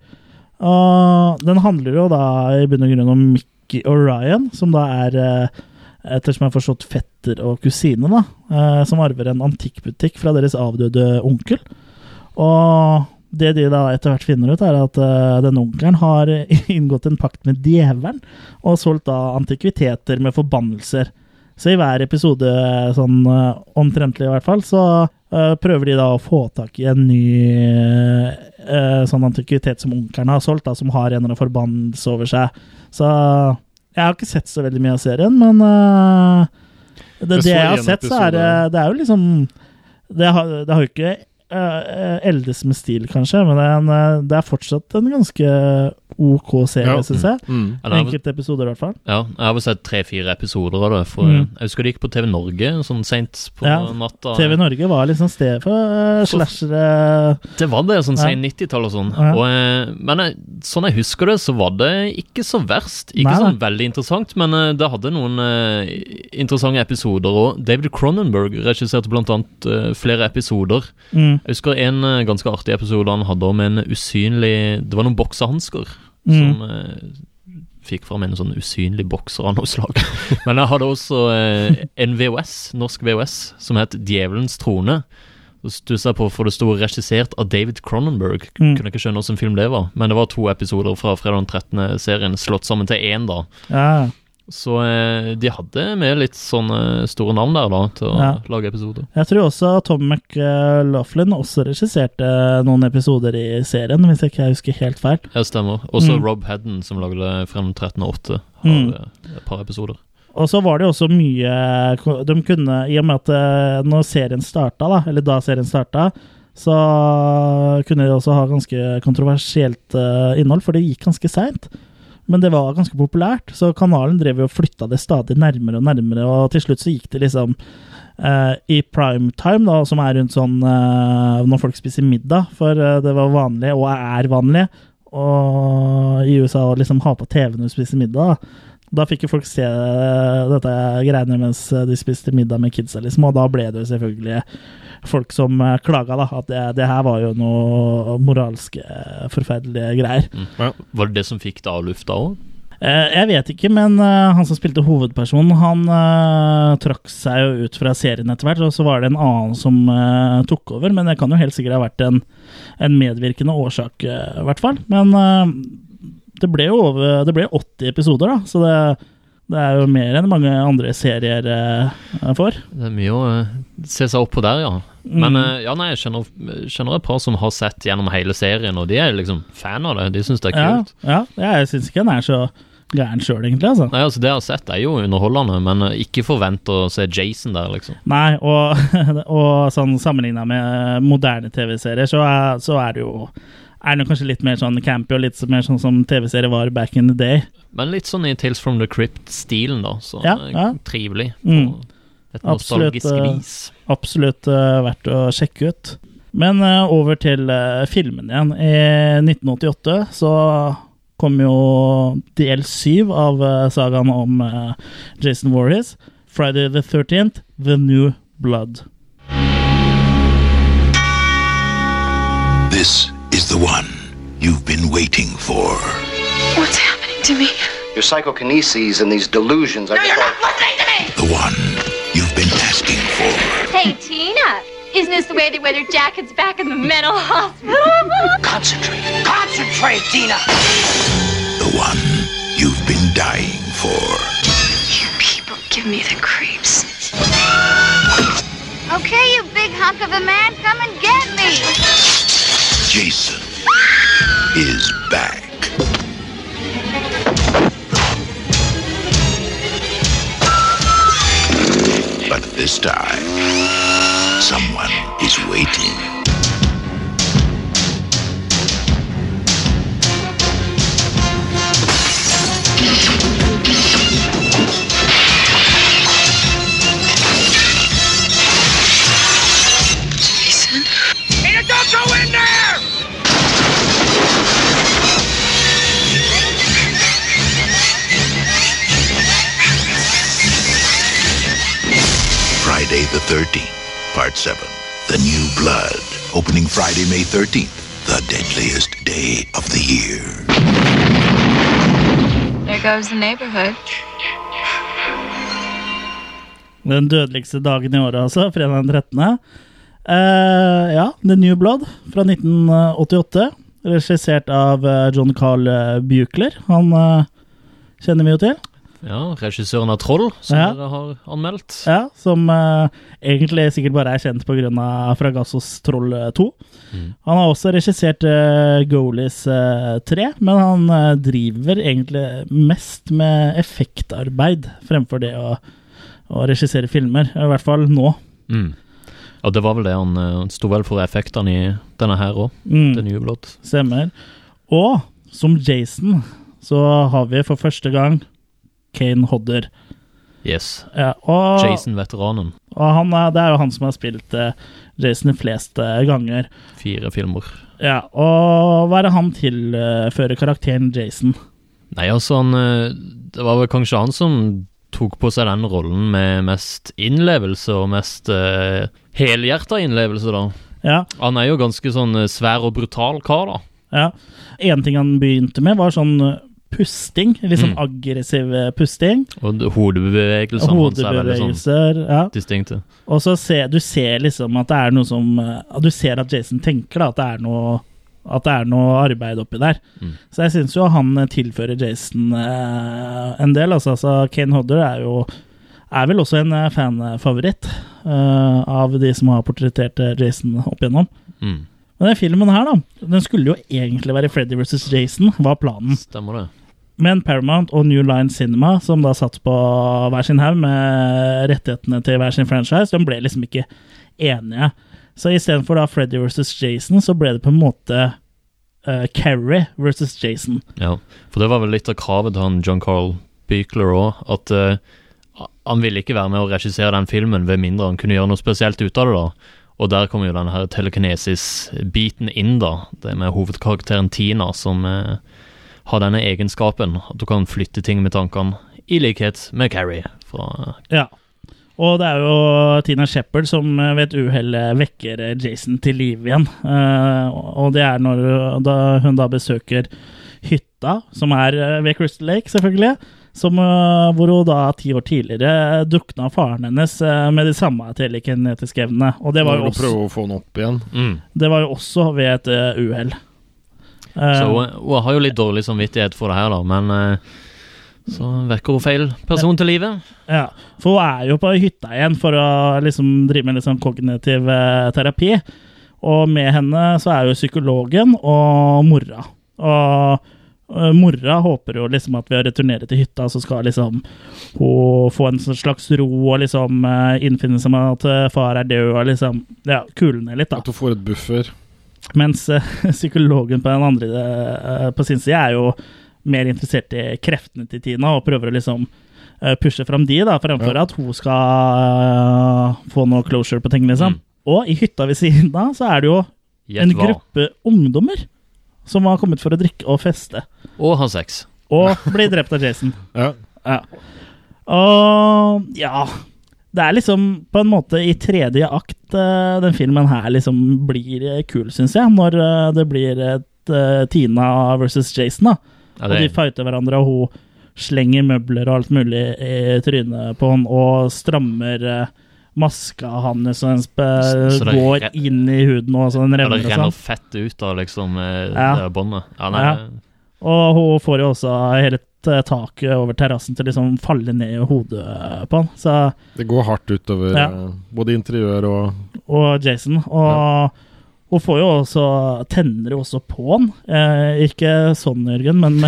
Og den handler jo da i bunn og grunn om Mickey og Ryan, som da er eh, Ettersom jeg har forstått fetter og kusine, da. eh, Som arver en antikkbutikk fra deres avdøde onkel. Og det de da etter hvert finner ut, er at uh, denne onkelen har inngått en pakt med djevelen og solgt da antikviteter med forbannelser. Så i hver episode, sånn uh, omtrentlig i hvert fall, så uh, prøver de da å få tak i en ny eh, sånn antikvitet som onkelen har solgt, da, som har en eller annen forbannelse over seg. Så jeg har ikke sett så veldig mye av serien, men eh, det, det jeg har sett, så er det, det er jo liksom Det har, det har jo ikke eh, eldes med stil, kanskje, men det er, en, eh, det er fortsatt en ganske OK serie, Ja. synes jeg. Mm. Mm. Enkelte episoder, i hvert fall. Ja, jeg har vel sett tre-fire episoder av det. For Mm. Jeg husker det gikk på TV Norge sånn seint på Ja, natta. TV Norge var liksom sted for uh, slashere. Det var det, sånn Ja. sen 90-tall og sånn. Ja. Og, eh, men jeg, sånn jeg husker det, så var det ikke så verst. Ikke Nei, sånn veldig interessant, men eh, det hadde noen eh, interessante episoder. Og David Cronenberg regisserte blant annet eh, flere episoder. Mm. Jeg husker en eh, ganske artig episode han hadde om en usynlig Det var noen boksehansker Mm. som eh, fikk fram en sånn usynlig bokser av noe slag. Men jeg hadde også eh, en VHS, norsk VHS, som het Djevelens trone. Så stussa jeg på, for det sto regissert av David Cronenberg. Mm. Kunne ikke skjønne hvilken film det var. Men det var to episoder fra fredag den 13. serien slått sammen til én, da. Ja. Så eh, de hadde med litt sånne store navn der, da, til å Ja. lage episoder. Jeg tror også Tom McLaughlin også regisserte noen episoder i serien, hvis ikke jeg husker helt feil. Ja, stemmer. Også Mm. Rob Hedden, som lagde frem 1308, har Mm. eh, et par episoder. Og så var det jo også mye De kunne, i og med at eh, når serien starta, da, eller da serien starta, så kunne de også ha ganske kontroversielt innhold, for det gikk ganske seint. Men det var ganske populært, så kanalen drev jo og flytta det stadig nærmere og nærmere, og til slutt så gikk det liksom eh, i primetime, da, som er rundt sånn eh, når folk spiser middag, for eh, det var vanlig, og er vanlig, og i USA å liksom ha på TV når du spiser middag. Da. Da fikk jo folk se dette greiene mens de spiste middag med kidsa, liksom, og da ble det jo selvfølgelig folk som eh, klaga, da, at det, det her var jo noe moralske, forferdelige greier. Mm. Var det det som fikk det av lufta òg? Eh, Jeg vet ikke, men eh, han som spilte hovedpersonen, han uh, trakk seg jo ut fra serien etter hvert, og så var det en annen som uh, tok over, men det kan jo helt sikkert ha vært en, en medvirkende årsak, i uh, hvert fall. Men eh, det ble jo over, det ble 80 episoder, da, så det, det er jo mer enn mange andre serier eh, får. Det er mye å eh, se seg opp på der, ja. Men Mm. eh, ja, nei, jeg kjenner, kjenner et par som har sett gjennom hele serien, og de er liksom fan av det. De syns det er kult. ja, jeg syns ikke den er så gæren sjøl, egentlig, altså. Nei, altså Det jeg har sett, er jo underholdende, men eh, ikke forvent å se Jason der, liksom. Nei, og, og sånn sammenligna med moderne TV-serier, så, så er det jo er det kanskje litt mer sånn campy og litt mer sånn som TV-serier var back in the day. Men litt sånn i Tales from the Crypt-stilen, da. Så Ja, eh, ja. trivelig. Mm. Et nostalgisk Absolutt, vis. Absolutt eh, verdt å sjekke ut. Men eh, over til uh, filmen igjen. I 1988 så kom jo del syv av eh, sagaen om eh, Jason Voorhees. Friday the 13th, The New Blood. This is the one you've been waiting for. What's happening to me? Your psychokineses and these delusions are. The one you've been asking for. Hey, Tina. Isn't this the way they wear their jackets back in the mental hospital? Concentrate. Concentrate, Tina. The one you've been dying for. You people give me the creeps. Okay, you big hunk of a man, come and get me. Jason is back. But this time, someone is waiting. The 13th, Part 7. The New Blood. Opening Friday, May 13th. The deadliest day of the year. There goes the neighborhood. Den dødeligste dagen i året, altså. Fredag den 13. Uh, ja, The New Blood fra 1988. Regissert av eh, John Carl Buechler, Buchler. Han uh, kjenner vi jo til. Ja, regissøren av Troll, som Ja. dere har anmeldt. Ja, Som uh, egentlig sikkert bare er kjent pga. Fragassos Troll 2. Han har også regissert uh, Goalies uh, 3, men han uh, driver egentlig mest med effektarbeid fremfor det å, å regissere filmer. I hvert fall nå. Mm. Og det var vel det han, eh, han sto vel for effektene i denne her òg, Mm. den nye blått. Stemmer. Og som Jason så har vi for første gang Kane Hodder. Yes. Ja, og, Jason-veteranen. og han det er jo han som har spilt eh, Jason de fleste ganger. Fire filmer. Ja, og hva er det han tilfører karakteren Jason? Nei, altså, han eh, Det var vel kanskje han som tok på seg den rollen med mest innlevelse og mest uh, helhjerta innlevelse, da. Ja. Han er jo ganske sånn eh, svær og brutal kar, da. Ja. En ting han begynte med, var sånn eh, pusting. Litt sånn Mm. aggressiv eh, pusting. Og hodebevegelser. hodebevegelsene hans er veldig sånn Ja. distinkte. Og så ser du ser liksom at det er noe som eh, Du ser at Jason tenker da, at det er noe at det er noe arbeid oppi der. Mm. Så jeg syns jo han eh, tilfører Jason eh, en del. Altså, altså Kane Hodder er jo er vel også en fanfavoritt eh, av de som har portrettert Jason opp igjennom. Mm. Men den filmen her, da, den skulle jo egentlig være Freddy vs. Jason, var planen. Stemmer det. Men Paramount og New Line Cinema, som da satt på hver sin haug med rettighetene til hver sin franchise, de ble liksom ikke enige. Så istedenfor Freddy vs. Jason, så ble det på en måte uh, Carrie versus Jason. Ja, for det var vel litt av kravet til han John Carl Beekler òg, at uh, han ville ikke være med å regissere den filmen ved mindre han kunne gjøre noe spesielt ut av det. da. Og der kommer jo denne telekinesis-biten inn, da. Det med hovedkarakteren Tina som eh, har denne egenskapen, at du kan flytte ting med tankene, i likhet med Carrie. Fra, Ja. Og det er jo Tina Shepherd som eh, ved et uhell eh, vekker eh, Jason til liv igjen. Eh, og det er når da hun da besøker hytta, som er ved Crystal Lake, selvfølgelig. Som, hvor hun da ti år tidligere dukna faren hennes med de samme telekinetiske evnene. Og det var, jo også, prøve å få den opp igjen. mm. det var jo også ved et uhell. Eh, Så hun, hun har jo litt dårlig samvittighet for det her, da, men eh, så vekker hun feil person til livet. Ja, for hun er jo på hytta igjen for å liksom drive med litt sånn kognitiv eh, terapi. Og med henne så er jo psykologen og mora. Og mora håper jo liksom at ved å returnere til hytta, så skal liksom hun få en sånn slags ro og liksom innfinne seg med at far er død, og liksom ja, kulne litt, da. At hun får et buffer. Mens eh, psykologen på den andre eh, på sin side er jo mer interessert i kreftene til Tina og prøver å liksom eh, pushe fram de, da, fremfor Ja. at hun skal få noe closure på ting, liksom. Og i hytta ved siden av så er det jo en gruppe ungdommer som har kommet for å drikke og feste. Og ha sex. Og bli drept av Jason. Ja. Ja. Og ja Det er liksom på en måte i tredje akt eh, den filmen her liksom blir eh, kul, syns jeg. Når eh, det blir et Tina versus Jason, da. Ja, Og de fighter hverandre, og hun slenger møbler og alt mulig i trynet på han og strammer maska hans, så den det går inn i huden, og så den Ja, det og renner sånn. fett ut av liksom Ja. båndet. Ja, nei, Ja. Og hun får jo også hele taket over terrassen til liksom falle ned i hodet på han. Så, Det går hardt utover Ja. eh, både interiør og og Jason. Og hun får jo også tenner jo også på han. Eh, ikke sånn, Jørgen, men,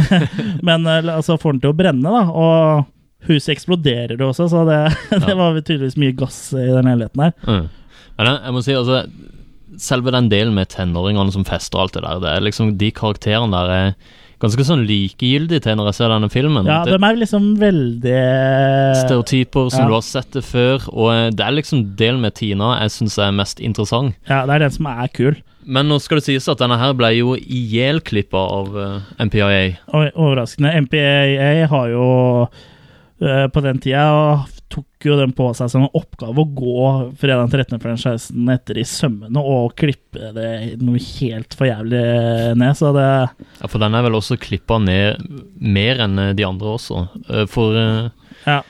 men eh, altså får han til å brenne, da. Og huset eksploderer jo også, så det, det var tydeligvis mye gass i den leiligheten her. Mm. Men jeg, jeg må si, altså Selve den delen med tenåringene som fester og alt det der, det er liksom de karakterene der er ganske sånn likegyldig til når jeg ser denne filmen. Ja, det, de er liksom veldig stereotyper som Ja. du har sett det før, og eh, det er liksom delen med Tina jeg syns er mest interessant. Ja, det er den som er kul. Men nå skal det sies at denne her ble jo ihjelklippa av uh, MPIA. Oi, overraskende. MPIA har jo uh, på den tida tok jo den på seg som en oppgave å gå fredag 13.-franchisen etter i sømmene og klippe det noe helt for jævlig ned, så det Ja, for den er vel også klippa ned mer enn eh, de andre også. Eh, For eh, Ja.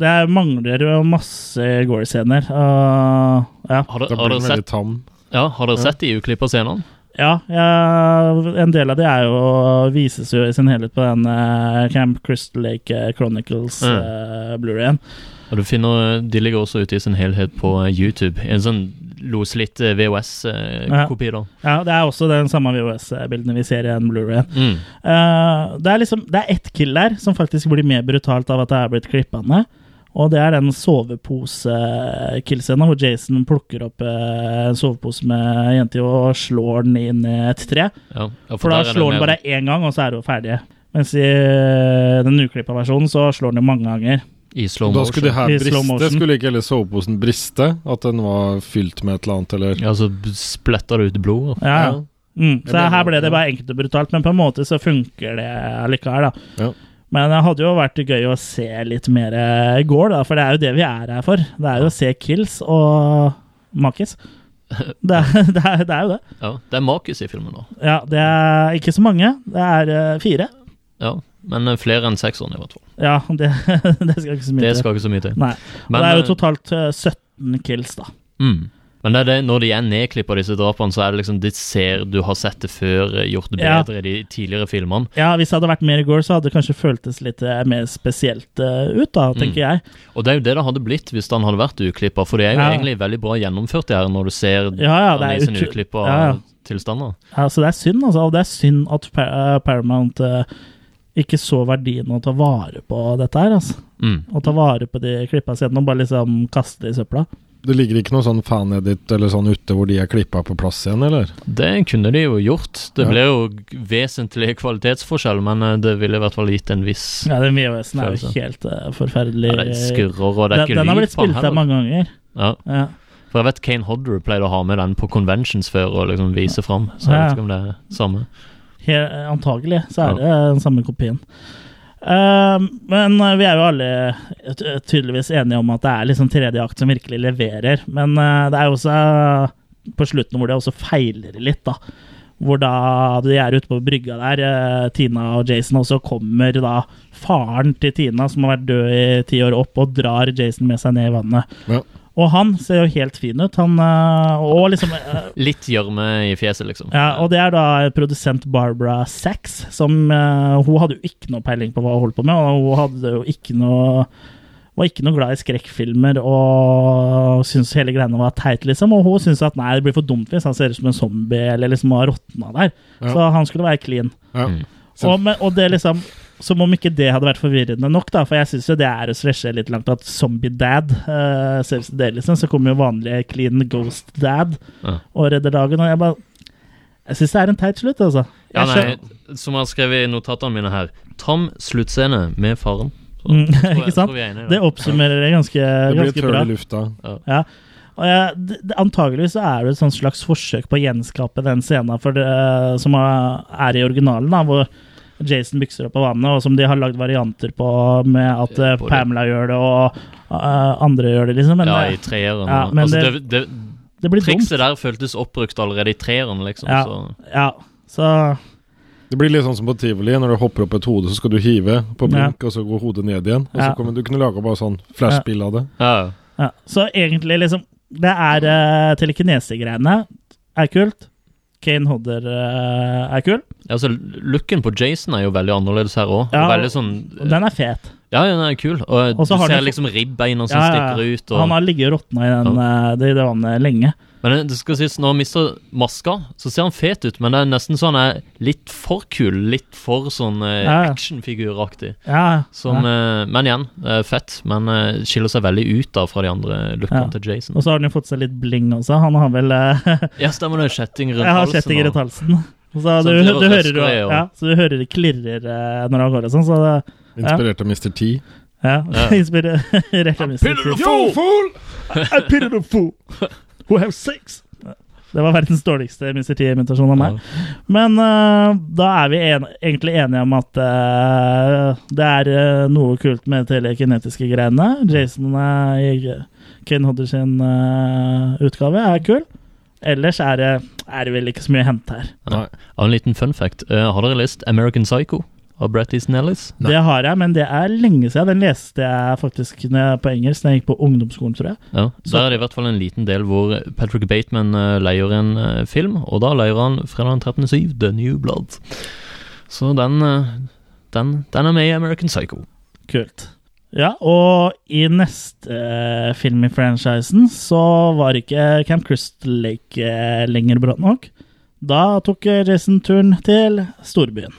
Det er- mangler jo masse gore-scener. Uh, ja. har, dere- har dere sett, ja, har dere Ja. sett de uklippa scenene? Ja, ja, en del av det er jo vises jo i sin helhet på den Camp Crystal Lake Chronicles Mm. uh, Blu-rayen. Og du finner, De ligger også ute i sin helhet på eh, YouTube. En sånn loslitt Ja. VHS-kopi, da. Ja, det er også den samme VHS-bildene vi ser i en Blu-ray. Mm. Uh, det er liksom Det er ett kill der som faktisk blir mer brutalt av at det er blitt klippa ned. Og det er den sovepose-killscenen hvor Jason plukker opp eh, en sovepose med en jente og slår den inn i et tre. Ja, for, For da slår den bare én gang, og så er hun ferdig. Mens i eh, den uklippa versjonen så slår den jo mange ganger. I slow Da skulle det her I briste. motion. Skulle ikke hele soveposen briste? At den var fylt med et eller annet, eller Ja, så spletter det ut blod. Ja, ja. Mm, så her ble det bare enkelt og brutalt, men på en måte så funker det allikevel, da. Ja. Men det hadde jo vært gøy å se litt mer eh, gore, da, for det er jo det vi er her for. Det er jo å se kills og makis. Det det er, det er jo det. Ja, Det er makis i filmen, nå. Ja, det er ikke så mange. Det er eh, fire. Ja, Men eh, flere enn sekseren, i hvert fall. Ja, det, det skal ikke så mye Det til. skal ikke så mye til. Nei. Men, det er jo eh, totalt eh, 17 kills, da. Mm. Men det det, når de er nedklippa, disse drapene, så er det liksom De ser du har sett det før, eh, gjort det bedre i de tidligere filmene. Ja, Hvis det hadde vært mer går så hadde det kanskje føltes litt eh, mer spesielt eh, ut, da, tenker Mm. jeg. Og det er jo det det hadde blitt hvis den hadde vært uklippa, for det er jo Ja. egentlig veldig bra gjennomført, det her, når du ser Ja, ja, den i utro- uklippa tilstander. Ja, så det er synd, altså. Og det er synd at eh, Paramount eh, ikke så verdien av å ta vare på dette her, altså. Mm. Å ta vare på de klippa siden og bare liksom kaste det i søpla. Det ligger ikke noe sånn fan-edit eller sånn ute hvor de er klippa på plass igjen, eller? Det kunne de jo gjort. Det Ja. ble jo vesentlig kvalitetsforskjell, men eh, det ville i hvert fall gitt en viss Ja, den VHS-en er jo helt uh, forferdelig. Ja, det skurrer, og det er den, ikke den har blitt spilt av mange ganger. Ja. Ja. For jeg vet Kane Hodder pleide å ha med den på conventions før og liksom vise fram, så jeg Ja. vet ikke om det er samme. Antagelig så er det den samme kopien. Uh, men eh, vi er jo alle tydeligvis enige om at det er liksom tredje akt som virkelig leverer. Men uh, det er jo også uh, på slutten hvor det også feiler litt, da. Hvor da de er ute på brygga der, eh, Tina og Jason, og så kommer da faren til Tina, som har vært død i ti år, opp og drar Jason med seg ned i vannet. Ja. Og han ser jo helt fin ut. Han eh, Og liksom eh, Litt gjørme i fjeset, liksom. ja, og det er da produsent Barbara Sachs, som eh, Hun hadde jo ikke noe peiling på hva hun holdt på med, og hun hadde jo ikke noe var ikke noe glad i skrekkfilmer og syntes hele greiene var teit, liksom. Og hun syntes at nei, det blir for dumt hvis han ser ut som en zombie eller liksom har råtna der. Ja. Så han skulle være clean. Ja. Mm. Og, med, og det liksom Som om ikke det hadde vært forvirrende nok, da, for jeg syns jo det er å stretche litt langt at Zombie Dad uh, Selv det, liksom, så kommer jo vanlige clean Ghost Dad Ja. og redder dagen, og jeg bare Jeg syns det er en teit slutt, altså. Ja, nei, som jeg har skrevet i notatene mine her, tam sluttscene med faren. Så, Mm, ikke sant? Det oppsummerer det ganske, bra. Det blir tørr i lufta. Ja. Og jeg, det, det, antageligvis så er det et slags forsøk på å gjenskape den scenen for det, som er i originalen, da, hvor Jason bykser opp av vannet, og som de har lagd varianter på med at uh, Pamela gjør det, og uh, andre gjør det, liksom. Men, ja, i treeren. Ja, men altså, det, det, det, det blir dumt. trikset der føltes oppbrukt allerede i treeren, liksom. Ja, Så. ja, så Det blir litt sånn som på tivoli. Når du hopper opp et hode, så skal du hive på blink, og så går hodet ned igjen. Og Ja. så kommer du kunne lage bare sånn flashbill av det. Ja. Ja, så egentlig liksom Det er uh, telekinesegreiene er kult. Kane Hodder uh, er kul. Ja, altså, looken på Jason er jo veldig annerledes her òg. Ja, sånn den er fet. Ja, den er kul. Og, Også du ser de... liksom ribbeina som Ja, stikker ut. Og, Han har ligget og råtna i den, eh, det, det vannet lenge. Men det- skal sies, når han mister maska, så ser han fet ut, men det er nesten sånn han er litt for kul. Litt for sånn eh, Ja, ja. actionfiguraktig. Ja, Som, ja. eh, men igjen, eh, fett. Men eh, skiller seg veldig ut da fra de andre lookene Ja. til Jason. Og så har han jo fått seg litt bling også. Han har vel eh, Ja, stemmer det. Kjetting rundt Jeg har halsen. kjettinger og- rundt halsen. Så så, du, du, hører, og- ja, så du hører det klirrer eh, når han går og sånn. Så det, ja. Inspirert av Mr. T. Ja, Ja. inspirert av Mr. T. Yo, fool! I pity the fool who have sex. Det var verdens dårligste Mr. T-imitasjon av meg. Men uh, da er vi en, egentlig enige om at uh, det er uh, noe kult med telekinetiske greiene. Jason i Ken Hodder sin utgave er kul. Ellers er det, er det vel ikke så mye å hente her. Og en liten fun fact. Har dere lest American Psycho av Brett Easton Ellis? Det har jeg, men det er lenge siden. Den leste jeg faktisk når jeg- på engelsk da jeg gikk på ungdomsskolen, tror jeg. Ja, Så- Der er det i hvert fall en liten del hvor Patrick Bateman eh, leier en eh, film, og da leier han fredag den 13.7, The New Blood. Så den, eh, den, den er med i American Psycho. Kult. Ja, og i neste eh, film i franchisen så var ikke Camp Crystal Lake eh, lenger bra nok. Da tok Jason turen til storbyen.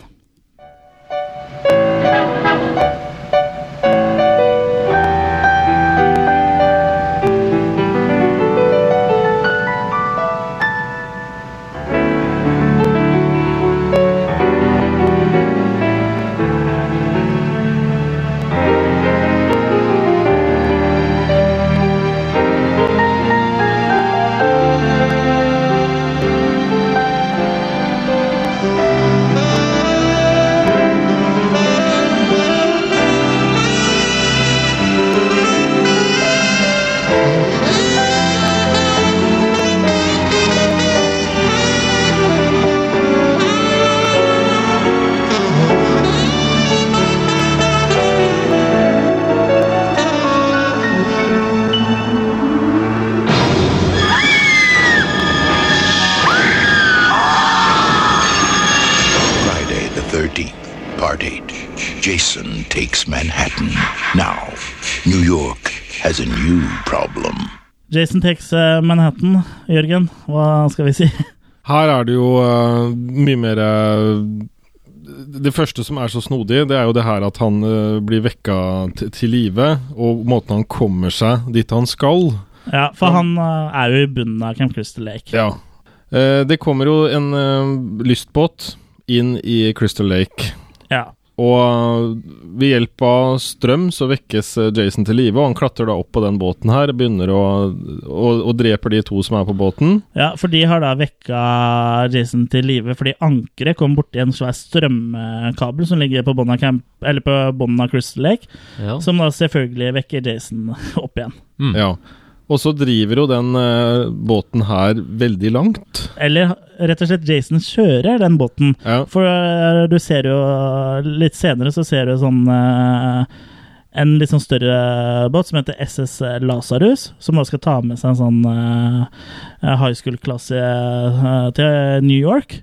13th, Part 8. Jason takes Manhattan. Now, New York has a new problem. Jason takes eh, Manhattan. Jørgen, hva skal vi si? Her er det jo uh, mye mer uh Det første som er så snodig, det er jo det her at han uh, blir vekka til live, og måten han kommer seg dit han skal. Ja, for han uh, er jo i bunnen av Camp Crystal Lake. Ja. Uh, det kommer jo en lystbåt inn i Crystal Lake. Ja. Og ved hjelp av strøm så vekkes eh, Jason til live, og han klatrer da opp på den båten her, begynner å og, og dreper de to som er på båten. Ja, for de har da vekka Jason til live fordi ankeret kom borti en svær strømkabel som ligger på bunnen av, på bunnen av Crystal Lake, Ja. som da selvfølgelig vekker Jason opp igjen. Mm. Ja. Og så driver jo den eh, båten her veldig langt. Eller rett og slett Jason kjører den båten. Ja. For eh, du ser jo litt senere så ser du sånn eh, en litt sånn større båt som heter SS Lasarus, som nå skal ta med seg en sånn eh, high school-klasse eh, til New York.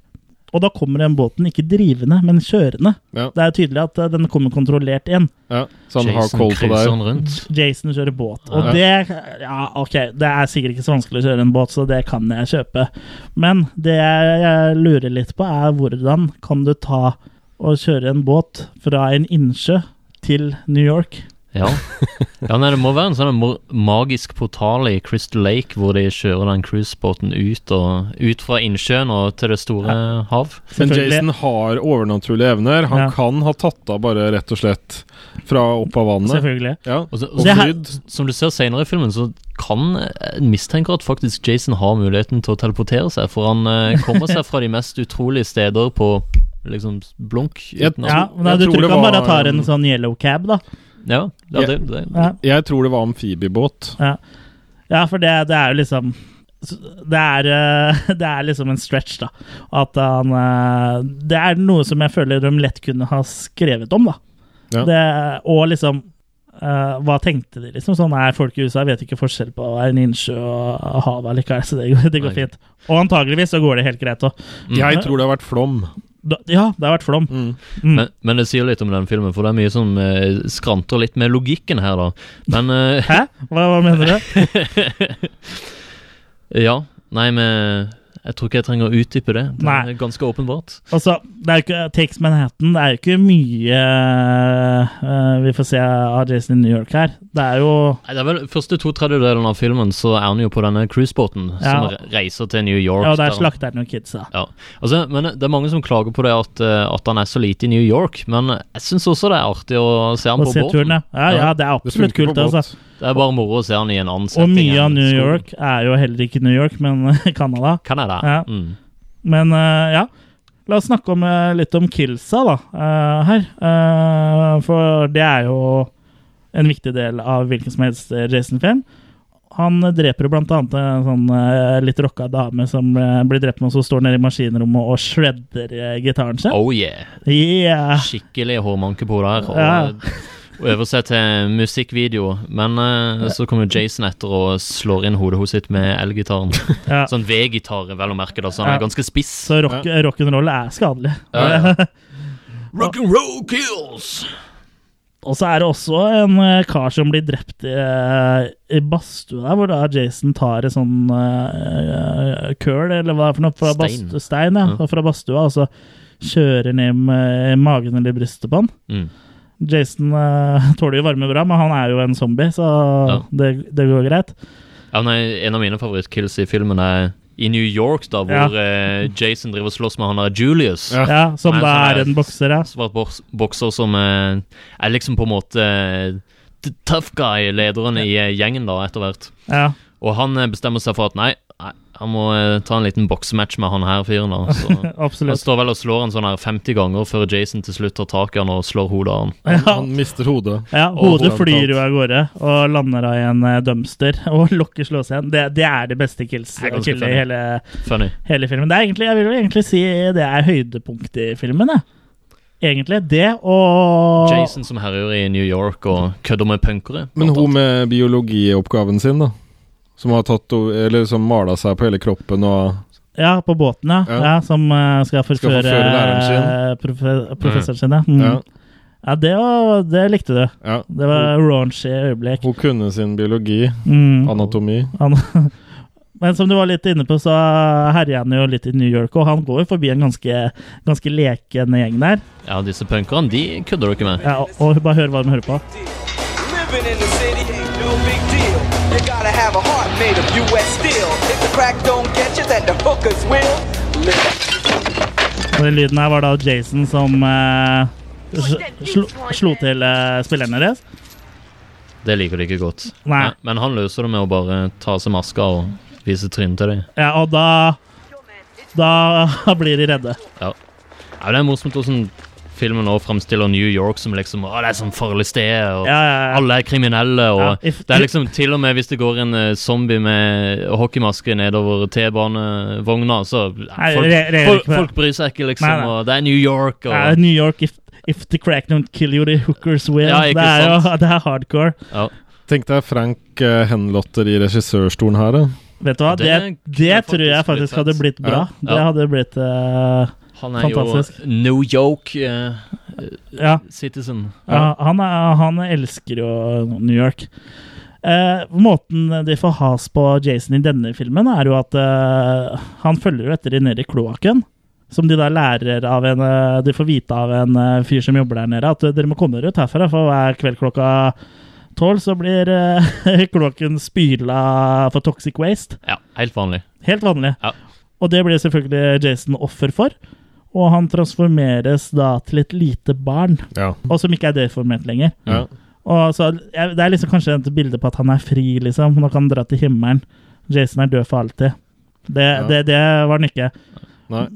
Og da kommer den båten ikke drivende, men kjørende. Ja. Det er tydelig at eh, den kommer kontrollert igjen. Ja, så han har Jason koll på deg. rundt. Jason kjører båt. Og Ja. det Ja, ok, det er sikkert ikke så vanskelig å kjøre en båt, så det kan jeg kjøpe. Men det jeg lurer litt på, er hvordan kan du ta og kjøre en båt fra en innsjø til New York? Ja. ja nei, det må være en sånn magisk portal i Crystal Lake hvor de kjører den cruisebåten ut, og, ut fra innsjøen og til det store hav. Men Jason har overnaturlige evner. Han Ja. kan ha tatt av bare rett og slett fra opp av vannet. Selvfølgelig. Ja. Og, så, Og her- som du ser senere i filmen, så kan mistenker mistenke at faktisk Jason har muligheten til å teleportere seg, for han eh, kommer seg fra de mest utrolige steder på liksom blunk. Jeg- uten Ja, men jeg, jeg Du tror tror ikke han bare tar en sånn yellow cab, da? Ja, ja, det, det, Ja, Jeg tror det var amfibiebåt. ja. ja for det, det er jo liksom det er, eh, det er liksom en stretch, da. At han eh, Det er noe som jeg føler de lett kunne ha skrevet om, da. Ja. Det, og liksom Uh, Hva tenkte de, liksom? Sånn er folk i USA vet ikke forskjell på en innsjø og havet likevel, så det går, det går Nei. fint. Og antageligvis så går det helt greit òg. Jeg tror det har vært flom. Ja, det har vært flom. Mm. Mm. Men, men det sier litt om den filmen, for det er mye som eh, skranter litt med logikken her, da. Men eh, Hæ? Hva, hva mener du? Ja. Nei, men jeg tror ikke jeg trenger å utdype det. Det Nei. er ganske åpenbart. Altså, det er jo ikke Takes Manhattan. Det er jo ikke mye uh, vi får se av Jason i New York her. Det er jo Nei, det er vel Første to tredjedelen av filmen så er han jo på denne cruisebåten som Ja. som reiser til New York. Ja, og der der- slakter han jo kidsa. Ja, altså, men Det er mange som klager på det at, eh, at han er så lite i New York, men jeg syns også det er artig å se han Og på se båten. ja. Ja, ja, det er absolutt funker kult. Altså. Det er bare moro å se han i en annen setting. Og mye av New. York er jo heller ikke New York, men Canada. Canada. Ja. Mm. Men uh, ja, la oss snakke om, eh, litt om killsa da, uh, her. For det er jo en viktig del av hvilken som helst Jason-film. Han dreper jo blant annet en sånn litt rocka dame som blir drept med, og står nede i maskinrommet og shredder gitaren sin. Oh yeah. Yeah. Skikkelig hårmanke på der. Og, Ja. Seg til musikkvideo. Men eh, så kommer Jason etter og slår inn hodet hennes sitt med elgitaren. Ja. Sånn V-gitar, vel å merke, da, så han Ja. er ganske spiss. Så rock, rock'n'roll er skadelig. Ja, ja. Rock'n'roll kills! Og så er det også en eh, kar som blir drept i, eh, i badstua der, hvor da Jason tar en sånn uh, curl, eller hva det er for noe, fra Stein. Stein, stein ja, Ja. fra badstua, og så kjører ned med magen eller brystet på han. Mm. Jason uh, tåler jo varme bra, men han er jo en zombie, så Ja. det, det går greit. Ja, nei, en av mine favorittkills i filmen er i New York, da, hvor eh, Jason driver og slåss med han der Julius. Ja. Ja, Som da sånn er en bokser, ja. Svart boks bokser som uh, er liksom på en måte uh, tough guy, lederen i gjengen da, etter hvert. ja. Og han bestemmer seg for at nei han må eh, ta en liten boksematch med han her fyren. da. Så han Absolutt. står vel og slår han sånn her 50 ganger før Jason til slutt tar tak i han og slår hodet av han. Ja. han mister hodet. Ja, hodet flyr jo av gårde og lander av i en eh, dumpster og lokker slås igjen. Det, det er det beste kills Det er ganske killet i funny. hele, Funny. hele filmen. Det er egentlig, jeg vil jo egentlig si det er høydepunktet i filmen, jeg. Egentlig. Det og Jason som herjer i New York og kødder med punkere. Men blant hun annet. med biologioppgaven sin, da? Som har tatt Eller som mala seg på hele kroppen og Ja, på båten, ja. Ja. ja som uh, skal forføre forføre sin. eh, profe professoren sin. Ja. Mm. Ja. ja, det, var, det likte du. ja. Det var raunchy øyeblikk. Hun kunne sin biologi. Mm. Anatomi. An men som du var litt inne på, så herjer han jo litt i New York, og han går jo forbi en ganske, ganske leken gjeng der. Ja, disse punkene, de kødder du ikke med. Ja, og, og bare hør hva de hører på. Living in the city, No big deal. You gotta have a heart made of U.S. steel. If the crack don't get you, then the hookers will. Og den lyden her var da Jason som eh, sl slo, slo til eh, spillerne deres. Det liker de ikke godt. Nei. Men, men han løser det med å bare ta av seg maska og vise trynet til dem. Ja, og da Da blir de redde. Ja. ja, det er morsomt hvordan filmen nå fremstiller New York som liksom Å, det er sånn farlig sted, og Ja, ja, ja. alle er kriminelle, og Ja, if- Det er liksom til og med hvis det går en eh, zombie med hockeymaske nedover T-banevogna, så Nei, folk, det, det folk, folk bryr seg ikke, liksom. Nei, nei. Og det er New York, og Ja, New York, if, if the crack don't kill you, the hookers will. Ja, det er jo det er hardcore. Ja. Tenk deg Frank uh, henlotter i regissørstolen her, da. Vet du hva, det, Det det, tror jeg faktisk blitt hadde blitt bra. Ja. Det hadde blitt eh, Han er fantastisk. jo no joke uh, Ja. citizen. Ja, han, er, han elsker jo New York. Uh, måten de får has på Jason i denne filmen, er jo at uh, han følger jo etter de nede i kloakken. Som de da lærer av en eh, De får vite av en fyr som jobber der nede, at dere må komme dere ut herfra, for hver kveld klokka tolv så blir kloakken spyla for toxic waste. Ja, helt vanlig. Helt vanlig. Ja. Og det blir selvfølgelig Jason offer for. Og han transformeres da til et lite barn, Ja. og som ikke er deformert lenger. Ja. Og så, Det er liksom kanskje et bilde på at han er fri, liksom. Nå kan han dra til himmelen. Jason er død for alltid. Det, Ja. det, det var han ikke. Nei.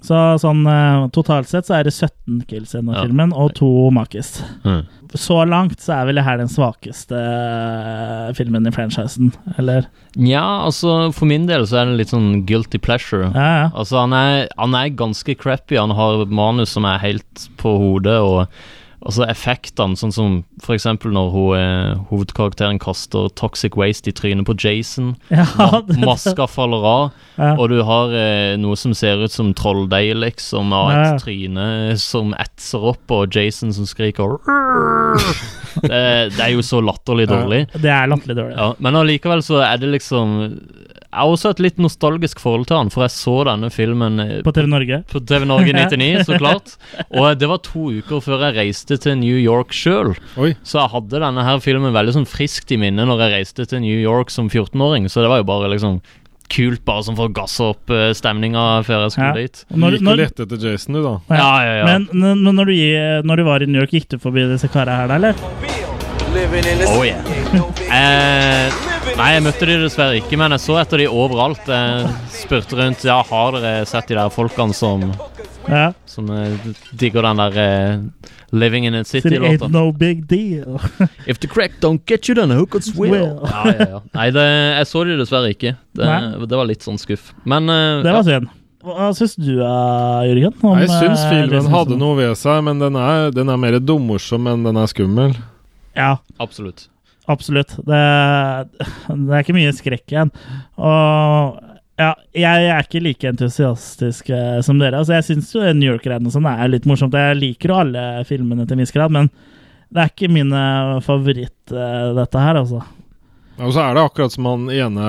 Så sånn eh, totalt sett så er det 17 kills i denne Ja. filmen, og to makis. Mm. Så langt så er vel det her den svakeste eh, filmen i franchisen, eller? Nja, altså for min del så er det litt sånn guilty pleasure. Ja, ja. Altså han er, han er ganske crappy, han har manus som er helt på hodet, og altså effektene, sånn som eksempel når hun, eh, hovedkarakteren kaster toxic waste i trynet på Jason, Ja, det- maska faller av, Ja. og du har eh, noe som ser ut som trolldeig, liksom, av Ja. tryne som etser opp, og Jason som skriker det, det er jo så latterlig dårlig. Det er latterlig dårlig. Ja, men allikevel så er det liksom Jeg har også et litt nostalgisk forhold til han, for jeg så denne filmen eh, På TV Norge. på TV Norge 99, så klart. Og det var to uker før jeg reiste til New York sjøl. Så jeg hadde denne her filmen veldig sånn friskt i minne når jeg reiste til New York som 14-åring. Så det var jo bare liksom kult, bare sånn for å gasse opp uh, stemninga før jeg skulle Ja. dit. Når- Gikk og lette etter Jason, du, da. Ja, ja, ja. Men, men men når, du, når du var i New York, gikk du forbi disse karene her, da, eller? Oh, yeah. Eh, nei, jeg møtte de dessverre ikke, men jeg så etter de overalt. Jeg spurte rundt Ja, har dere sett de der folkene som Ja. Som eh, digger den der eh, Living in a So it ain't City-låta. no big deal. If the crack don't get you, then who could swear? Ja, ja, ja. Nei, det, jeg så det dessverre ikke. Det, det var litt sånn skuff. Men uh, Det var synd. Hva syns du, uh, Jørgen? om, Jeg syns eh, filmen hadde noe ved seg, men den er, den er mer dummorsom enn den er skummel. Ja, Absolutt. absolutt. Det, det er ikke mye skrekk igjen. Og ja, jeg er ikke like entusiastisk uh, som dere. Altså, jeg syns jo New York-greiene og sånn er litt morsomt. Jeg liker jo alle filmene til en viss grad, men det er ikke min favoritt, uh, dette her, altså. Og så er det akkurat som han ene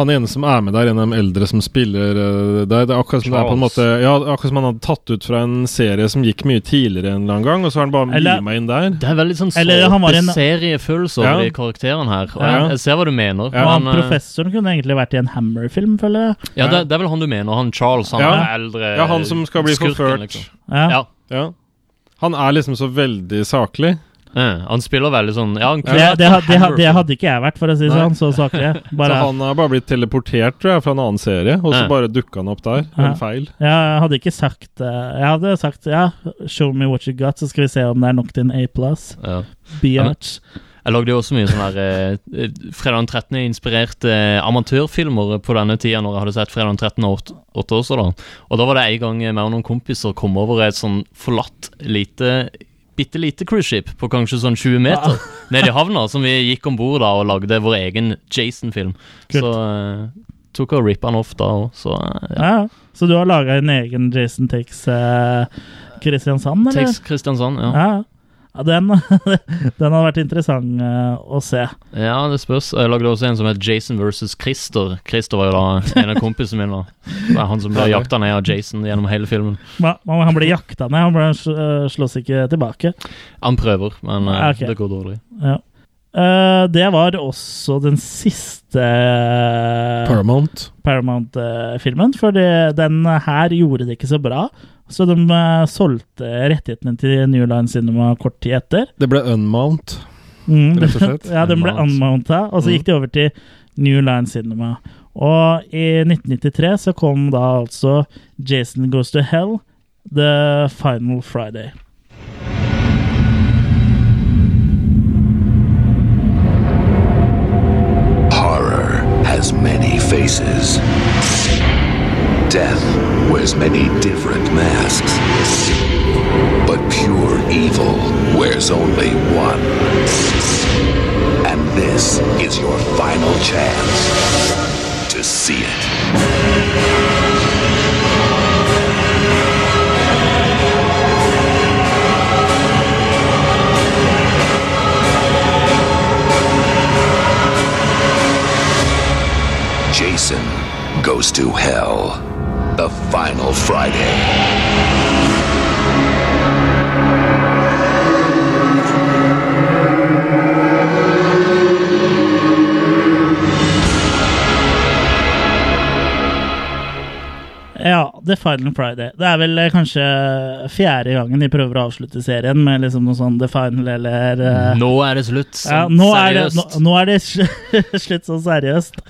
Han ene som er med der, en av de eldre som spiller eh, der. Det er akkurat som det er på en måte Ja, akkurat som han hadde tatt ut fra en serie som gikk mye tidligere en eller annen gang, og så har han bare mye limet inn der. Det er veldig sånn Eller han var en- såpeseriefølelse over Ja. de karakterene her. Og jeg, jeg ser hva du mener. Ja. Og han eh, professoren kunne egentlig vært i en Hammer-film, føler jeg. ja, det, det er vel han du mener. Han Charles, han Ja. er eldre Ja, han som skal bli skurken, forført. liksom. Ja. Ja. Ja. Han er liksom så veldig saklig. Ja, han spiller veldig sånn Ja, han Det, det, det, det, det hadde ikke jeg vært, for å si det sånn. Så saklig. Så han har bare blitt teleportert tror jeg, fra en annen serie, og så Ja. bare dukka han opp der. Ja. En feil. jeg hadde ikke sagt eh, Jeg hadde sagt ja, show me what you got, så skal vi se om det er nok til en A pluss. Ja. Jeg lagde jo også mye sånn der eh, Fredag 13. inspirerte eh, amatørfilmer på denne tida når jeg hadde sett Fredag den 13. åtte, åtte år da. Og da var det en gang jeg og noen kompiser kom over et sånn forlatt lite Bitte lite cruiseskip på kanskje sånn 20 meter nede i havna, som vi gikk om bord og lagde vår egen Jason-film. Så uh, tok og rippa den off da òg, så uh, ja. Ja. Så du har laga en egen Jason Takes uh, Kristiansand, eller? Takes Kristiansand, ja. Ja. Ja den, den hadde vært interessant eh, å se. Ja, det spørs. Jeg lagde også en som het Jason versus Christer. Christer var jo da en av kompisene mine. Det er han som ble jakta ned av Jason gjennom hele filmen. Hva- Han ble jakta ned, han ble, eh, slåss ikke tilbake. Han prøver, men okay. Det går dårlig. Ja. Eh, det var også den siste Paramount. Paramount-filmen, for det- den her gjorde det ikke så bra. Så de uh, solgte rettighetene til New Line Cinema kort tid etter. Det ble unmount, Mm. rett og slett. ja, den ble Unmount. unmounta, og så Mm. gikk de over til New Line Cinema. Og i 1993 så kom da altså Jason Goes to Hell, The Final Friday. Faces. Death wears many different masks. But pure evil wears only one. And this is your final chance to see it. Jason goes to hell. The final Friday. The Final Friday. Det er vel eh, kanskje fjerde gangen de prøver å avslutte serien med liksom noe sånn The Final eller uh, Nå er det slutt. Ja, nå seriøst. er det, nå, nå er det slutt sånn seriøst.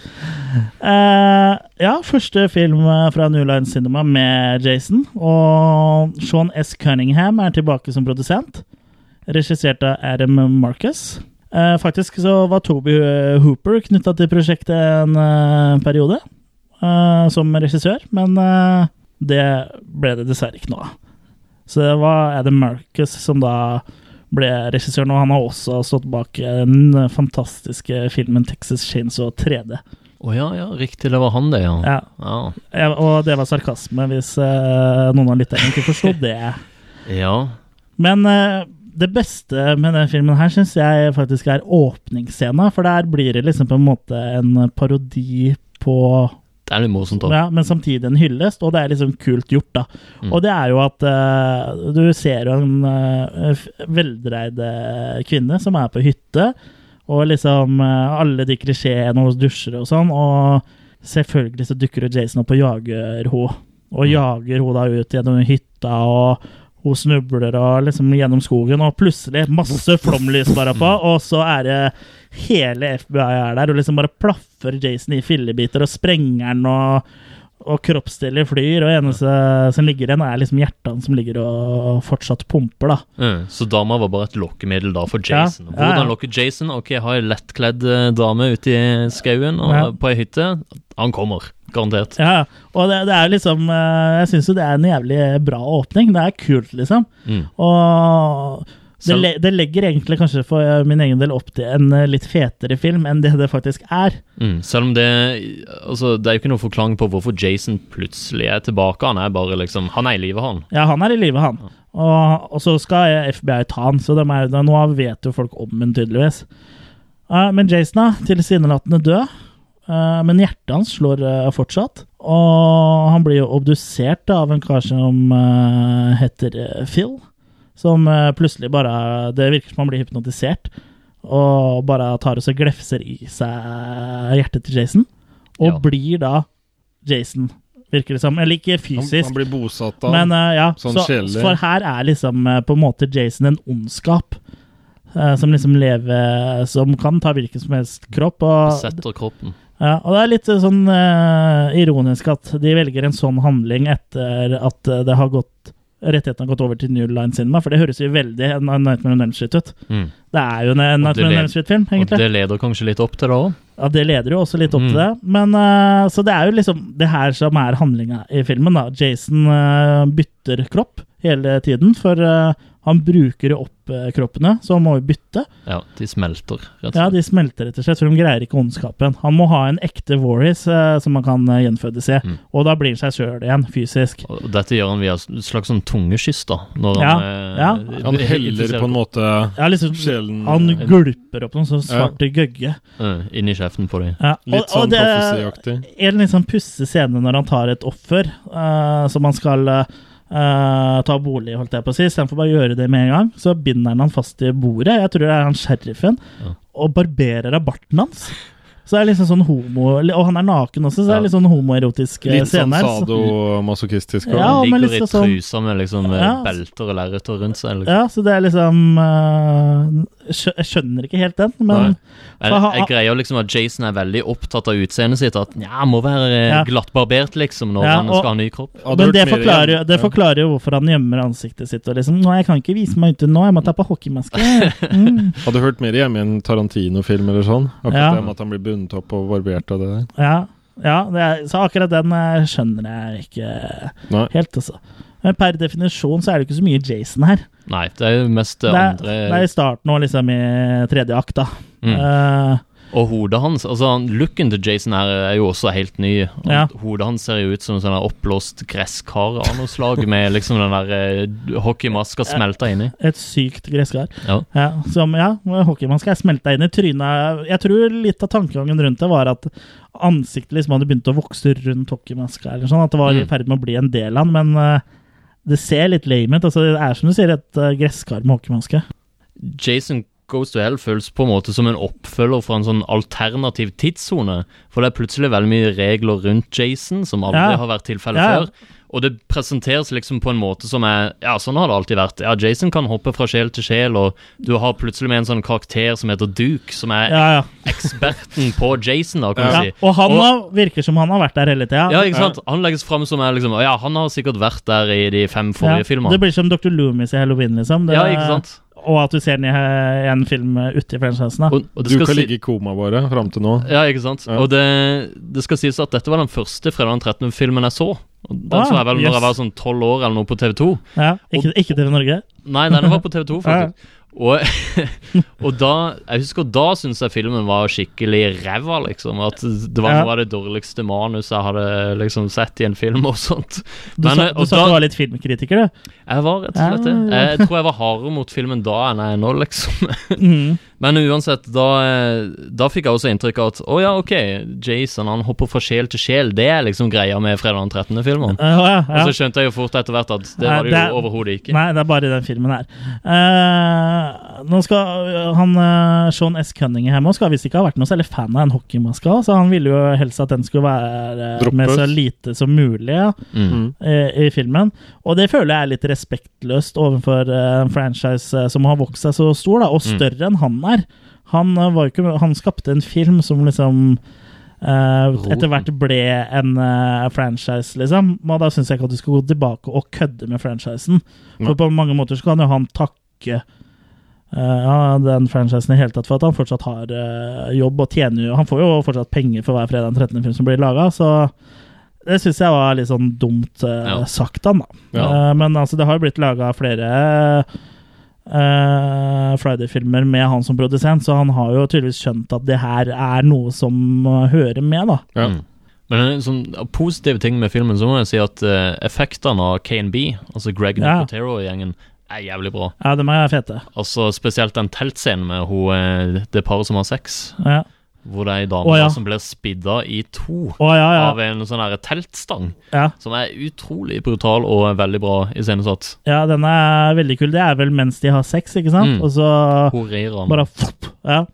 Uh, ja, første film fra New Line Cinema med Jason. Og Sean S. Cunningham er tilbake som produsent. Regissert av Adam Marcus. Uh, faktisk så var Toby Hooper knytta til prosjektet en uh, periode. uh, som regissør, men det ble det dessverre ikke noe av. Så det var Adam Marcus som da ble regissøren, og han har også stått bak den fantastiske filmen Texas Chainsaw 3D. Å ja, ja, riktig. Det var han, det, ja. Ja. Ja. Ja, og det var sarkasme, hvis eh, noen av lytterne ikke forsto det. ja. Men eh, det beste med den filmen her syns jeg faktisk er åpningsscena, for der blir det liksom på en måte en parodi på Det er litt morsomt, òg. ja, men samtidig en hyllest, og det er liksom kult gjort, da. Mm. Og det er jo at uh, du ser jo en uh, veldreid eh, kvinne som er på hytte, og liksom uh, alle de klisjeene hos dusjer og sånn, og selvfølgelig så dukker jo Jason opp og jager henne. Og Mm. jager henne da ut gjennom hytta, og hun snubler og liksom gjennom skogen, og plutselig masse flomlys bare på, og så er det hele FBI er der, og liksom bare plaffer Jason i fillebiter og sprenger den, og, og kroppsdeler flyr, og eneste som ligger igjen, er liksom hjertet hans som ligger og fortsatt pumper, da. Mm, så dama var bare et lokkemiddel da for Jason. ja, Hvordan ja. lokke Jason? Ok, jeg har en lettkledd eh, dame ute i skauen og Ja. på ei hytte. Han kommer, garantert. Ja, og det, det er liksom eh, Jeg syns jo det er en jævlig bra åpning. Det er kult, liksom. Mm. Og det, le, det legger egentlig kanskje for eh, min egen del opp til en eh, litt fetere film enn det det faktisk er. Mm, selv om det Altså, det er jo ikke noe forklaring på hvorfor Jason plutselig er tilbake. Han er bare liksom Han er i live, han. Ja, han er i live, han. Og, og så skal FBI ta han, så de er, nå vet jo folk om han tydeligvis. Uh, men Jason er tilsynelatende død. Men hjertet hans slår fortsatt. Og han blir jo obdusert da, av en kar som heter Phil. Som eh, plutselig bare Det virker som han blir hypnotisert. Og bare tar og så glefser i seg hjertet til Jason. Og Ja. blir da Jason, virker det som. Eller ikke fysisk. han blir bosatt av Men uh, ja, sånn så, sjelelig. for her er liksom uh, på en måte Jason en ondskap. Uh, som liksom lever Som kan ta hvilken som helst kropp. Og, Besetter kroppen. ja, og det er litt sånn ironisk at de velger en sånn handling etter at det har gått rettighetene har gått over til New Line Cinema, for det høres jo veldig en Nightmare on Elm Street ut. Mm. Det er jo en, Og Nightmare on Elm Street-film, Og det leder kanskje litt opp til det òg? Ja, det leder jo også litt opp Mm. til det. Men uh, Så det er jo liksom det her som er handlinga i filmen. da. Jason uh, bytter kropp hele tiden, for eh, han bruker opp eh, kroppene, så han må jo bytte. Ja, de smelter, rett og Ja, de smelter rett og slett, for de greier ikke ondskapen. Han må ha en ekte Warris eh, som han kan eh, gjenfødes i, Mm. og da blir han seg sjøl igjen, fysisk. Og dette gjør han via et slags sånn tungeskyss, da. Når Ja, han, eh, ja. Han heller på en måte Ja, liksom, sjelen han eh, gulper opp noen sånn svarte gøgge. eh, Inn i kjeften på dem. Ja, Litt sånn profesiaktig. En litt sånn pussig scene når han tar et offer eh, som han skal eh, eh, ta bolig, holdt jeg på å si. Istedenfor bare å gjøre det med en gang, så binder han han fast i bordet. Jeg tror det er han sheriffen, og barberer av barten hans. Så det er liksom sånn homo Og han er naken også, så det er litt sånn homoerotisk homoerotitiske Litt sånn sadomasochistisk. Ja, men Ligger i liksom trusa med liksom eh, Ja. belter og lerreter rundt seg. Liksom. Ja, så det er liksom eh, Jeg skjønner ikke helt den, men. Jeg, jeg greier liksom at Jason er veldig opptatt av utseendet sitt. At ja, må være eh, Ja. glattbarbert liksom når Ja, han skal ha ny kropp. Men det forklarer, det forklarer jo hvorfor han gjemmer ansiktet sitt. Og liksom, nå, 'Jeg kan ikke vise meg ute nå, jeg må ta på hockeymaske'. Mm. Hadde hørt mer hjemme i en Tarantino-film eller sånn. Akkurat Ja. det med at han blir bundet opp og barbert av det der. Ja, ja det er, så akkurat den eh, skjønner jeg ikke Nei. helt, altså. Men per definisjon så er det ikke så mye Jason her. Nei, det er jo mest det er, andre det er i starten og liksom i tredje akt, da. Mm. Eh, Og hodet hans altså Looken til Jason her er jo også helt ny. Ja. Hodet hans ser jo ut som en sånn oppblåst gresskar av noe slag, med liksom den der eh, hockeymaska smelta inni. et sykt gresskar. Ja. som, ja, hockeymaska er smelta inn i trynet. Jeg tror litt av tankegangen rundt det var at ansiktet liksom hadde begynt å vokse rundt hockeymaska. Eller sånn, at det var i Mm. ferd med å bli en del av den, men uh, det ser litt lame ut. Altså, det er som du sier, et uh, gresskar med hockeymaske. Jason Goes to Hell føles på en måte som en oppfølger fra en sånn alternativ tidssone. For det er plutselig veldig mye regler rundt Jason som aldri Ja. har vært tilfellet Ja. før. Og det presenteres liksom på en måte som er Ja, sånn har det alltid vært. Ja, Jason kan hoppe fra sjel til sjel, og du har plutselig med en sånn karakter som heter Duke, som er Ja, ja. eksperten på Jason, da, kan du si. og han har, virker som han har vært der hele tida. Ja, ikke sant? Han legges fram som er liksom Ja, han har sikkert vært der i de fem forrige filmene. Det blir som Dr. Loomis i Halloween, liksom. Det, Ja, ikke sant? Og at du ser den i i en film uti franchisen. Og, og Du skal kan si- ligge i koma bare fram til nå. Ja, ikke sant? Og det, det skal sies at dette var den første fredag den 13. filmen jeg så. Og Den Ah, så jeg vel når yes. jeg var sånn tolv år eller noe på TV2. Ja, ikke, ikke TV Norge. Nei, den var på TV2, Ja. faktisk. Og, og da Jeg husker da syntes jeg filmen var skikkelig ræva, liksom. At det var Ja. noe av det dårligste manuset jeg hadde liksom sett i en film og sånt. Du sa, eh, du og sa da- du var litt filmkritiker, du. Jeg var rett og slett det. Ja. Jeg tror jeg var hardere mot filmen da enn jeg er nå, liksom. Mm. Men uansett, da, eh, da fikk jeg også inntrykk av at å ja, ok, Jason han hopper fra sjel til sjel. Det er liksom greia med fredag den 13. filmen. Uh, ja, ja. Og så skjønte jeg jo fort etter hvert at det var det det jo overhodet ikke. Nei, det er bare i den filmen her. Uh, nå skal han uh, Sean S. Cunningham også skal visst ikke ha vært noe særlig fan av den hockeymaska, så han ville jo helst at den skulle være eh, med så lite som mulig ja, Mm. i, i filmen. Og det føler jeg er litt respektløst overfor eh, en franchise eh, som har vokst seg så stor, da, og Mm. større enn han er. Han, eh, var ikke, han skapte en film som liksom Uh, etter hvert ble en uh, franchise, liksom. Og da syns jeg ikke at du skal gå tilbake og kødde med franchisen. For på mange måter så kan jo han takke uh, den franchisen i hele tatt for at han fortsatt har jobb og tjener jo Han får jo fortsatt penger for hver fredag den 13. film som blir laga, så det syns jeg var litt sånn dumt uh, Ja. sagt av han, da. Ja. Uh, men altså, det har jo blitt laga flere uh, Friday-filmer med han som produsent, så han har jo tydeligvis skjønt at det her er noe som hører med, da. Ja. Mm. Men en sånn positiv ting med filmen, så må jeg si at uh, effektene av KNB, altså Greg Ja. Nicotero-gjengen er jævlig bra. Ja, de er fete. Altså Spesielt den teltscenen med hun, det paret som har sex. Ja. Hvor det er ei dame oh, ja. som blir spidda i to oh, ja, ja. av en sånn her teltstang. Som er utrolig brutal og veldig bra iscenesatt. ja, den er veldig kul. Det er vel mens de har sex, ikke sant? Mm. Og så Horerer han. bare fopp, ja.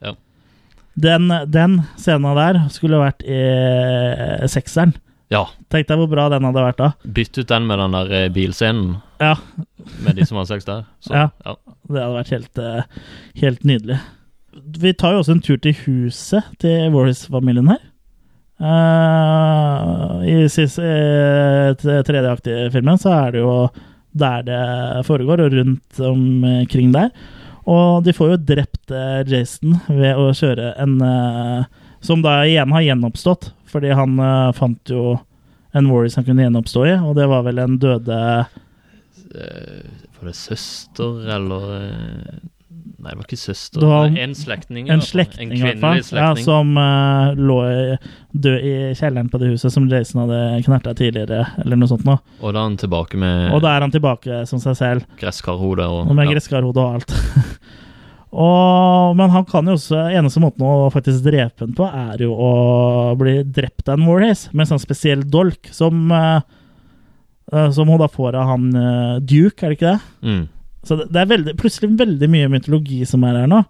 Den, den scenen der skulle vært i eh, sekseren. Ja. Tenk deg hvor bra den hadde vært da. Bytt ut den med den der eh, bilscenen Ja, med de som har sex der. Så, Ja. ja. det hadde vært helt, eh, helt nydelig. Vi tar jo også en tur til huset til Warris-familien her. Uh, I siste, eh, tredje akt filmen så er det jo der det foregår, og rundt omkring der. Og de får jo drept eh, Jason ved å kjøre en uh, Som da igjen har gjenoppstått, fordi han fant jo en Warris han kunne gjenoppstå i, og det var vel en døde Var det søster, eller Nei, det var ikke søster. Det var en slektning. En slektning, En kvinnelig Ja, som uh, lå død i kjelleren på det huset som Jason hadde knerta tidligere, eller noe sånt noe. Og da er han tilbake med Og da er han tilbake som seg selv, gresskarhode og, og med ja. gresskarhode og alt. og, men han kan jo også Eneste måten å faktisk drepe ham på, er jo å bli drept av en Warhays med en sånn spesiell dolk som eh, som hun da får av han uh, Duke, er det ikke det? Mm. Så det, er veldig, plutselig veldig mye mytologi som er her nå.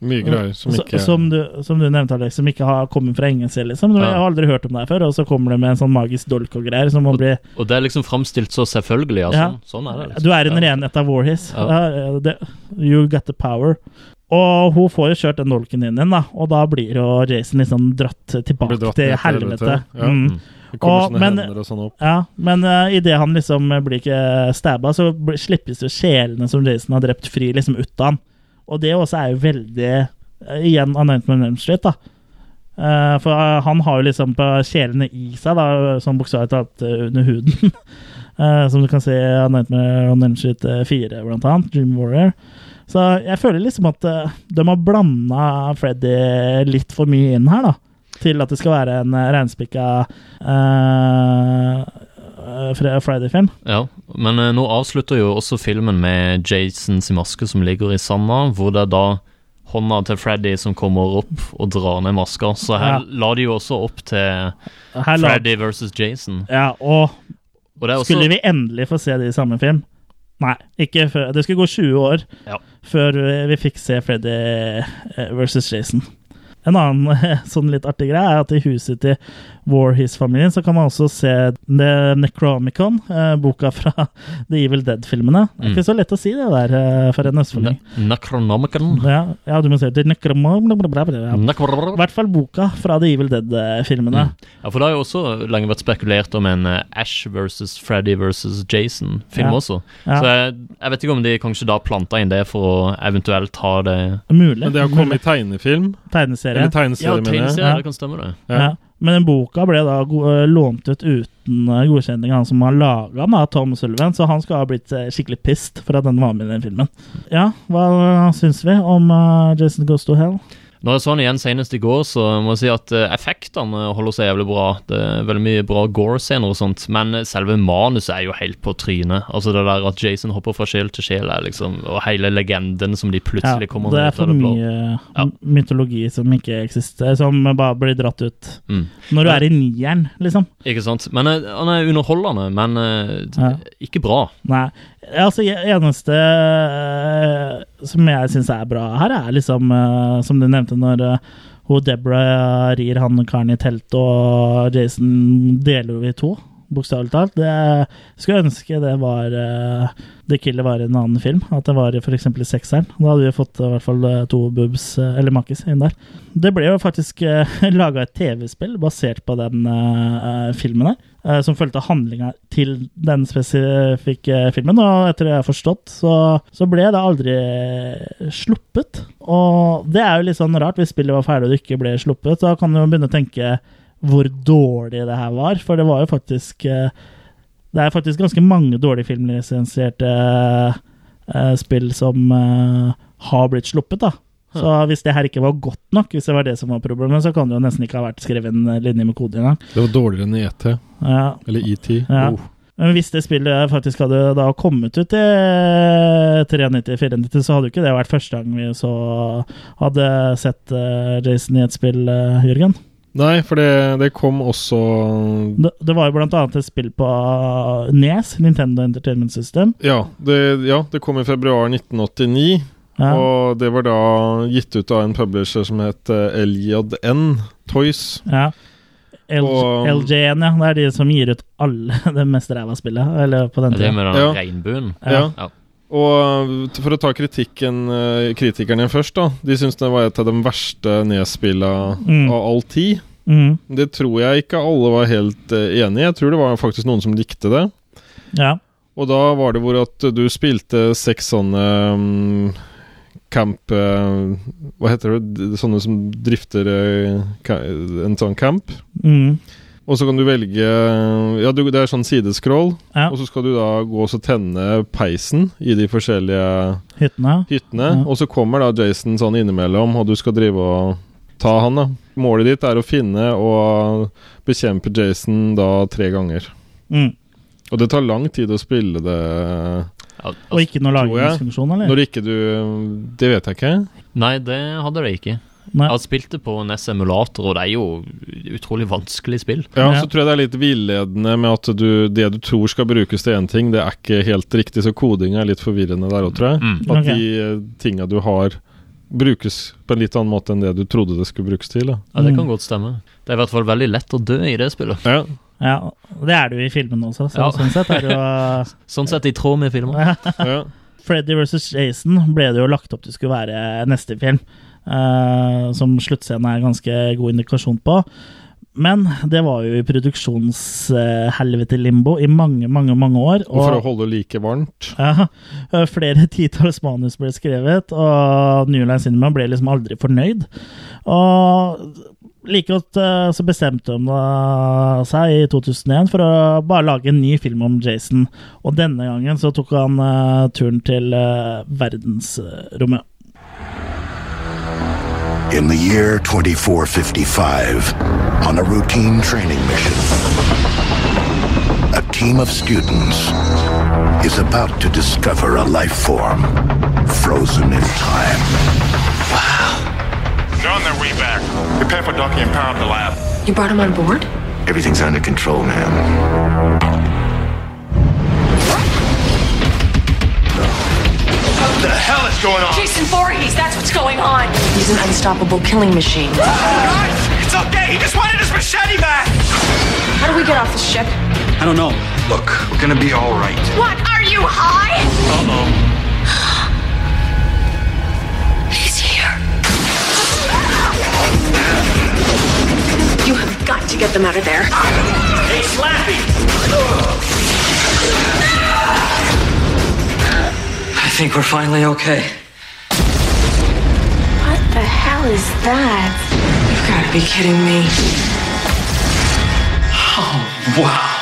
Mye greier som Så- som, du, som du nevnte, Alex, som ikke har kommet fra engelsk. Liksom. Jeg har aldri hørt om det her før, og så kommer det med en sånn magisk dolk og greier. Som må bli Og det er liksom framstilt så selvfølgelig. altså. Ja. sånn, sånn er det. Liksom. Du er en ren et av Warhis. Ja. Ja, det- you got the power. Og hun får jo kjørt den dolken inn igjen, da, og da blir jo Jason liksom dratt tilbake dratt til helvete. helvete, ja. Mm. Og- men- og sånn. Ja, men uh, idet han liksom blir ikke stabba, så slippes jo sjelene som Jason har drept, fri liksom ut av han. Og det også er jo veldig uh, Igjen Anointment Elm Street, da. Uh, for uh, han har jo liksom på sjelene i seg, da, sånn bokstavelig talt eh, under huden. Eh, som du kan se i Nightmare on Elm Street eh, 4, blant annet. Dream Warrior. Så jeg føler liksom at eh, de har blanda Freddy litt for mye inn her, da. Til at det skal være en uh, reinspikka uh, Friday-film. Ja, men eh, nå avslutter jo også filmen med Jasons maske som ligger i sanda, hvor det er da hånda til Freddy som kommer opp og drar ned maska. Så her Ja. la de jo også opp til Her la- Freddy versus Jason. Ja, og, Og det også skulle vi endelig få se det i samme film? Nei, ikke før. Det skulle gå 20 år Ja. før vi- fikk se Freddy eh, versus Jason. En annen sånn litt artig greie er at i huset til Warhis-familien så kan man også se The Necromicon, eh, boka fra The Evil Dead-filmene. Det er Mm. ikke så lett å si det der eh, for en østfolding. Necronomicon. Ja, ja, du må si det. I hvert fall boka fra The Evil Dead-filmene. Mm. Ja, for det har jo også lenge vært spekulert om en eh, Ash versus Freddy versus Jason-film Ja. også. Ja. Så jeg, jeg vet ikke om de kanskje da planta inn det for å eventuelt ha det Mulig. Men det har kommet i tegnefilm? Tegneserie. Eller tegneserie, Ja, mener jeg. Ja. det kan stemme det. Ja. Men den boka ble da eh, lånt ut uten eh, godkjenning av han som har laga den, Tom Sullivan, så han skal ha blitt eh, skikkelig pissed for at den var med i den filmen. Ja, hva syns vi om Jason Goes to Hell? Når jeg så den igjen senest i går, så må jeg si at eh, effektene holder seg jævlig bra. Det er veldig mye bra gore-scener og sånt, men selve manuset er jo helt på trynet. Altså det der at Jason hopper fra sjel til sjel, liksom, og hele legenden som de plutselig kommer det er for mye ja. mytologi som ikke eksisterer, som bare blir dratt ut. Mm. Når du er i nieren, liksom. Ikke sant? Men eh, han er underholdende, men eh, Ja. ikke bra. Nei. Altså, det eneste eh, som jeg syns er bra her, er liksom, eh, som du nevnte, når uh, hun Deborah rir han karen i teltet, og Jason deler jo i to, bokstavelig talt. Det, skulle ønske det var uh, The Killer var en annen film. At det var f.eks. i sekseren. Da hadde vi fått i hvert fall eh, to boobs, eh, eller makkis, inn der. Det ble jo faktisk laga et TV-spill basert på den eh, filmen der. eh, som fulgte handlinga til den spesifikke filmen. Og etter det jeg har forstått, så, så ble det aldri sluppet. Og det er jo litt sånn rart, hvis spillet var ferdig og det ikke ble sluppet. Da kan du jo begynne å tenke hvor dårlig det her var, for det var jo faktisk eh, Det er faktisk ganske mange dårlig filmlisensierte eh, spill som eh, har blitt sluppet, da. Så hvis det her ikke var godt nok, hvis det var det som var problemet, så kan det jo nesten ikke ha vært skrevet en linje med kode engang. Det var dårligere enn ET. Ja. Eller ET. Ja. Oh. Men hvis det spillet faktisk hadde da kommet ut i 93-94, så hadde jo ikke det vært første gang vi så hadde sett Jason i et spill, Jørgen. Nei, for det, det kom også Det, det var jo blant annet et spill på Nes, Nintendo Entertainment System. Ja, det, ja, det kom i februar 1989. Ja. Og det var da gitt ut av en publisher som het eh, LJN Toys. Ja. L Og- LJN, ja. Det er de som gir ut alle det mest ræva spillet. Eller på den Er det tida. med den Ja. regnbuen? Ja. Og for å ta kritikken eh, kritikerne først, da. De syns det var et av de verste nedspilla Mm. av all tid. Mm. Det tror jeg ikke alle var helt eh, enig i. Jeg tror det var faktisk noen som likte det. Ja. Og da var det hvor at du spilte seks sånne um, camp uh, Hva heter det? Sånne som drifter uh, en sånn camp. Mhm. Og så kan du velge Ja, du, det er sånn sidescroll. Ja. Og så skal du da gå og tenne peisen i de forskjellige Hyttene. hyttene. Ja. Og så kommer da Jason sånn innimellom, og du skal drive og ta han, da. Målet ditt er å finne og bekjempe Jason da tre ganger. Mm. Og det tar lang tid å spille det. Og ikke noe lagringsfunksjon, eller? Når ikke du Det vet jeg ikke. Nei, det hadde det ikke. Jeg har spilt det på NES emulator, og det er jo utrolig vanskelig spill. Ja, så tror jeg det er litt villedende med at du, det du tror skal brukes til én ting, det er ikke helt riktig, så koding er litt forvirrende der òg, tror jeg. Mm. At okay. de eh, tinga du har, brukes på en litt annen måte enn det du trodde det skulle brukes til. Da. Ja, Det kan godt stemme. Det er i hvert fall veldig lett å dø i det spillet. Ja. Ja, det er du i filmen også, så Ja. sånn sett er du Sånn sett i tråd med filmen. Ja. Freddy vs. Jason ble det jo lagt opp til skulle være neste film, som sluttscenen er ganske god indikasjon på. Men det var jo i produksjonshelvete-limbo i mange, mange mange år. Og for å holde like varmt. Ja, eh, flere titalls manus ble skrevet, og New Line Cinema ble liksom aldri fornøyd. Og like godt eh, så bestemte de seg i 2001 for å bare lage en ny film om Jason. Og denne gangen så tok han eh, turen til eh, verdensrommet. In the year 2455, on a routine training mission, a team of students is about to discover a life form frozen in time. Wow. They're on their way back. Prepare for docking and power up the lab. You brought him on board? Everything's under control, ma'am. Hell is going on? Jason Voorhees, that's what's going on. He's an unstoppable killing machine. Guys, it's okay. He just wanted his machete back. How do we get off the ship? I don't know. Look, we're gonna be all right. What? Are you high? Uh-oh. He's here. You have got to get them out of there. Hey, Slappy! I think we're finally okay. What the hell is that? You've got to be kidding me. Oh, wow.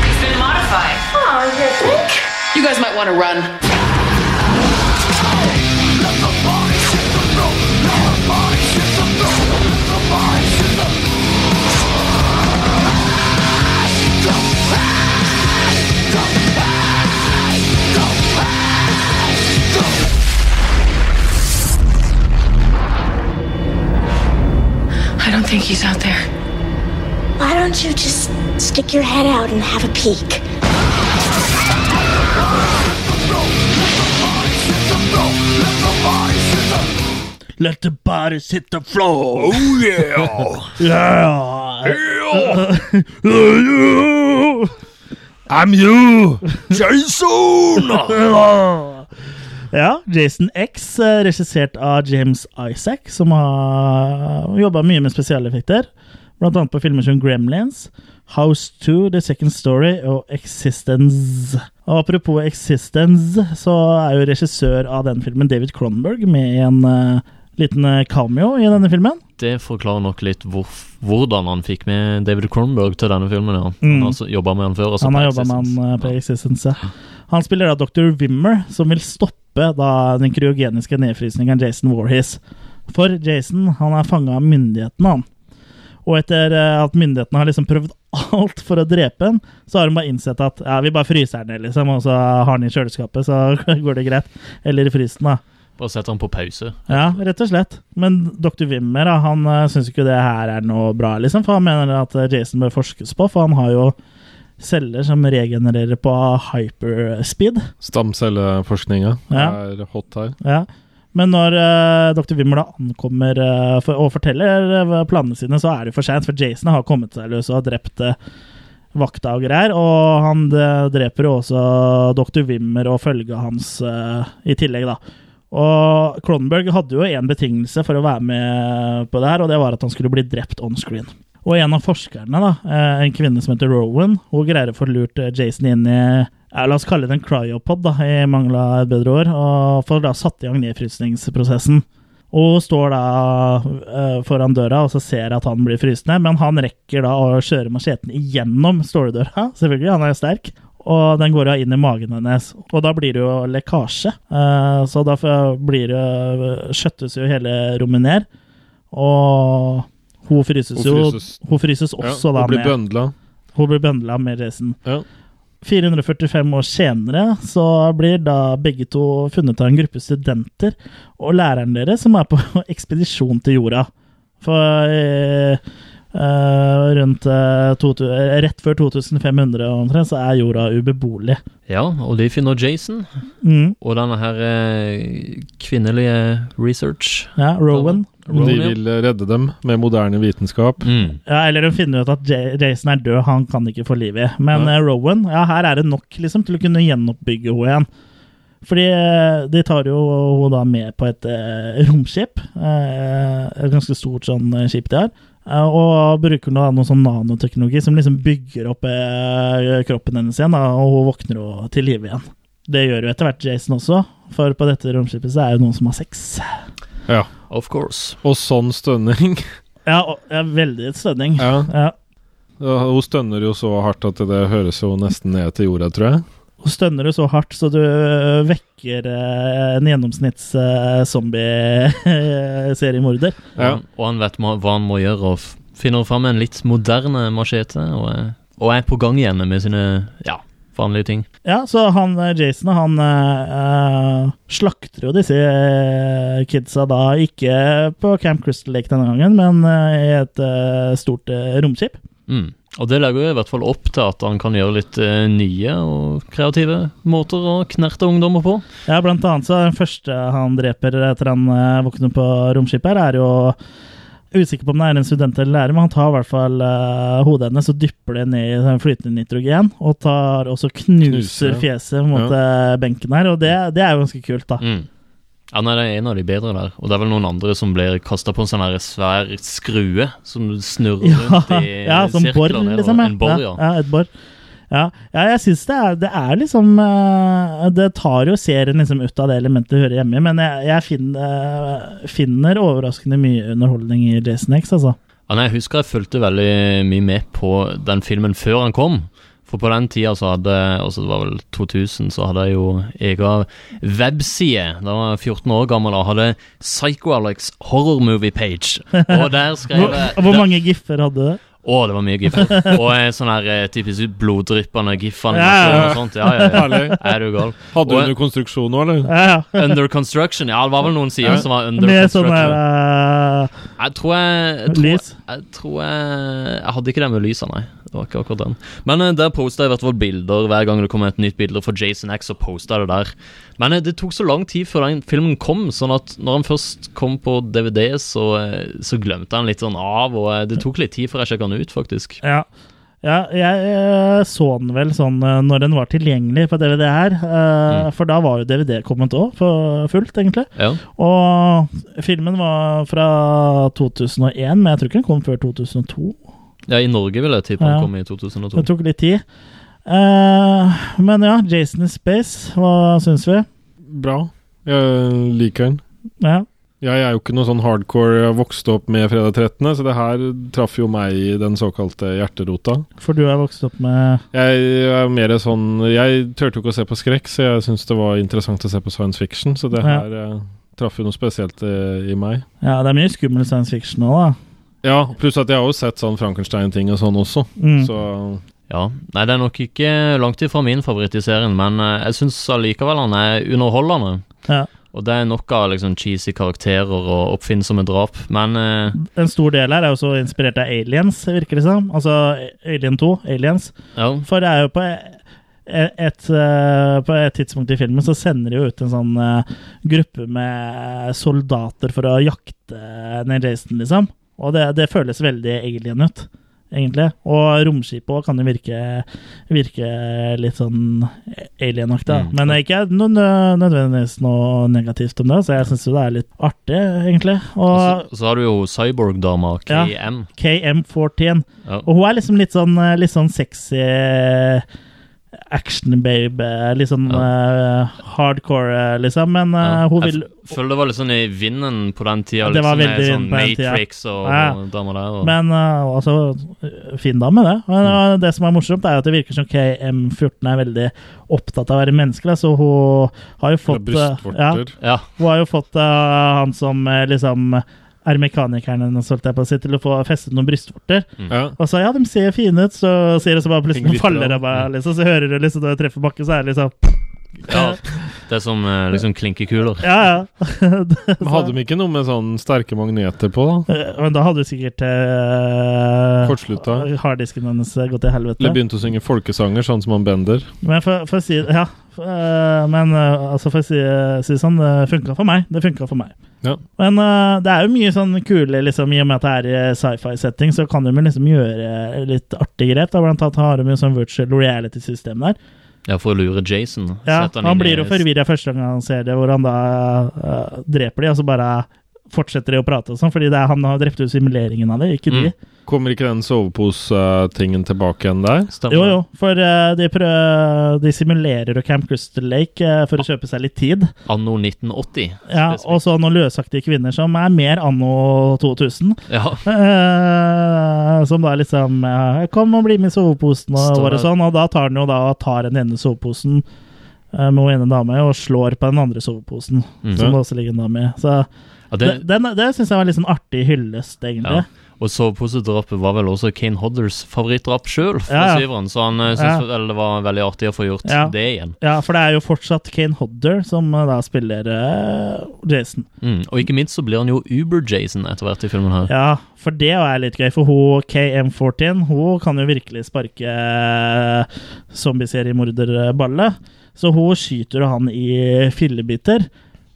He's been modified. Oh, you think? You guys might want to run. Don't think he's out there. Why don't you just stick your head out and have a peek? Let the bodies hit the floor. Oh, yeah. Yeah. Yeah. I'm you, Jason! Ja, Jason X, eh, regissert av James Isaac, som har jobba mye med spesialeffekter. Blant annet på filmer som Gremlins, House 2, The Second Story og Existence. Og apropos Existence, så er jo regissør av den filmen David Cronberg med en uh, liten eh, cameo i denne filmen. Det forklarer nok litt hvor, hvordan han fikk med David Cronberg til denne filmen. Ja. Mm. Han har altså jobba med han før. Han har jobba med han på Existence. Han spiller da Dr. Wimmer, som vil stoppe da den kryogeniske nedfrysningen Jason Warhis. For Jason han er fanga av myndighetene, han. Og etter eh, at myndighetene har liksom prøvd alt for å drepe han, så har de bare innsett at ja, vi bare fryser han ned, liksom, og så har han i kjøleskapet, så går det greit. Eller i frysen, da. Bare setter han på pause. Ja, rett og slett. Men dr. Wimmer han uh, syns ikke det her er noe bra, liksom, for han mener at eh, Jason bør forskes på, for han har jo celler som regenererer på hyperspeed. Stamcelleforskninga Ja. er hot her. Ja. Men når uh, dr. Wimmer da ankommer uh, for, og forteller eh, planene sine, så er det for seint, for Jason har kommet seg løs og har drept uh, vakta og greier. Og han eh, dreper jo også dr. Wimmer og følget hans eh, i tillegg, da. Og Cronenberg hadde jo en betingelse for å være med på det her, og det var at han skulle bli drept on screen. Og en av forskerne, da, eh, en kvinne som heter Rowan, hun greier å få lurt eh, Jason inn i ja, La oss kalle det en cryopod, da, i mangel av et bedre ord, og får da satt i gang nedfrysningsprosessen. Og står da uh, foran døra og så ser at han blir frysende, men han rekker da å kjøre macheten igjennom ståledøra, selvfølgelig, han er sterk. Og den går da inn i magen hennes, og da blir det jo lekkasje. Uh, så da blir det skjøttes jo hele rommet ned. Og hun fryses Hun jo fryses. Hun fryses Ja, også hun da blir med bøndla. Hun blir bøndla med Jason. Ja. 445 år senere så blir da begge to funnet av en gruppe studenter og læreren deres som er på ekspedisjon til jorda. For eh, eh, rundt uh, 2000, eh, rett før 2500 omtrent så er jorda ubeboelig. Ja, og de finner Jason. Mm. Og denne her uh, kvinnelige research. Ja, Rowan. De vil redde dem med moderne vitenskap. Mm. Ja, Eller de finner ut at J Jason er død, han kan ikke få liv i. Men Ja. Rowan, ja, her er det nok liksom til å kunne gjenoppbygge henne igjen. Fordi de tar jo henne da med på et romskip. Eh, et ganske stort sånn skip de har. Eh, og bruker da noe sånn nanoteknologi som liksom bygger opp eh, kroppen hennes igjen, da, og hun våkner jo til live igjen. Det gjør jo etter hvert Jason også, for på dette romskipet så er jo noen som har sex. Ja. Of course. Og sånn stønning. Ja, og, ja veldig stønning. Ja. Ja. Ja, Hun stønner jo så hardt at det høres jo nesten ned til jorda, tror jeg. Og stønner du så hardt så du øh, vekker øh, en gjennomsnitts øh, zombie-seriemorder. Og, og han vet hva han må gjøre, og finner fram en litt moderne machete, og, og er på gang igjen med sine ja, vanlige ting. Ja, så han Jason han øh, slakter jo disse kidsa da ikke på Camp Crystal Lake denne gangen, men i et stort romskip. Mm. Og det legger jo i hvert fall opp til at han kan gjøre litt eh, nye og kreative måter å knerte ungdommer på. Ja, blant annet så er den første han dreper etter han eh, våkner på romskipet her, er jo Usikker på om det er en student eller lærer, men han tar i hvert fall eh, hodet hennes og dypper det ned i flytende nitrogen, og tar også knuser Knuser, fjeset mot ja. benken her, og det, det er jo ganske kult, da. Mm. Ja, nei, det er en av de bedre der. Og det er vel noen andre som blir kasta på en sånn her svær skrue som snurrer Ja, rundt i ja som sirkler bor, liksom. En bor, ja. ja, et bor. Ja, ja jeg syns det er Det er liksom eh, Det tar jo serien liksom ut av det elementet det hører hjemme i, men jeg, jeg finner, eh, finner overraskende mye underholdning i Jason X, altså. Ja, nei, jeg husker jeg fulgte veldig mye med på den filmen før han kom. For på den tida så hadde altså det var vel 2000, så hadde jeg jo egen webside. Da var jeg 14 år gammel og hadde Psycho-Alex horror movie page. Og der skrev Hvor, jeg hvor mange giffer hadde du? Å, det var mye giffer. Og en sånn her eh, typisk bloddryppende gif-animasjon Ja, ja. og sånt. Ja, ja, ja. Herlig. Er du gal? Hadde du under konstruksjon nå, eller? Ja, ja. Under construction? Ja, det var vel noen sider Ja. som var under Med construction. Sånne, uh, Jeg tror jeg jeg tror, Lys? Jeg tror jeg Jeg hadde ikke det med lysa, nei. Det var ikke akkurat den. Men uh, der posta jeg i hvert fall bilder hver gang det kom et nytt bilde for Jason X, så posta jeg det der. Men uh, det tok så lang tid før den filmen kom, sånn at når han først kom på DVD, så, så glemte han litt sånn av, og det tok litt tid før jeg sjekka den ut, faktisk. Ja. ja, jeg eh, så den vel sånn eh, når den var tilgjengelig på DVD her. Mm. For da var jo DVD kommet òg, for fullt, egentlig. Ja. Og filmen var fra 2001, men jeg tror ikke den kom før 2002. Ja, I Norge vil jeg tippe Ja. kom i 2002. Det tok litt tid. Eh, men ja, Jason in Space, hva syns vi? Bra. Jeg liker den. Ja. Jeg er jo ikke noe sånn hardcore Jeg vokste opp med fredag 13., så det her traff jo meg i den såkalte hjerterota. For du er vokst opp med Jeg er mer sånn Jeg turte jo ikke å se på skrekk, så jeg syns det var interessant å se på science fiction, så det her ja. traff jo noe spesielt i, i meg. Ja, det er mye skummel science fiction òg, da. Ja, pluss at jeg har jo sett sånn Frankenstein-ting og sånn også, Mm. så Ja, Nei, det er nok ikke langt ifra min favoritt i serien, men eh, jeg syns allikevel han er underholdende. Ja. Og det er nok av liksom cheesy karakterer og oppfinnsomme drap, men eh, En stor del her er jo så inspirert av aliens, virker det som. Altså Alien 2, Aliens. ja. For det er jo på et, et, eh, På et tidspunkt i filmen så sender de jo ut en sånn uh, gruppe med soldater for å jakte ned Jason, liksom. Og det, det føles veldig alien ut, egentlig. Og romskipet òg kan jo virke, virke litt sånn alienaktig. Mm. Men det er ikke noe nødvendigvis noe negativt om det, så jeg syns jo det er litt artig, egentlig. Og så, så har du jo cyborg-dama Ja. KM. KM14. Ja. Og hun er liksom litt sånn, eh, litt sånn sexy action-babe. Litt sånn eh, hardcore, eh, liksom. Men uh, Ja. hun vil Jeg føler det var litt sånn i vinden på den tida. Det var liksom, veldig sånn på den tida. Matrix og, Ja. damer der. Og, Men uh, altså, fin dame, det. Men mm. det som er morsomt, er at det virker som KM14 er veldig opptatt av å være menneskelig, Så hun har jo fått ja, ja. Hun har jo fått han som liksom er mekanikerne hennes, holdt jeg på å si, til å få festet noen brystvorter. Ja. Og så ja, de ser fine ut, så sier det så bare plutselig faller av. meg, liksom, så hører du liksom når jeg treffer bakken, så er det liksom Ja, det er som eh, liksom klinkekuler. Ja, ja. Men hadde de ikke noe med sånn sterke magneter på, da? Eh, Men da hadde jo sikkert uh, Kortslutta. harddisken hennes gått til helvete. Eller begynte å synge folkesanger, sånn som han Bender. Men for, for å si Ja, eh, men eh, altså for å si, si sånn, det funka for meg. Det funka for meg. Ja. Men eh, det er jo mye sånn kule, liksom, i og med at det er i sci-fi-setting, så kan de liksom gjøre litt artige grep. Da. Blant annet har de jo sånn virtual reality-system der. Ja, for å lure Jason. Ja, han, han, blir jo forvirra første gang han ser det, hvor han da uh, dreper de, og så bare fortsetter de å prate og sånn, fordi det er han har drept ut simuleringen av det, ikke de. Mm. Kommer ikke den sovepose-tingen tilbake igjen der? Stemmer. Jo, jo, for uh, de, prøver, de simulerer jo Camp Crystal Lake uh, for å kjøpe seg litt tid. Anno 1980. Ja, og så noen løsaktige kvinner som er mer anno 2000. Ja. Uh, som da liksom Kom og bli med i soveposen og, og sånn. Og da tar han jo da tar den ene soveposen med hun ene dame og slår på den andre soveposen, Mm. som det også ligger en dame i. Så Ja, det, det- den, det syns jeg var litt sånn artig hyllest, egentlig. Ja. Og soveposedrapet var vel også Kane Hodders favorittdrap sjøl, Ja, ja. så han syntes Ja. det var veldig artig å få gjort det igjen. Ja, for det er jo fortsatt Kane Hodder som eh, da spiller uh, Jason. Mm. Og ikke minst så blir han jo Uber-Jason etter hvert i filmen her. Ja, for det er litt gøy, for hun KM14 hun kan jo virkelig sparke eh, zombieseriemorderballet. Så hun skyter jo han i fillebiter.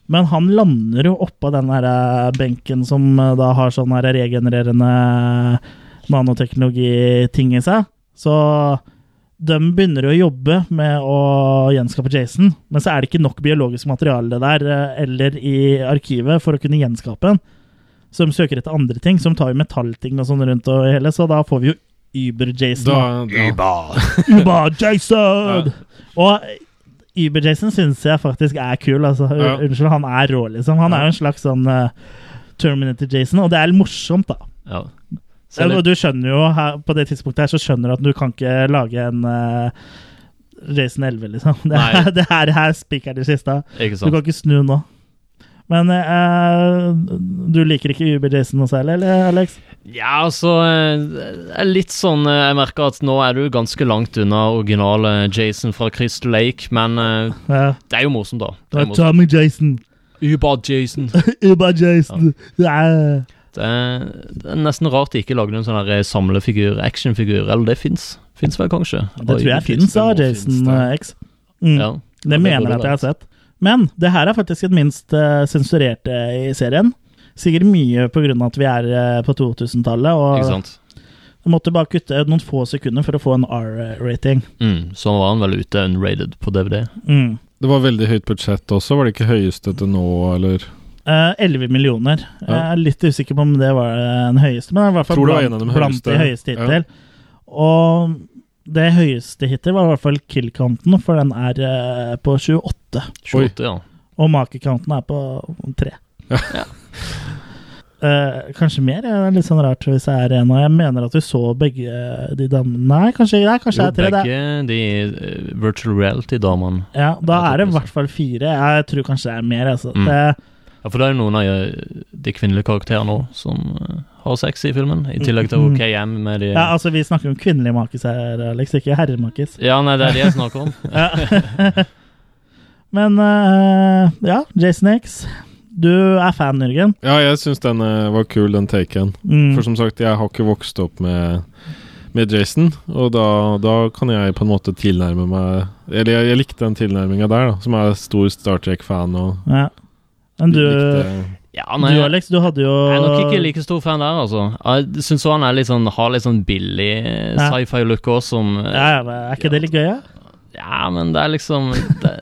Men han lander jo oppå den der eh, benken som eh, da har sånn regenererende nanoteknologiting i seg. Så de begynner å jobbe med å gjenskape Jason, men så er det ikke nok biologisk materiale der eh, eller i arkivet for å kunne gjenskape den. Så de søker etter andre ting, som tar jo metallting og sånn rundt og hele, så da får vi jo Uber-Jason. Uber-Jason! Og Uber-Jason syns jeg faktisk er kul. Altså. Ja. Unnskyld, han er rå, liksom. Han er jo en slags sånn uh, Terminator-Jason, og det er litt morsomt, da. Ja. Og du skjønner jo her, På det tidspunktet her så skjønner du at du kan ikke lage en uh, Jason 11, liksom. Det, her, er, det her her spikeren i kista. Du kan ikke snu nå. Men eh, du liker ikke Uber-Jason noe særlig, eller, Alex? Ja, altså eh, er litt sånn eh, Jeg merker at nå er du ganske langt unna originale Jason fra Crystal Lake, men eh, Ja. det er jo morsomt, da. Det Det er er. Tommy Jason. Uber-Jason. Uber-Jason. Det er Det er, det er nesten rart de ikke lagde en sånn samlefigur, actionfigur. Eller det fins. Fins vel kanskje? Det tror jeg fins av Jason X. Mm. Ja. Det det mener jeg at jeg har sett. Men det her er faktisk det minst eh, sensurerte i serien. Sikkert mye pga. at vi er eh, på 2000-tallet. Ikke sant? de måtte bare kutte noen få sekunder for å få en R-rating. Mm, så var han vel ute unrated på DVD. Mm. Det var veldig høyt budsjett også, var det ikke høyeste til nå, eller? Eh, 11 millioner. Jeg er litt usikker på om det var den høyeste, men det var i hvert fall Tror det var blant, de blant de høyeste. hittil. Ja. Og det høyeste hittil var i hvert fall kill-counten, for den er eh, på 28. 28, ja. Og make-counten er på 3. Ja. Eh, kanskje mer? Det er litt sånn rart hvis det er en. Og jeg mener at vi så begge de damene Nei, kanskje, nei, kanskje Jo, det er tre. Det begge de eh, virtual reality-damene. ja, da er det i hvert fall fire. Jeg tror kanskje det er mer. Altså. Mm. Det, Ja, for det er jo noen av de kvinnelige karakterene òg som har sex i filmen, i tillegg til OKM KM med de ja, altså Vi snakker om kvinnelig makis her, Alex, ikke herremakis. Ja, nei, det er det jeg snakker om. Men uh, ja, Jason X. Du er fan, Jørgen. Ja, jeg syns den eh, var kul, den taken. Mm. For som sagt, jeg har ikke vokst opp med, med Jason, og da, da kan jeg på en måte tilnærme meg Eller jeg, jeg likte den tilnærminga der, da, som er stor Star Trek-fan Ja. Men du, likte- Ja, du Alex, du hadde jo Jeg er nok ikke like stor fan der, altså. Jeg syns han er litt sånn, har litt sånn billig Ja. sci-fi-look òg, som eh, ja, Er ikke det litt gøy, ja? Ja, men det er liksom det,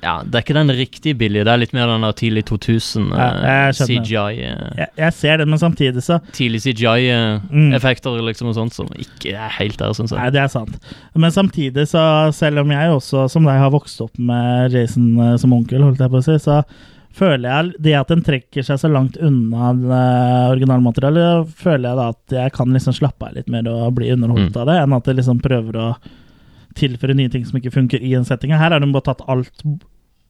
Ja, det er ikke den riktige billige, det er litt mer den der tidlig 2000 Ja, eh, jeg. CGI eh, Jeg, jeg ser det, men samtidig så Tidlig Mm. CGI-effekter liksom og sånt som ikke er helt der, syns jeg. Nei, det er sant. Men samtidig, så selv om jeg også, som deg, har vokst opp med Jason som onkel, holdt jeg på å si, så føler jeg det at den trekker seg så langt unna det originalmaterialet, føler jeg da at jeg kan liksom slappe av litt mer og bli underholdt Mm. av det, enn at det liksom prøver å tilføre nye ting som ikke funker i en setting. Her har de bare tatt alt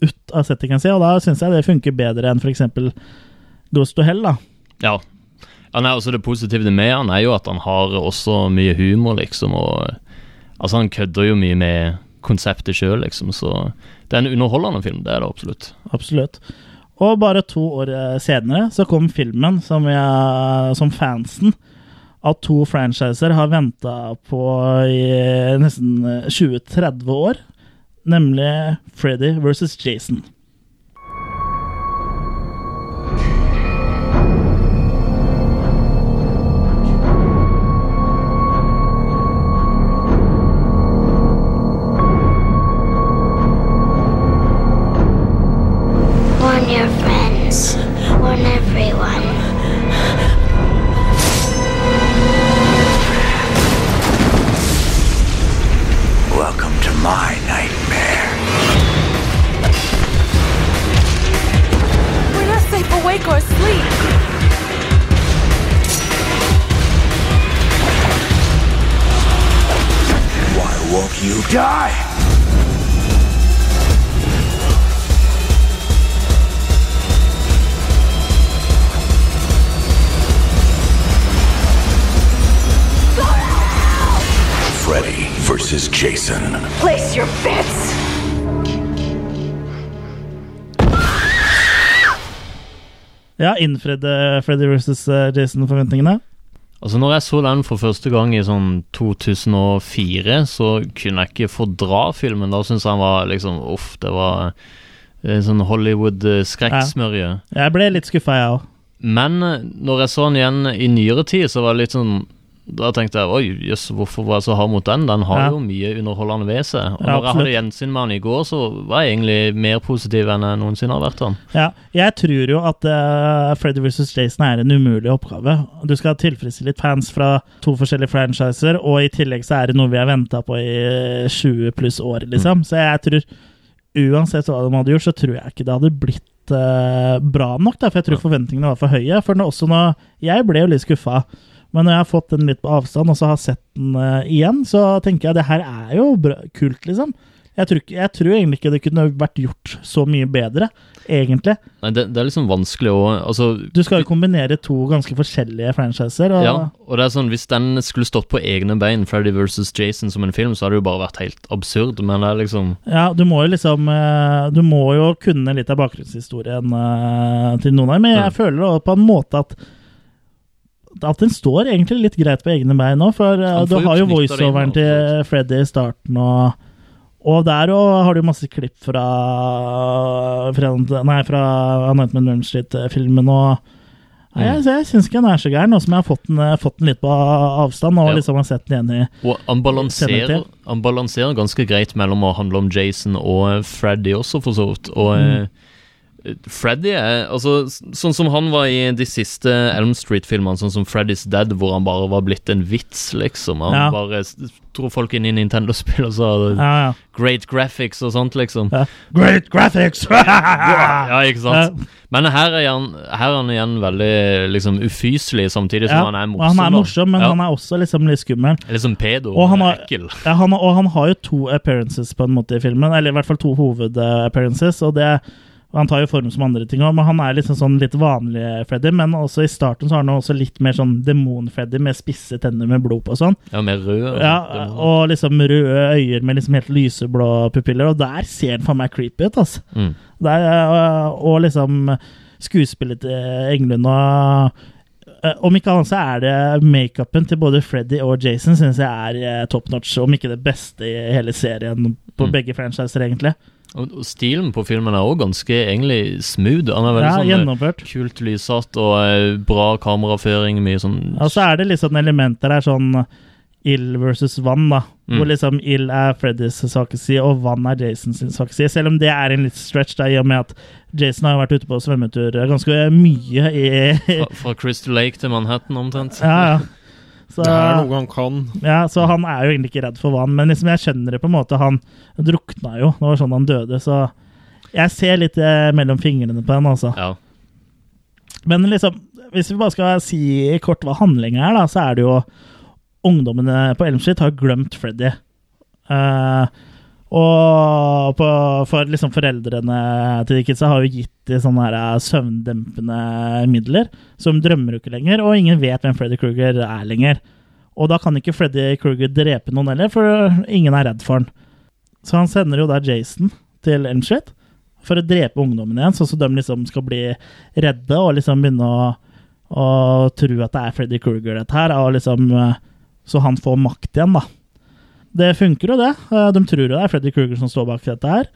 ut av settingen sin, og da syns jeg det funker bedre enn f.eks. Ghost to Hell, da. Ja, Ja, nei, altså Det positive med han er jo at han har også mye humor, liksom. og Altså Han kødder jo mye med konseptet sjøl, liksom. Så det er en underholdende film, det er det absolutt. Absolutt. Og bare to år eh, senere så kom filmen som, jeg, som fansen av to franchiser har venta på i nesten 20-30 år, nemlig Freddy versus Jason. Innfridde Freddy versus eh, Jason-forventningene? Altså Når jeg så den for første gang i sånn 2004, så kunne jeg ikke fordra filmen. Da syntes jeg han var liksom Uff, det var en sånn Hollywood-skrekksmørje. Jeg ble litt skuffa, jeg òg. Men eh, når jeg så den igjen i nyere tid, så var det litt sånn Da tenkte jeg oi, jøss, hvorfor var jeg så hard mot den? Den har Ja. jo mye underholdende ved seg. Og Ja, når jeg hadde gjensyn med han i går, så var jeg egentlig mer positiv enn jeg noensinne har vært. den Ja, jeg tror jo at uh, Freddy vs. Jason er en umulig oppgave. Du skal tilfredsstille fans fra to forskjellige franchiser, og i tillegg så er det noe vi har venta på i eh, 20 pluss år, liksom. Så jeg tror uansett hva de hadde gjort, så tror jeg ikke det hadde blitt eh, bra nok. Da, for jeg tror forventningene var for høye. For når, også når, jeg ble jo litt skuffa. Men når jeg har fått den litt på avstand, og så har sett den uh, igjen, så tenker jeg det her er jo kult, liksom. Jeg tror, ikke, jeg tror egentlig ikke det kunne vært gjort så mye bedre, egentlig. Nei, det, det er liksom vanskelig å altså, Du skal jo kombinere to ganske forskjellige franchiser. Og, Ja, og det er sånn Hvis den skulle stått på egne bein, Freddy versus Jason, som en film, så hadde det jo bare vært helt absurd, men det er liksom Ja, du må jo liksom eh, Du må jo kunne litt av bakgrunnshistorien eh, til noen av dem, men jeg Ja. føler på en måte at at den står egentlig litt greit på egne bein nå, for eh, du har jo voiceoveren til Freddy i starten, og, og der òg har du masse klipp fra, fra Nei, fra Nightmare Elm Street-filmen, og Nei, jeg, jeg syns ikke den er så gæren, nå som jeg har fått den, eh, fått den litt på avstand og Ja. liksom har sett den igjen i Og han balanserer, han balanserer ganske greit mellom å handle om Jason og Freddy også, for så vidt. Og Mm. Freddy er altså Sånn som han var i de siste Elm Street-filmene, sånn som Freddy's Dead, hvor han bare var blitt en vits, liksom. Han Ja. bare tror dro folk inn i Nintendo-spill og sa Ja, ja. Great graphics og sånt, liksom. Ja. Great graphics! ja, ikke sant? Men her er han, her er han igjen veldig liksom ufyselig, samtidig som han er morsom. Han er morsom, men han er også liksom litt skummel. Sånn pedo. Og han, har, ekkel. han, og han har jo to appearances på en måte i filmen, eller i hvert fall to hovedappearances. Og det han tar jo form som andre ting òg, men han er liksom sånn litt vanlig Freddy. Men også i starten så har han også litt mer sånn demon-Freddy med spisse tenner med blod på og sånn. Ja, med røde Ja, og liksom røde øyer med liksom helt lyseblå pupiller, og der ser han for meg creepy ut, altså. Mm. Der, og, og liksom skuespillet til Englund og eh, Om ikke annet så er det makeupen til både Freddy og Jason synes jeg er eh, top notch, om ikke det beste i hele serien på Mm. begge franchiser, egentlig. Og, stilen på filmen er også ganske egentlig smooth. Han er veldig Ja, sånn eh, gjennomført. kult lyssatt og eh, bra kameraføring. Mye sånn Og så er det litt sånn elementer der, sånn ild versus vann, da. Mm. Hvor liksom ild er Freddys svake side, og vann er Jasons svake side. Selv om det er en litt stretch, da, i og med at Jason har vært ute på svømmetur ganske mye i fra, fra Crystal Lake til Manhattan, omtrent. Ja, ja. Så, Det er noe han kan. Ja, så han er jo egentlig ikke redd for vann, men liksom jeg skjønner det på en måte. Han drukna jo, det var sånn han døde, så jeg ser litt eh, mellom fingrene på henne, altså. Ja. Men liksom, hvis vi bare skal si kort hva handlinga er, da, så er det jo ungdommene på Elm Street har glemt Freddy. Uh, Og på, for liksom foreldrene til de kidsa har jo gitt de sånne her eh, søvndempende midler, som drømmer jo ikke lenger, og ingen vet hvem Freddy Krueger er lenger. Og da kan ikke Freddy Krueger drepe noen heller, for ingen er redd for han. Så han sender jo da Jason til Elm Street for å drepe ungdommen igjen, sånn at de liksom skal bli redde og liksom begynne å, å tro at det er Freddy Krueger, dette her, og liksom, eh, så han får makt igjen, da. Det funker jo, det. Eh, De tror jo det er Freddy Krueger som står bak dette her.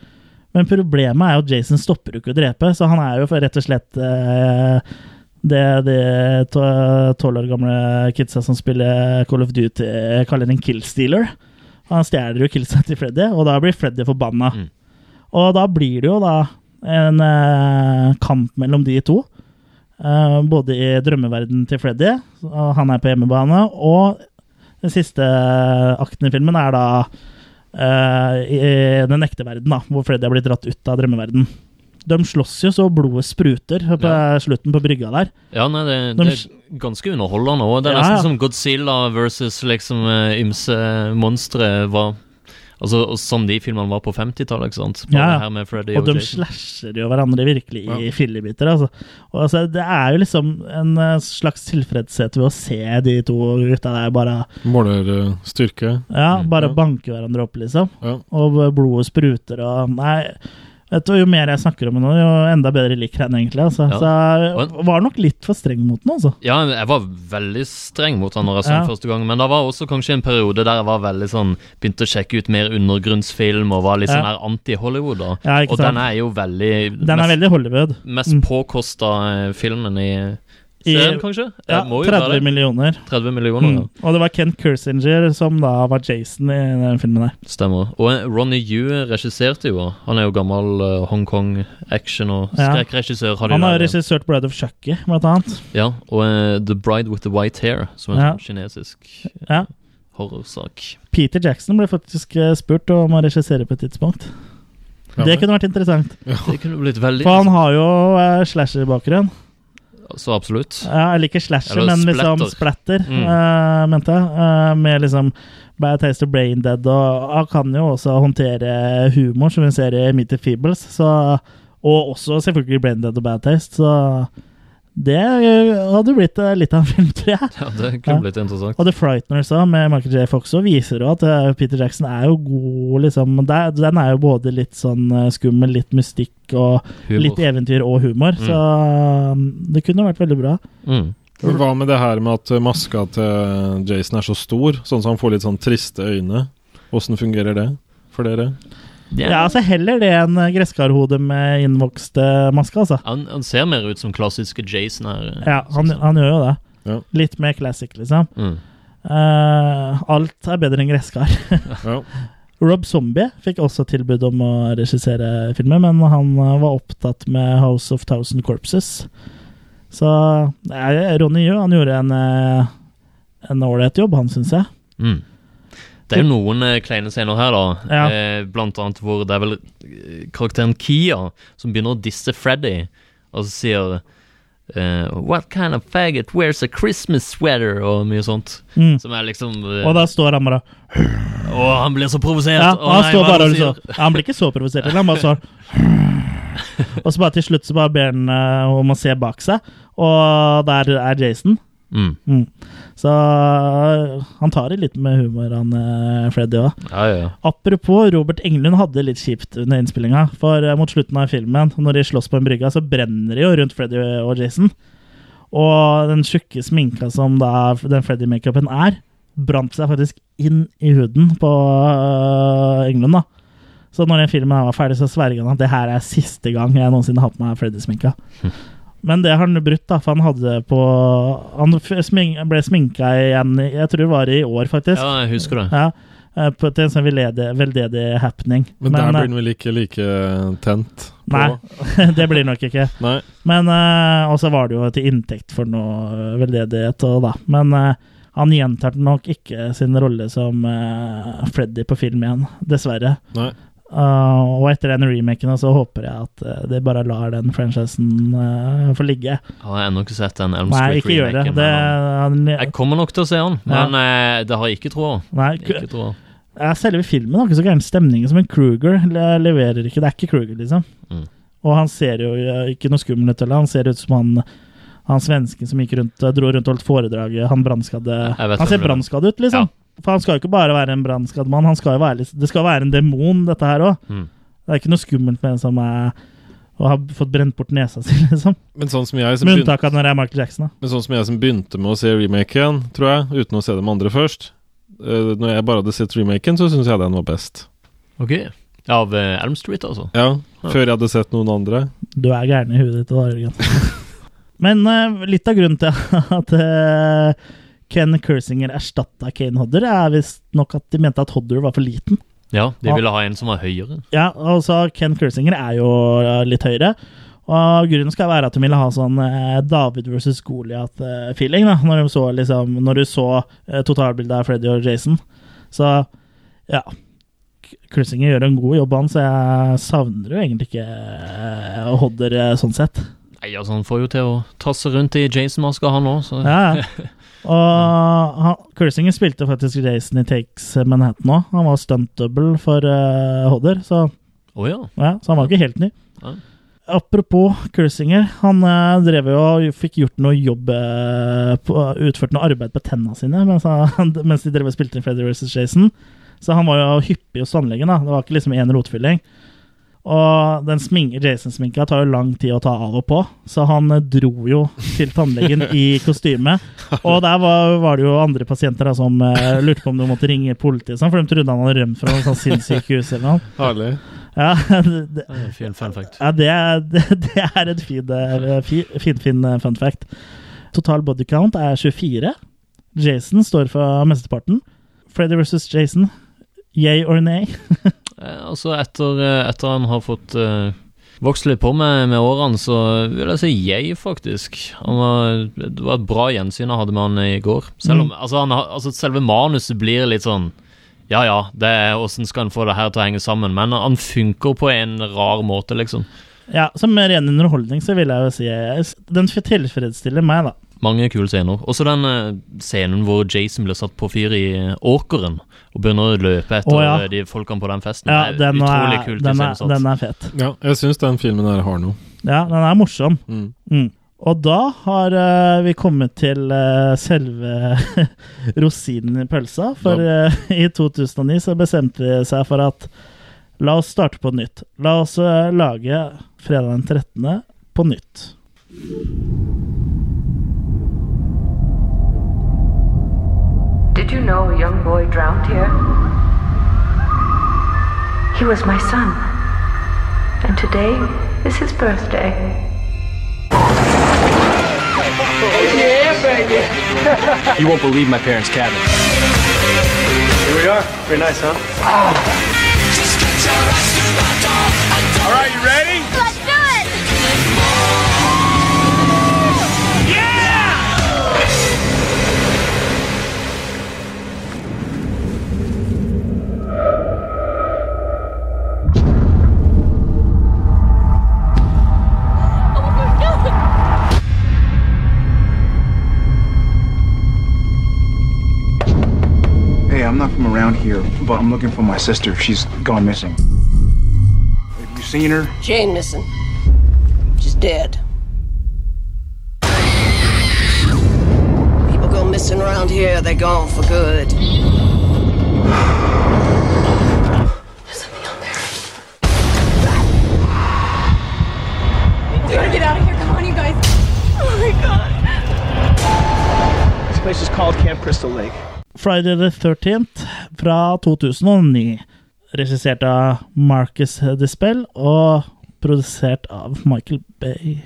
Men problemet er jo at Jason stopper jo ikke å drepe, så han er jo rett og slett eh, det de tolv år gamle kidsa som spiller Call of Duty, kaller en killstealer. Han stjeler jo killsa til Freddy, og da blir Freddy forbanna. Og da blir det jo da en eh, kamp mellom de to. Eh, både i drømmeverdenen til Freddy, han er på hjemmebane, og den siste akten i filmen er da uh, i den ekte verden, da, hvor Freddy har blitt dratt ut av drømmeverden. De slåss jo så blodet spruter på slutten på brygga der. Ja, nei, det, De det er ganske underholdende òg. Det er Ja, nesten ja. som Godzilla versus liksom eh, ymse monstre var Altså sånn de filmene var på 50-tallet, ikke sant? Bare Ja, ja. med og og, de Jason. slasher jo hverandre virkelig i Ja. fillebiter. Altså. Og altså, det er jo liksom en eh, slags tilfredshet ved å se de to gutta der bare Måler eh, styrke. Ja, bare banke hverandre opp, liksom. Ja. Og blodet spruter og Nei, vet du, jo mer jeg snakker om henne, jo enda bedre liker jeg henne, egentlig. Altså. Ja. Så jeg var nok litt for streng mot den, altså. Ja, jeg var veldig streng mot henne når jeg så den Ja. første gang, men det var også kanskje en periode der jeg var veldig sånn Begynte å sjekke ut mer undergrunnsfilm og var litt sånn her anti-Hollywood. da Og den er jo veldig Den er veldig Hollywood. Mest Mm. påkosta filmen i I- serien, kanskje? Ja, Det må jo være 30 millioner. 30 millioner, Mm. Og det var Ken Kersinger som da var Jason i den filmen der. Stemmer. Og Ronny Yu regisserte jo. Han er jo gammel eh, Hongkong-action- og skrekkregissør. Han har regissert Bride of Chucky, blant annet. Ja, og uh, The Bride with the White Hair, som er Ja. sånn kinesisk Ja. horrorsak. Peter Jackson ble faktisk eh, spurt om å regissere på et tidspunkt. Ja, det kunne vært interessant. Det kunne blitt veldig For han har jo eh, slasher-bakgrunn. Så absolutt. Ja, eller ikke slasher, Eller men liksom splatter. splatter, Mm. uh, mente jeg. Uh, med liksom Bad Taste of Brain Dead, og han kan jo også håndtere humor, som vi ser i Meet the Feebles. Så, og også selvfølgelig Brain Dead og Bad Taste, så det eh, hadde blitt eh, litt av en film, tror jeg. Ja, det kunne blitt interessant. Og The Frighteners også, med Michael J. Fox, også viser jo at eh, Peter Jackson er jo god, liksom. Den er jo både litt sånn skummel, litt mystikk og Humor. litt eventyr og humor. Mm. Så um, det kunne vært veldig bra. Mm. Hva med det her med at maska til Jason er så stor, sånn at han får litt sånn triste øyne? Åssen fungerer det for dere? Ja, altså Heller det enn eh, gresskarhode med innvokste maske, altså. Han, han ser mer ut som klassiske Jason her. Ja, han, han gjør jo det. Ja. Litt mer classic, liksom. Mm. Uh, alt er bedre enn gresskar. Ja. Rob Zombie fikk også tilbud om å regissere filmen, men han eh, var opptatt med House of Thousand Corpses. Så ja, Ronny Jø, han gjorde en eh, en ålreit jobb, han, syns jeg. Mm. Det er jo noen eh, kleine scener her, da. Ja. Eh, blant annet hvor det er vel eh, karakteren Kia som begynner å disse Freddy, og så sier eh, What kind of faggot wears a Christmas sweater? Og mye sånt. Mm. Som er liksom eh, Og da står han bare Å, han blir så provosert! Ja, Å, han nei, står hva bare og du liksom? Han blir ikke så provosert, eller han bare sånn Og så bare til slutt så bare ber han eh, om å se bak seg, og der er Jason. Mm. Så eh, han tar det litt med humor, han eh, Freddy òg. Ja, ja. Apropos, Robert Englund hadde det litt kjipt under innspillinga. For eh, mot slutten av filmen, når de slåss på en brygge, så brenner de jo rundt Freddy og Jason. Og den tjukke sminka som da den Freddy-makeupen er, brant seg faktisk inn i huden på Englund. da. Så når den filmen var ferdig, så sverga han at det her er siste gang jeg noensinne har på meg Freddy-sminka. Men det har han brutt, da, for han hadde på Han ble sminka igjen Jeg tror det var i år, faktisk. Ja, jeg husker det. Ja, eh, på, til en sånn veldedig, veldedig happening. Men, der eh, blir han vel ikke like tent? på? Nei, det blir nok ikke. Nei. Men uh, Og så var det jo til inntekt for noe veldedighet, og da. Men uh, han gjentar nok ikke sin rolle som uh, Freddy på film igjen, dessverre. Nei. Eh, og etter den remaken så håper jeg at uh, de bare lar den franchisen uh, få ligge. Jeg har ennå ikke sett den Elm Nei, Street ikke gjør det. remaken, det Jeg kommer nok til å se den, Ja. men eh, det har jeg ikke troa. Ja, selve filmen har ikke så gæren stemning som en Kruger le- leverer ikke. Det er ikke Kruger, liksom. Mm. Og han ser jo eh, ikke noe skummel ut, eller han ser ut som han han svensken som gikk rundt, dro rundt og holdt foredraget. Han brannskadde Han ser er. brannskadd ut, liksom. For han skal jo ikke bare være en brannskadd mann, han skal jo være, litt- det skal være en demon, dette her òg. Mm. Det er ikke noe skummelt med en som er og har fått brent bort nesa si, liksom. Men sånn som jeg som Med unntak av når det er Michael Jackson, da. men sånn som jeg som begynte med å se remaken, tror jeg, uten å se dem andre først uh, Når jeg bare hadde sett remaken, så syns jeg den var best. Ok. Av uh, Elm Street, altså? Ja, før jeg hadde sett noen andre. Du er gæren i huet ditt. da, Jørgen. Men uh, litt av grunnen til at eh, Ken Kersinger erstatta Kane Hodder, er visstnok at de mente at Hodder var for liten. Ja, de ville ha en som var høyere. Ja, altså Ken Kersinger er jo eh, litt høyere. Og grunnen skal være at de ville ha sånn eh, David versus Goliat-feeling. da Når, de så, liksom, når du så eh, totalbildet av Freddy og Jason. Så ja. K- Kersinger gjør en god jobb, han, så jeg savner jo egentlig ikke eh, Hodder eh, sånn sett. Nei, altså Han får jo til å tasse rundt i Jason-maska, han òg, så Ja, ja. Og han, Kersinger spilte faktisk Jason i Takes Manhattan òg. Han var stunt-double for uh, Hodder, så, oh, ja. ja, så han var ikke helt ny. Ja. Apropos Cursinger han eh, drev jo og fikk gjort noe jobb eh, på, Utført noe arbeid på tenna sine mens, han, mens de drev og spilte inn Freddy vs. Jason. Så han var jo hyppig hos tannlegen. Det var ikke liksom én rotfylling. Og den smink- Jason-sminka tar jo lang tid å ta av og på, så han eh, dro jo til tannlegen i kostyme. Og der var, var det jo andre pasienter da, som uh, lurte på om de måtte ringe politiet, sånn, for de trodde han hadde rømt fra noe sånn sinnssykehus eller noe. Herlig. Ja, det, en Fin fun fact. ja, det er, det, det er et fin, eh, fin, fin fun fact. Total body count er 24. Jason står for mesteparten. Freddy versus Jason, yay or nay? Altså, etter, eh, etter han har fått eh, vokst litt på med, med årene, så vil jeg si jeg, faktisk. Han var, det var et bra gjensyn jeg hadde med han i går. Selv om, Mm. altså, han, altså, selve manuset blir litt sånn Ja ja, det er åssen skal han få det her til å henge sammen? Men han funker på en rar måte, liksom. Ja, Som ren underholdning så vil jeg jo si den tilfredsstiller meg, da. Mange kule scener. Også den eh, scenen hvor Jason blir satt på fyr i eh, åkeren og begynner å løpe etter oh, ja. eh, de folkene på den festen. Ja, Det er den utrolig er, kult den, er, den er fet. Ja, jeg syns den filmen her har noe. Ja, den er morsom. Mm. Mm. Og da har uh, vi kommet til uh, selve rosinen i pølsa. For eh, i 2009 så bestemte de seg for at la oss starte på nytt. La oss lage fredag den 13. på nytt. Did you know a young boy drowned here? He was my son. And today is his birthday. Yeah, baby. You won't believe my parents' cabin. Here we are. Very nice, huh? All right, you ready? Let's do it! Hey, I'm not from around here, but I'm looking for my sister. She's gone missing. Have you seen her? She ain't missing. She's dead. People go missing around here, they're gone for good. We gotta get out of here. Come on, you guys. Oh my god. This place is called Camp Crystal Lake. Friday the 13th fra 2009. Regissert av Marcus Dispel og produsert av Michael Bay.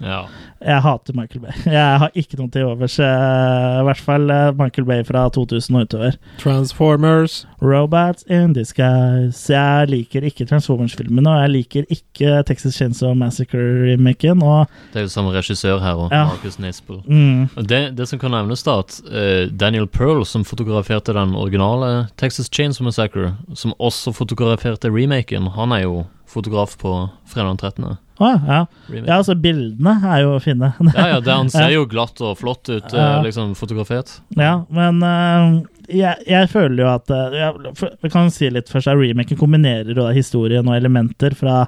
Ja. Jeg hater Michael Bay. Jeg har ikke noe til overs. eh, I hvert fall eh, Michael Bay fra 2000 og utover. Transformers. Robots in disguise. Jeg liker ikke Transformers-filmene, og jeg liker ikke Texas Chainsaw Massacre-remaken. Og Det er jo samme regissør her òg, Ja. Marcus Nispel. Mm. Det, det som kan nevnes, da, at eh, Daniel Pearl, som fotograferte den originale Texas Chainsaw Massacre, som også fotograferte remaken, han er jo fotograf på fredag den 13. ah, ja. Ja, altså bildene er jo fine. Ja, ja, det, han ser jo glatt og flott ut, uh, liksom fotografert. Ja, men uh, jeg, jeg føler jo at uh, jeg, Vi kan si litt først at remaken kombinerer da historien og elementer fra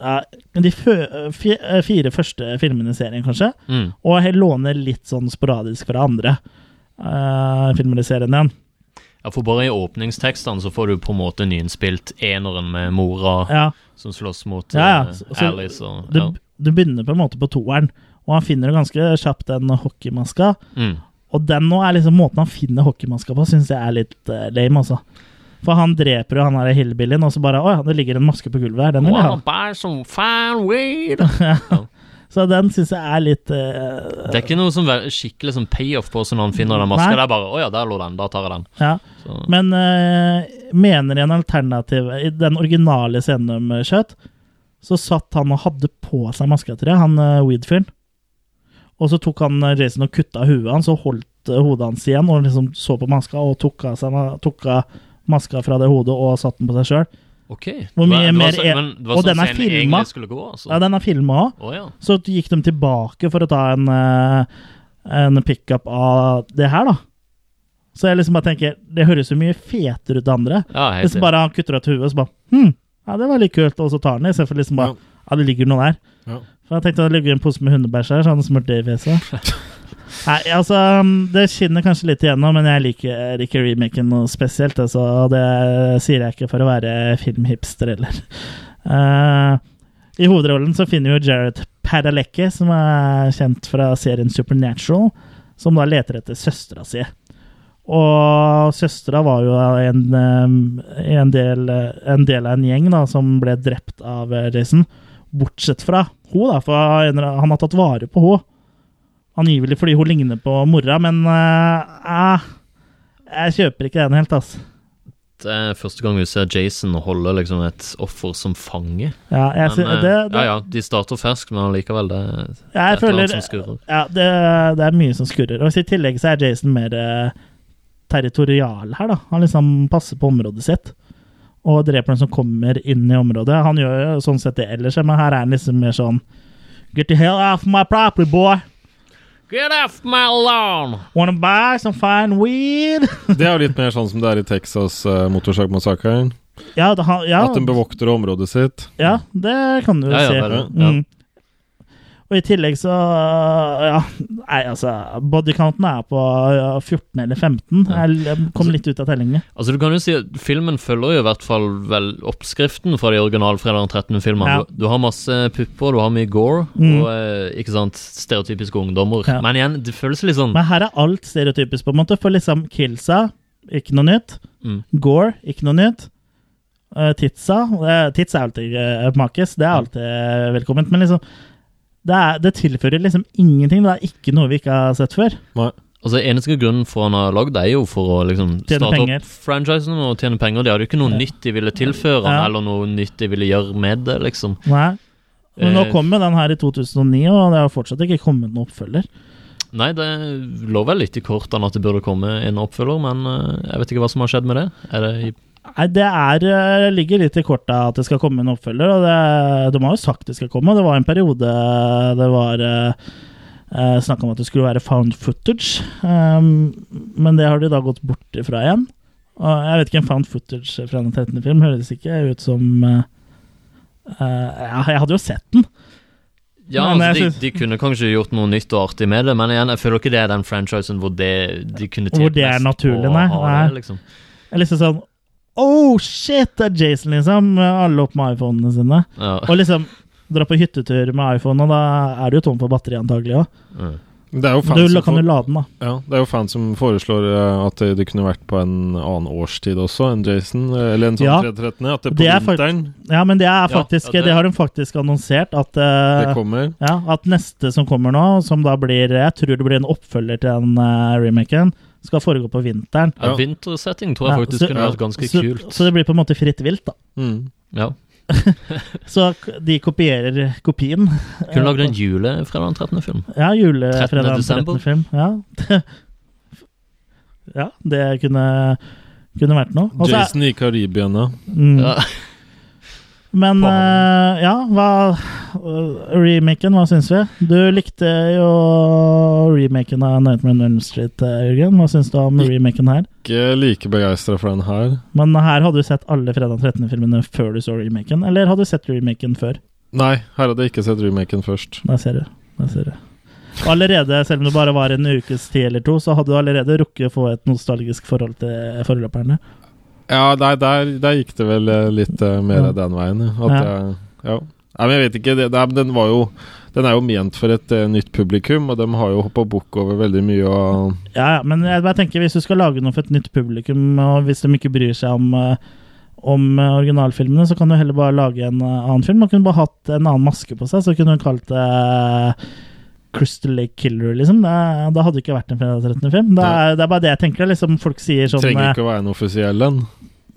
de eh, fire første filmene i serien, kanskje. Mm. Og jeg låner litt sånn sporadisk fra andre filmer i serien igjen. Ja, for bare i åpningstekstene så får du på en måte nyinnspilt eneren med mora Ja. som slåss mot Ja, ja. eh, Så- Alice og du, ja. du begynner på en måte på toeren, og han finner jo ganske kjapt den hockeymaska. Mm. Og den nå er liksom måten han finner hockeymaska på, syns jeg er litt uh, lame, altså. For han dreper jo han der hillbillyen, og så bare Å ja, det ligger en maske på gulvet her. Den vil jeg ha. Så den syns jeg er litt uh, Det er ikke noe som skikkelig som payoff på når han finner den maska. Det er bare 'Å ja, der lå den. Da tar jeg den'. Ja. Så. Men uh, mener i en alternativ I den originale scenen om Kjøtt, så satt han og hadde på seg maska, tror jeg, han uh, Weed-fyren. Og så tok han eh, Jason og kutta huet hans og holdt eh, hodet hans igjen og liksom så på maska og tok av, seg, tok av maska fra det hodet og satte den på seg sjøl. Ok. Hvor Det var- mye det var mer så- er- men det var Og sånn den er filma. skulle gå, altså. Ja, den er filma òg. Oh, ja. Så gikk de tilbake for å ta en, eh, en pickup av det her, da. Så jeg liksom bare tenker Det høres jo mye fetere ut det andre. Ja, helt Hvis bare han kutter hue, og så bare Hm, ja, det var litt kult, og så tar han det, istedenfor liksom bare Ja, det ligger noe der. Ja. For jeg tenkte det ligger en pose med hundebæsj her, så han smurte det i fjeset. Nei, altså Det skinner kanskje litt igjennom, men jeg liker ikke remaken noe spesielt. Altså, det sier jeg ikke for å være filmhipster heller. Uh, I hovedrollen så finner vi jo Jared Padalecki, som er kjent fra serien Supernatural, som da leter etter søstera si. Og søstera var jo en, eh, en, del, en del av en gjeng da, som ble drept av Jason. Bortsett fra hun da, for han har tatt vare på hun Angivelig fordi hun ligner på mora, men eh, eh, jeg kjøper ikke den helt, altså. Det er første gang vi ser Jason holde liksom et offer som fange. Ja, jeg sy- eh, det- det- ja, ja, de starter ferskt, men allikevel, det, det er et eller annet som skurrer. Ja, det, det er mye som skurrer. Og I tillegg så er Jason mer eh, territorial her, da. Han liksom passer på området sitt. Og dreper den som kommer inn i området. Han gjør jo sånn sett det ellers, men her er han liksom mer sånn Get the hell off my property, boy! Get off my lawn! Wanna buy some fine weed? Det er jo litt mer sånn som det er i Texas uh, motorsagmassakren. ja, ja, At de bevokter området sitt. Ja, det kan du Ja, ja, si. det ja. Mm. Og i tillegg så Ja, nei, altså Bodycounten er på 14 eller 15. Jeg kom litt ut av tellingen. Altså du kan jo si at Filmen følger jo i hvert fall vel oppskriften fra de originale Fredag den 13.-filmene. Ja. Du, du har masse pupper, du har mye gore, Mm. og eh, ikke sant, stereotypiske ungdommer. Ja. Men igjen, det føles litt sånn Men her er alt stereotypisk, på en måte. For liksom Kilsa, ikke noe nytt. Mm. Gore, ikke noe nytt. Titsa Tits er alltid makis, det er alltid velkomment. Men liksom det, er, det tilfører liksom ingenting. Det er ikke noe vi ikke har sett før. Nei. Altså Eneste grunnen for han har lagd det, er jo for å liksom Tjene starte penger. opp franchisen og tjene penger. De hadde jo ikke noe nytt de ville tilføre Ja. eller noe nytt de ville gjøre med det, liksom. Nei. Men nå Eh, kom jo den her i 2009, og det har fortsatt ikke kommet noen oppfølger. Nei, det lå vel litt i kortene at det burde komme en oppfølger, men eh, jeg vet ikke hva som har skjedd med det. Er det i Nei, det er, eh, ligger litt i korta at det skal komme en oppfølger, og det, de har jo sagt det skal komme. Det var en periode det var eh, snakk om at det skulle være found footage, um, men det har de da gått bort ifra igjen. Og jeg vet ikke, en found footage fra den 13. film høres ikke ut som uh, eh, ja, Jeg hadde jo sett den. Ja, Men altså, de, de kunne kanskje gjort noe nytt og artig med det, men igjen, jeg føler ikke det er den franchisen hvor det, de kunne Hvor det er naturlig, nei. nei. Det, liksom. Jeg liksom sånn Oh shit, det er Jason, liksom. Alle opp med iPhonene sine. Ja. Og liksom dra på hyttetur med iPhone, og da er du jo tom for batteri antagelig òg. Det er jo fans Du kan jo lade den, da. Ja, det er jo fans som foreslår eh, at det, det kunne vært på en annen årstid også enn Jason. eh, Eller en sånn Ja. 313. At det på Det er vinteren Ja, men det er faktisk ja, det, det- har de faktisk annonsert at eh, Det kommer. Ja, at neste som kommer nå, som da blir Jeg tror det blir en oppfølger til den uh, remaken, skal foregå på vinteren. Ja, Vintersetting tror jeg Ja, faktisk så- kunne vært ganske så, kult. Så det blir på en måte fritt vilt, da. Mm. Ja. Så de kopierer kopien. Kunne lagd en julefredag 13.-film. Ja, 13. julefredag 13. film. Ja. ja, det kunne, kunne vært noe. Også, Jason i Karibia. Mm. Ja. Men uh, ja, hva øh, Remaken, hva syns vi? Du likte jo remaken av Nightmare on Elm Street, eh, Jørgen? Hva syns du om remaken her? Ikke like begeistra for den her. Men her hadde du sett alle Fredag 13.-filmene før du så remaken, eller hadde du sett remaken før? Nei, her hadde jeg ikke sett remaken først. Der ser du. Der ser du. Allerede, selv om det bare var en ukes tid eller to, så hadde du allerede rukket å få et nostalgisk forhold til forløperne. Ja, der, der, der gikk det vel eh, litt uh, mer Ja. den veien. At, Ja. jeg- ja. Nei, men jeg vet ikke. Det, det, er- den var jo Den er jo ment for et uh, nytt publikum, og de har jo hoppa bukk over veldig mye. Og Ja, ja, men jeg bare tenker hvis du skal lage noe for et nytt publikum, og hvis de ikke bryr seg om, uh, om eh, originalfilmene, så kan du heller bare lage en eh, annen film. Man kunne bare hatt en annen maske på seg, så kunne du kalt det eh, Crystal Lake Killer, liksom. Da, da hadde det ikke vært en fredag 13. film. Det er, det er bare det jeg tenker. Liksom, folk sier sånn trenger eh, ikke å være en offisiell en.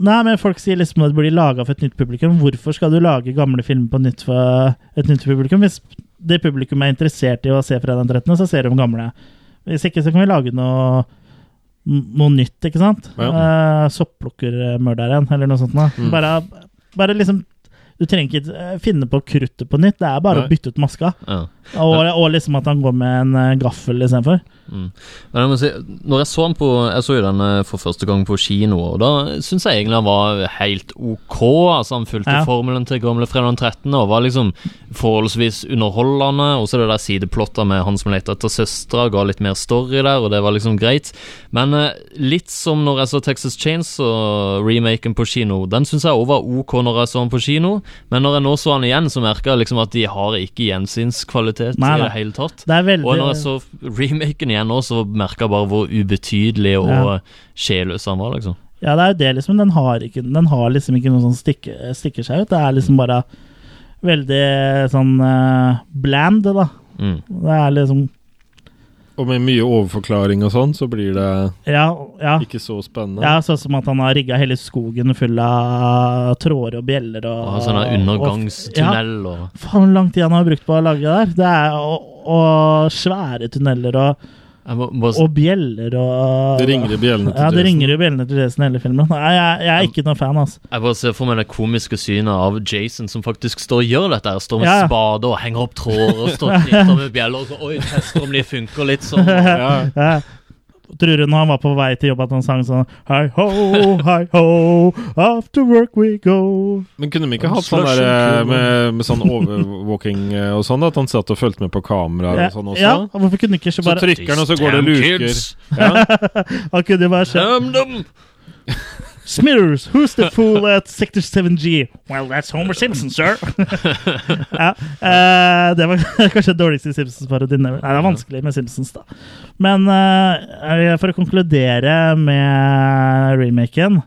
Nei, men folk sier liksom at det blir laga for et nytt publikum. Hvorfor skal du lage gamle filmer på nytt for et nytt publikum? Hvis det publikum er interessert i å se Fredag den 13., så ser de gamle. Hvis ikke, så kan vi lage noe noe nytt, ikke sant? Ja. Eh, Sopplukkermørderen, eller noe sånt. Mm. Bare, bare liksom Du trenger ikke eh, finne på kruttet på nytt, det er bare Nei. å bytte ut maska. Ja. Og, og liksom at han går med en eh, gaffel istedenfor. Mm. Men jeg må si, når jeg så han på Jeg så jo den eh, for første gang på kino, og da syns jeg egentlig han var helt ok. Altså Han fulgte Ja. formelen til gamle Fredag 13. og var liksom forholdsvis underholdende. Og så det der sideplotta med han som leter etter søstera, ga litt mer story der, og det var liksom greit. Men eh, litt som når jeg så Texas Chains og remaken på kino. Den syns jeg òg var ok når jeg så han på kino, men når jeg nå så han igjen, så merka jeg liksom at de har ikke gjensynskvalitet Nei, i nei. det hele tatt. Det veldig Og når jeg så remaken igjen nå, så merka jeg bare hvor ubetydelig og Ja. sjelløs han var, liksom. Ja, det er jo det, liksom. Den har, ikke, den har liksom ikke noe som stikker, stikker seg ut. Det er liksom bare veldig sånn uh, bland, da. Mm. Det er liksom Og med mye overforklaring og sånn, så blir det Ja, ja. ikke så spennende. Ja, sånn som at han har rigga hele skogen full av tråder og bjeller og Og sånn undergangstunnel og, og ja, Faen, hvor lang tid han har brukt på å lage det der. Det er og, og svære tunneler og, må, må, og bjeller og Det ringer i bjellene til Ja, det Jason. ringer i bjellene til Jason hele filmen. Nei, jeg, jeg er ikke noen fan, altså. Jeg bare ser for meg det komiske synet av Jason som faktisk står og gjør dette. Står med Ja. spade og henger opp tråder og står og med bjeller og så Oi, tester om de funker litt sånn. Ja. Tror du når han var på vei til jobb at han sang sånn Hei ho, hei ho, after work we go. Men kunne vi ikke hatt sånn der eh, med, med sånn overvåking eh, og sånn, at han satt og fulgte med på kameraer Ja, og sånn også? ja, hvorfor kunne ikke ikke Så bare trykker han, og så går det luker. Ja. Han kunne bare Damn skjønt! Smithers, who's the fool at sector 7G? Well, that's Homer Simpson, sir. ja, eh, det var kanskje den dårligste Simpsons-parodien. Nei, det er vanskelig med Simpsons, da. Men eh, for å konkludere med remaken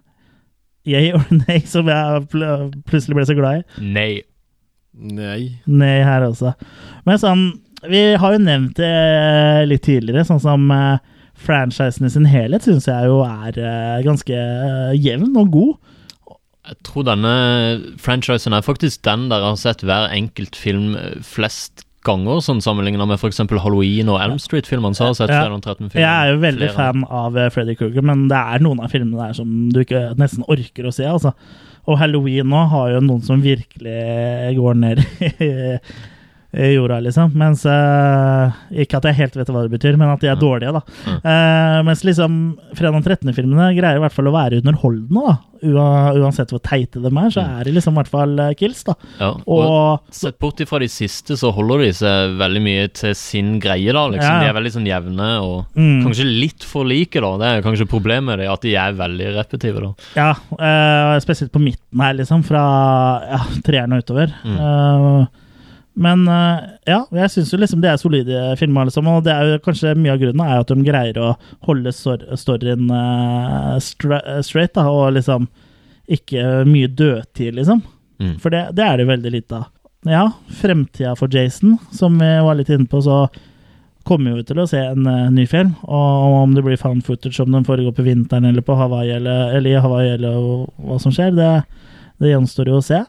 Yay or nay, som jeg pl plutselig ble så glad i. Nei. Nei. Nei her også. Men sånn Vi har jo nevnt det litt tidligere, sånn som eh, franchisen i sin helhet syns jeg jo er eh, ganske eh, jevn og god. Jeg tror denne franchisen er faktisk den der jeg har sett hver enkelt film eh, flest ganger, sånn sammenligna med f.eks. Halloween og Elm Street-filmene. så har Jeg sett ja. 13 filmer. Jeg er jo veldig Flere. fan av Freddy Krueger, men det er noen av filmene der som du ikke nesten orker å se. altså. Og Halloween nå har jo noen som virkelig går ned i, i jorda, liksom. Mens uh, Ikke at jeg helt vet hva det betyr, men at de er dårlige, da. Uh, mens liksom Fredag 13.-filmene greier i hvert fall å være underholdende, da. Uansett hvor teite de er, så er de liksom i hvert fall eh, kills, da. Ja, og, Og sett bort ifra de siste, så holder de seg veldig mye til sin greie, da. Liksom. Ja. De er veldig sånn jevne, og Mm. kanskje litt for like, da. Det er kanskje problemet med det, at de er veldig repetitive, da. Ja, uh, spesielt på midten her, liksom. Fra ja, treeren og utover. Mm. Eh, men eh, ja, jeg syns jo liksom det er solide filmer, liksom. Og det er jo kanskje mye av grunnen er at de greier å holde stor storyen eh, stra straight, da, og liksom ikke mye dødtid, liksom. Mm. For det, det er det veldig lite av. Ja, fremtida for Jason, som vi var litt inne på, så kommer vi til å se en uh, ny film. Og om det blir found footage, om den foregår på vinteren eller på Hawaii, eller, eller i Hawaii, eller hva som skjer, det, det gjenstår jo å se.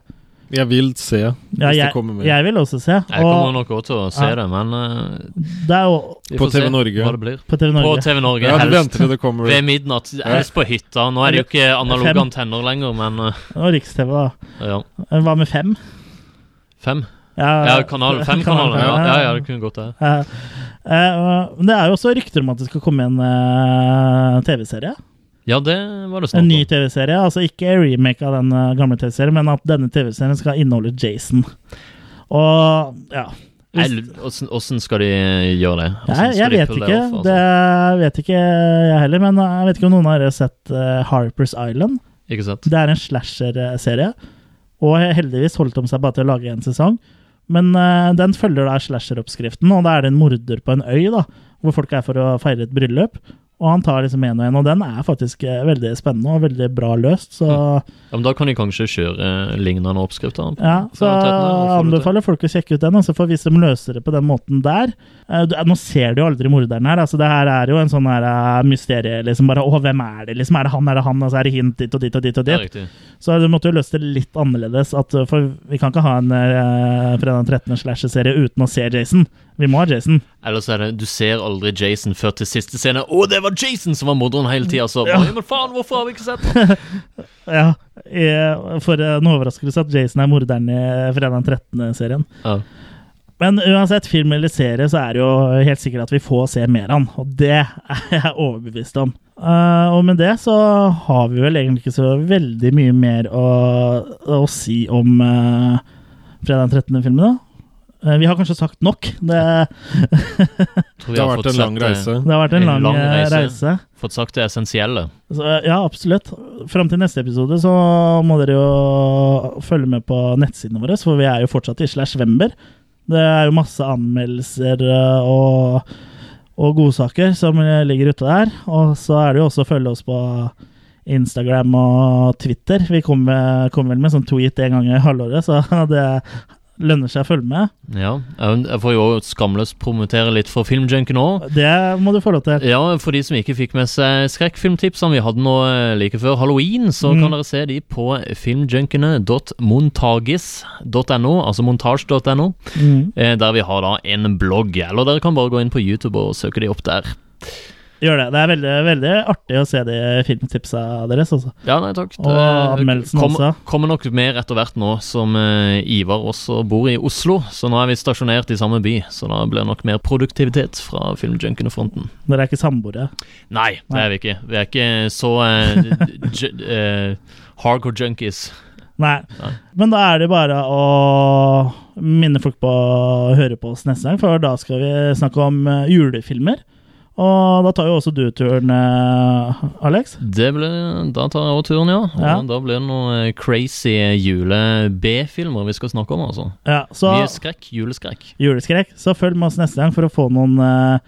Jeg vil se, hvis jeg, det kommer med. jeg vil også se. Jeg kommer nok også til å se Ja. det, men uh, det er jo På TV Norge. På TV Norge. På TV Norge, Ja, du helst. venter til det kommer Ved midnatt. Helst på hytta. Nå er det jo ikke analoge Fem. antenner lenger, men uh, Og Riks-TV, da. ja. Hva med fem? Fem? Ja, Ja, kanal, fem kanaler. Ja, ja, ja, det kunne gått, det. Ja. Uh, men det er jo også rykter om at det skal komme en eh, TV-serie. Ja, det var det snart. En ny. TV-serie. Altså ikke remake av den eh, gamle TV-serien, men at denne TV-serien skal inneholde Jason. Og ja. Åssen skal de gjøre det? Jeg, jeg de vet ikke. ikke. off, altså? Det vet ikke jeg heller. Men jeg vet ikke om noen av dere har sett uh, Harpers Island. Ikke sant? Det er en slasher-serie. Og heldigvis holdt de seg bare til å lage en sesong. Men uh, den følger da slasher-oppskriften, og da er det en morder på en øy, da, hvor folk er for å feire et bryllup. Og han tar liksom en og en, og den er faktisk eh, veldig spennende og veldig bra løst. Så Ja, men Da kan de kanskje kjøre eh, lignende oppskrifter? på- ja, så og anbefaler folk å sjekke ut den. Altså, for hvis de løser det på den måten der eh, Nå ser du jo aldri morderen her. Altså, det her er jo en sånn her mysterie. Liksom bare, å, hvem er det? Liksom, er det han, er det han? Og så er det hint dit og dit og dit. og dit. Så du måtte jo løst det litt annerledes. At, for vi kan ikke ha en uh, fredag 13. slasher-serie uten å se Jason. Vi må ha Jason. Ellers er det Du ser aldri Jason før til siste scene. Å, det var Jason som var morderen hele tida! Så Ja. Men faen, hvorfor har vi ikke sett den? Ja, For en overraskelse at Jason er morderen i fredag 13.-serien. Ja. Men uansett, film eller serie, så er det jo helt sikkert at vi får se mer av han. Og det er jeg overbevist om. Uh, og med det så har vi vel egentlig ikke så veldig mye mer å, å si om uh, fredag 13.-filmen, da. Eh, vi har kanskje sagt nok. Det, Det har vært en lang eh, reise. det har vært en lang, lang reise. Fått sagt det essensielle. Så, ja, absolutt. Fram til neste episode så må dere jo følge med på nettsidene våre, for vi er jo fortsatt i slashvember. Det er jo masse anmeldelser eh, og, og godsaker som ligger ute der. Og så er det jo også å følge oss på Instagram og Twitter. Vi kommer, kommer vel med sånn tweet en gang i halvåret, så det lønner seg å følge med. Ja, Jeg får jo skamløst promotere litt for Filmjunkie nå. Det må du få lov til. Ja, For de som ikke fikk med seg skrekkfilmtipsene vi hadde nå eh, like før halloween, så Mm. kan dere se de på filmjunkiene.montagis.no, altså montasj.no, Mm. eh, der vi har da en blogg. Eller dere kan bare gå inn på YouTube og søke de opp der. Gjør det. Det er veldig, veldig artig å se de filmtipsa deres, Også. Ja, nei takk. Og anmeldelsen kom, også. kommer nok mer etter hvert nå som uh, Ivar også bor i Oslo, så nå er vi stasjonert i samme by. Så da blir det nok mer produktivitet fra filmjunkene-fronten. Dere er ikke samboere? Nei, det er vi ikke. Vi er ikke så uh, j uh, hardcore junkies. Nei. Men da er det bare å minne folk på å høre på oss neste gang, for da skal vi snakke om eh, julefilmer. Og da tar jo også du turen, eh, Alex. Det ble, da tar jeg også turen, ja. Og Ja. Da blir det noen crazy jule-B-filmer vi skal snakke om, altså. Ja, så Mye skrekk. Juleskrekk. juleskrekk. Så følg med oss neste gang for å få noen uh,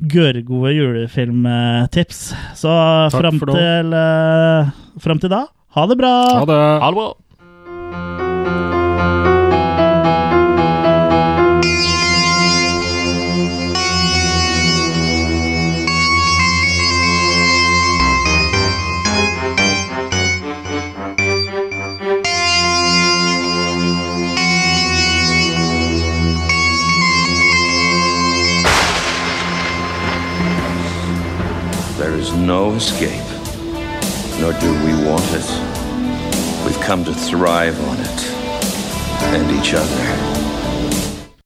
gørrgode julefilmtips. Så fram til, uh, til da, ha det bra! Ha det! Ha det bra! No escape, nor do we want it. We've come to thrive on it and each other.